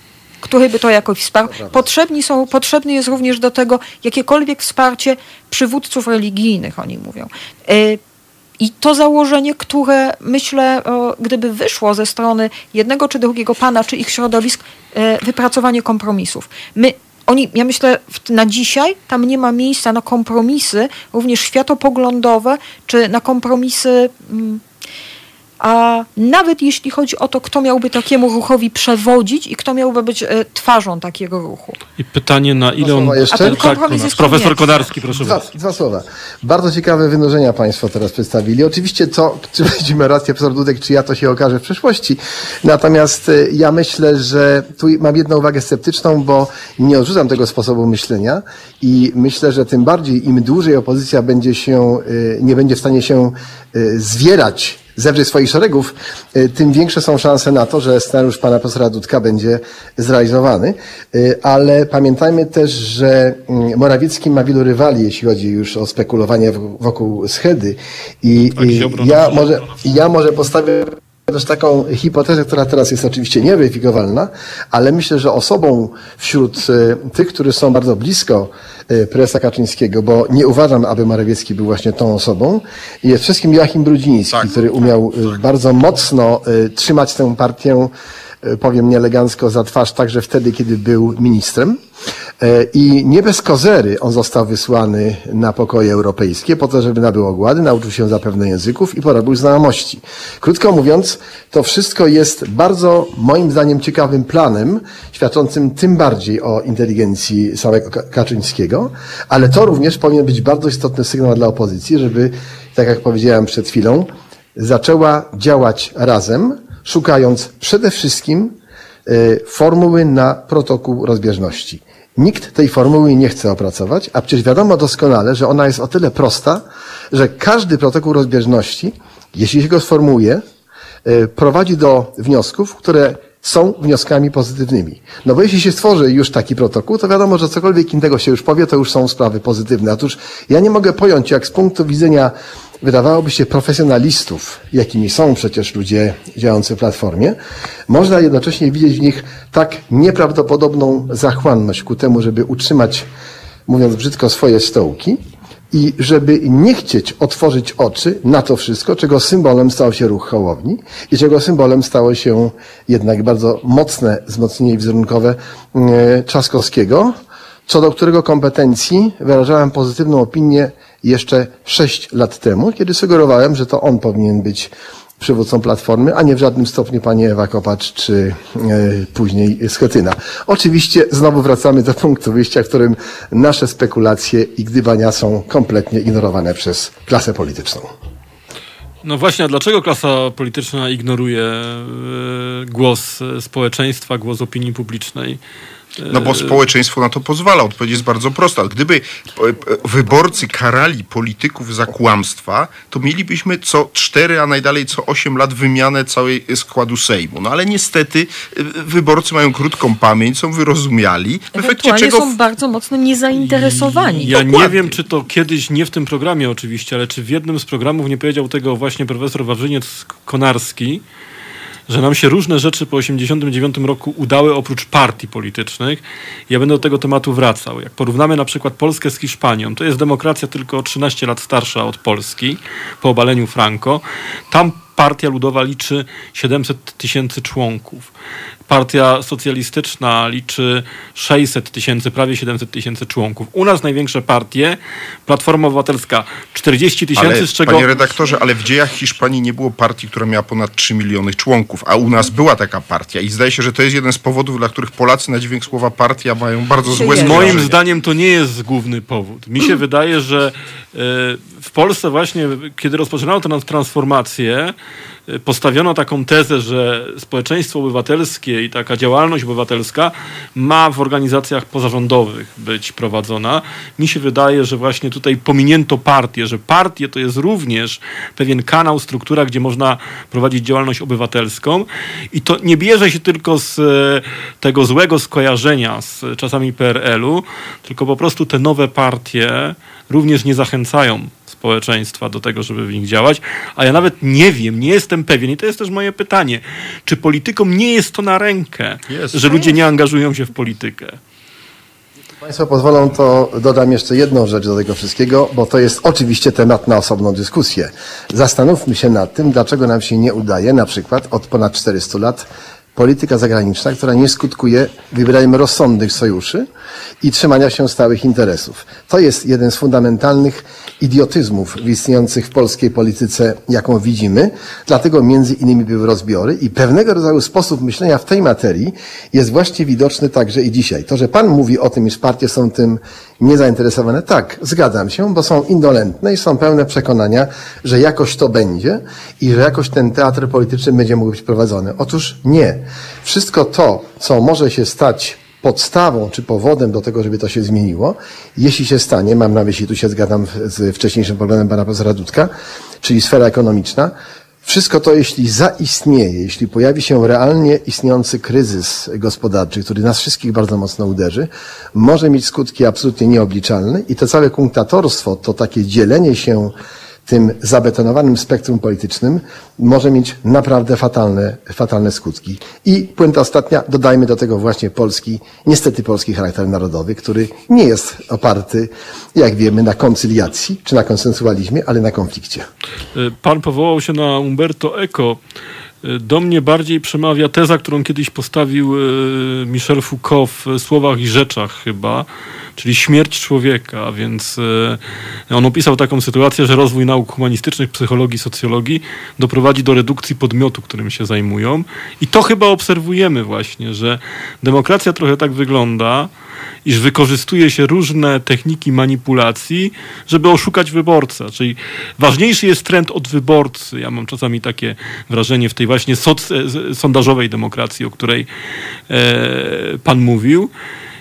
który by to jakoś wsparł. Potrzebni są, potrzebny jest również do tego jakiekolwiek wsparcie przywódców religijnych, oni mówią. E, I to założenie, które myślę, o, gdyby wyszło ze strony jednego czy drugiego pana, czy ich środowisk, e, wypracowanie kompromisów. My, oni, ja myślę, na dzisiaj tam nie ma miejsca na kompromisy, również światopoglądowe, czy na kompromisy. A nawet jeśli chodzi o to, kto miałby takiemu ruchowi przewodzić i kto miałby być e, twarzą takiego ruchu. I pytanie, na ile on... jeszcze? A ten Tak, kompromis Konar- jest Profesor konieczny. Konarski, proszę Dwa, bardzo. dwa słowa. Bardzo ciekawe wynurzenia Państwo teraz przedstawili. Oczywiście to, czy będziemy rację, profesor Dudek, czy ja, to się okaże w przyszłości. Natomiast e, ja myślę, że tu mam jedną uwagę sceptyczną, bo nie odrzucam tego sposobu myślenia i myślę, że tym bardziej im dłużej opozycja będzie się, e, nie będzie w stanie się e, zwierać zewrzeć swoich szeregów, e, tym większe są szanse na to, że scenariusz pana profesora Dudka będzie zrealizowany. E, Ale pamiętajmy też, że mm, Morawiecki ma wielu rywali, jeśli chodzi już o spekulowanie wokół schedy. I, Tak, i ja, może, ja może postawię też taką hipotezę, która teraz jest oczywiście nieweryfikowalna, ale myślę, że osobą wśród e, tych, którzy są bardzo blisko prezesa Kaczyńskiego, bo nie uważam, aby Morawiecki był właśnie tą osobą, jest wszystkim Joachim Brudziński, Tak. który umiał e, bardzo mocno e, trzymać tę partię, powiem nieelegancko, za twarz także wtedy, kiedy był ministrem. E, I nie bez kozery on został wysłany na pokoje europejskie po to, żeby nabył ogłady, nauczył się zapewne języków i porobił znajomości. Krótko mówiąc, to wszystko jest bardzo, moim zdaniem, ciekawym planem, świadczącym tym bardziej o inteligencji samego Ka- Kaczyńskiego, ale to również powinien być bardzo istotny sygnał dla opozycji, żeby, tak jak powiedziałem przed chwilą, zaczęła działać razem, szukając przede wszystkim y, formuły na protokół rozbieżności. Nikt tej formuły nie chce opracować, a przecież wiadomo doskonale, że ona jest o tyle prosta, że każdy protokół rozbieżności, jeśli się go sformułuje, y, prowadzi do wniosków, które są wnioskami pozytywnymi. No bo jeśli się stworzy już taki protokół, to wiadomo, że cokolwiek innego się już powie, to już są sprawy pozytywne. Otóż ja nie mogę pojąć, jak z punktu widzenia wydawałoby się profesjonalistów, jakimi są przecież ludzie działający w Platformie, można jednocześnie widzieć w nich tak nieprawdopodobną zachłanność ku temu, żeby utrzymać, mówiąc brzydko, swoje stołki i żeby nie chcieć otworzyć oczy na to wszystko, czego symbolem stał się ruch Hołowni i czego symbolem stało się jednak bardzo mocne wzmocnienie wizerunkowe e, Trzaskowskiego, co do którego kompetencji wyrażałem pozytywną opinię jeszcze sześć lat temu, kiedy sugerowałem, że to on powinien być przywódcą Platformy, a nie w żadnym stopniu pani Ewa Kopacz czy e, później Schetyna. Oczywiście znowu wracamy do punktu wyjścia, w którym nasze spekulacje i gdybania są kompletnie ignorowane przez klasę polityczną. No właśnie, a dlaczego klasa polityczna ignoruje e, głos e, społeczeństwa, głos opinii publicznej? No bo społeczeństwo na to pozwala. Odpowiedź jest bardzo prosta. Gdyby e, e, wyborcy karali polityków za kłamstwa, to mielibyśmy co cztery, a najdalej co osiem lat wymianę całej składu Sejmu. No ale niestety e, wyborcy mają krótką pamięć, są wyrozumiali, w efekcie czego... są bardzo mocno niezainteresowani. Ja nie Dokładnie. wiem, czy to kiedyś, nie w tym programie oczywiście, ale czy w jednym z programów nie powiedział tego właśnie profesor Wawrzyniec-Konarski, że nam się różne rzeczy po 1989 roku udały oprócz partii politycznych. Ja będę do tego tematu wracał. Jak porównamy na przykład Polskę z Hiszpanią, to jest demokracja tylko o 13 lat starsza od Polski po obaleniu Franco. Tam partia ludowa liczy 700 tysięcy członków. Partia socjalistyczna liczy 600 tysięcy, prawie 700 tysięcy członków. U nas największe partie, Platforma Obywatelska 40 tysięcy, Ale, z czego... Panie redaktorze, ale w dziejach Hiszpanii nie było partii, która miała ponad 3 miliony członków, a u nas była taka partia i zdaje się, że to jest jeden z powodów, dla których Polacy na dźwięk słowa partia mają bardzo złe. Moim zdaniem to nie jest główny powód. Mi się wydaje, że e, w Polsce właśnie, kiedy rozpoczynano tę transformację, postawiono taką tezę, że społeczeństwo obywatelskie i taka działalność obywatelska ma w organizacjach pozarządowych być prowadzona. Mi się wydaje, że właśnie tutaj pominięto partię, że partie to jest również pewien kanał, struktura, gdzie można prowadzić działalność obywatelską i to nie bierze się tylko z e, tego złego skojarzenia z czasami PRL-u, tylko po prostu te nowe partie również nie zachęcają społeczeństwa do tego, żeby w nich działać. A ja nawet nie wiem, nie jestem pewien, i to jest też moje pytanie, czy politykom nie jest to na rękę, Jest. że ludzie nie angażują się w politykę. Państwo pozwolą, to dodam jeszcze jedną rzecz do tego wszystkiego, bo to jest oczywiście temat na osobną dyskusję. Zastanówmy się nad tym, dlaczego nam się nie udaje, na przykład od ponad 400 lat, polityka zagraniczna, która nie skutkuje wybieraniem rozsądnych sojuszy i trzymania się stałych interesów. To jest jeden z fundamentalnych idiotyzmów istniejących w polskiej polityce, jaką widzimy. Dlatego między innymi były rozbiory i pewnego rodzaju sposób myślenia w tej materii jest właśnie widoczny także i dzisiaj. To, że Pan mówi o tym, iż partie są tym niezainteresowane, tak, zgadzam się, bo są indolentne i są pełne przekonania, że jakoś to będzie i że jakoś ten teatr polityczny będzie mógł być prowadzony. Otóż nie. Wszystko to, co może się stać podstawą czy powodem do tego, żeby to się zmieniło, jeśli się stanie, mam na myśli, tu się zgadzam z wcześniejszym poglądem pana profesora Dudka, czyli sfera ekonomiczna, wszystko to, jeśli zaistnieje, jeśli pojawi się realnie istniejący kryzys gospodarczy, który nas wszystkich bardzo mocno uderzy, może mieć skutki absolutnie nieobliczalne i to całe kunktatorstwo, to takie dzielenie się tym zabetonowanym spektrum politycznym może mieć naprawdę fatalne, fatalne skutki. I puenta ostatnia, dodajmy do tego właśnie polski, niestety polski charakter narodowy, który nie jest oparty, jak wiemy, na koncyliacji czy na konsensualizmie, ale na konflikcie. Pan powołał się na Umberto Eco. Do mnie bardziej przemawia teza, którą kiedyś postawił e, Michel Foucault w Słowach i Rzeczach chyba, czyli śmierć człowieka, więc e, on opisał taką sytuację, że rozwój nauk humanistycznych, psychologii, socjologii doprowadzi do redukcji podmiotu, którym się zajmują. I to chyba obserwujemy właśnie, że demokracja trochę tak wygląda, iż wykorzystuje się różne techniki manipulacji, żeby oszukać wyborcę. Czyli ważniejszy jest trend od wyborcy. Ja mam czasami takie wrażenie w tej właśnie soc- sondażowej demokracji, o której e, pan mówił.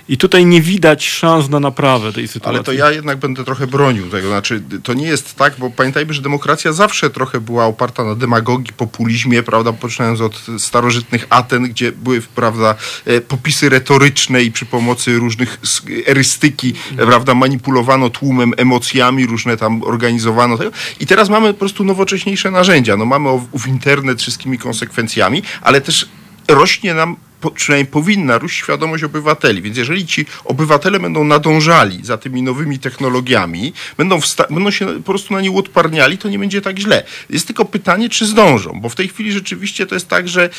I tutaj nie widać szans na naprawę tej sytuacji. Ale to ja jednak będę trochę bronił tego. Znaczy, to nie jest tak, bo pamiętajmy, że demokracja zawsze trochę była oparta na demagogii, populizmie, prawda, poczynając od starożytnych Aten, gdzie były, prawda, e, popisy retoryczne i przy pomocy różnych erystyki, prawda, manipulowano tłumem, emocjami, różne tam organizowano. I teraz mamy po prostu nowocześniejsze narzędzia. No mamy ów internet wszystkimi konsekwencjami, ale też rośnie nam po, przynajmniej powinna rósł świadomość obywateli. Więc jeżeli ci obywatele będą nadążali za tymi nowymi technologiami, będą, będą się po prostu na nie odparniali, to nie będzie tak źle. Jest tylko pytanie, czy zdążą, bo w tej chwili rzeczywiście to jest tak, że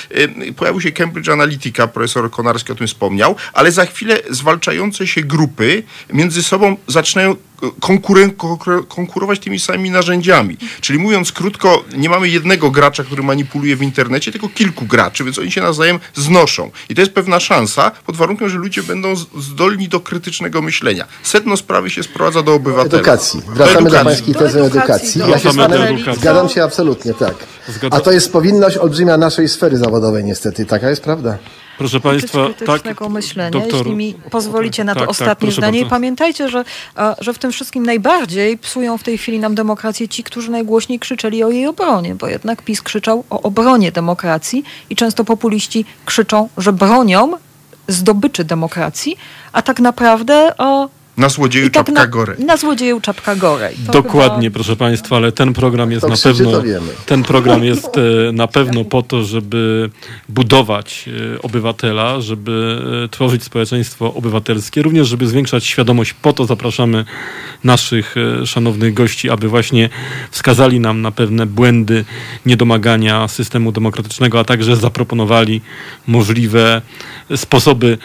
y, pojawił się Cambridge Analytica, profesor Konarski o tym wspomniał, ale za chwilę zwalczające się grupy między sobą zaczynają konkurować tymi samymi narzędziami. Czyli mówiąc krótko, nie mamy jednego gracza, który manipuluje w internecie, tylko kilku graczy, więc oni się nawzajem znoszą. I to jest pewna szansa, pod warunkiem, że ludzie będą zdolni do krytycznego myślenia. Sedno sprawy się sprowadza do obywateli. Edukacji. Wracamy do, do pańskiej tezy edukacji. Ja się z panem zgadzam się absolutnie, tak. A to jest powinność olbrzymia naszej sfery zawodowej niestety. Taka jest prawda. Proszę Państwa, tak, myślenia, doktor, jeśli mi pozwolicie na to tak, tak ostatnie tak, zdanie. I pamiętajcie, że, że w tym wszystkim najbardziej psują w tej chwili nam demokrację ci, którzy najgłośniej krzyczeli o jej obronie, bo jednak PiS krzyczał o obronie demokracji i często populiści krzyczą, że bronią zdobyczy demokracji, a tak naprawdę o na złodzieju tak czapka gorej. Na złodzieju czapka gorej. To Dokładnie, chyba... proszę Państwa, ale ten program jest to na pewno ten program jest e, na pewno po to, żeby budować e, obywatela, żeby e, tworzyć społeczeństwo obywatelskie, również żeby zwiększać świadomość. Po to zapraszamy naszych szanownych gości, aby właśnie wskazali nam na pewne błędy niedomagania systemu demokratycznego, a także zaproponowali możliwe sposoby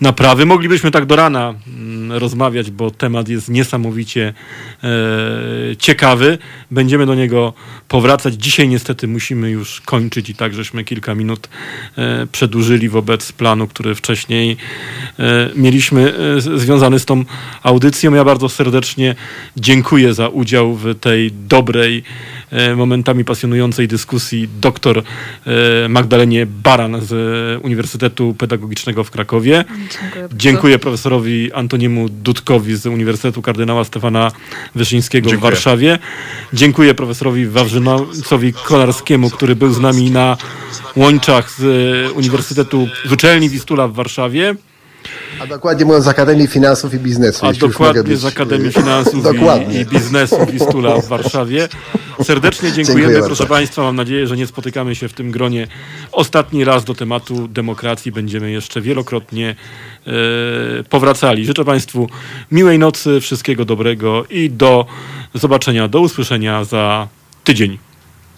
naprawy. Moglibyśmy tak do rana mm, rozmawiać, bo temat jest niesamowicie e, ciekawy. Będziemy do niego powracać. Dzisiaj niestety musimy już kończyć i tak żeśmy kilka minut e, przedłużyli wobec planu, który wcześniej e, mieliśmy e, związany z tą audycją. Ja bardzo serdecznie dziękuję za udział w tej dobrej, momentami pasjonującej dyskusji doktor e, Magdalenie Baran z Uniwersytetu Pedagogicznego w Krakowie. Dziękuję, Dziękuję profesorowi Antoniemu Dudkowi z Uniwersytetu Kardynała Stefana Wyszyńskiego Dziękuję. w Warszawie. Dziękuję profesorowi Wawrzynocowi Kolarskiemu, który był z nami na łączach z Uniwersytetu z Uczelni Wistula w Warszawie. A dokładnie mówiąc z Akademii Finansów i Biznesu. A dokładnie być... z Akademii Finansów i, i, Biznesu Wistula w Warszawie. Serdecznie dziękujemy, Dziękuję proszę bardzo. Państwa. Mam nadzieję, że nie spotykamy się w tym gronie ostatni raz do tematu demokracji. Będziemy jeszcze wielokrotnie e, powracali. Życzę Państwu miłej nocy, wszystkiego dobrego i do zobaczenia, do usłyszenia za tydzień.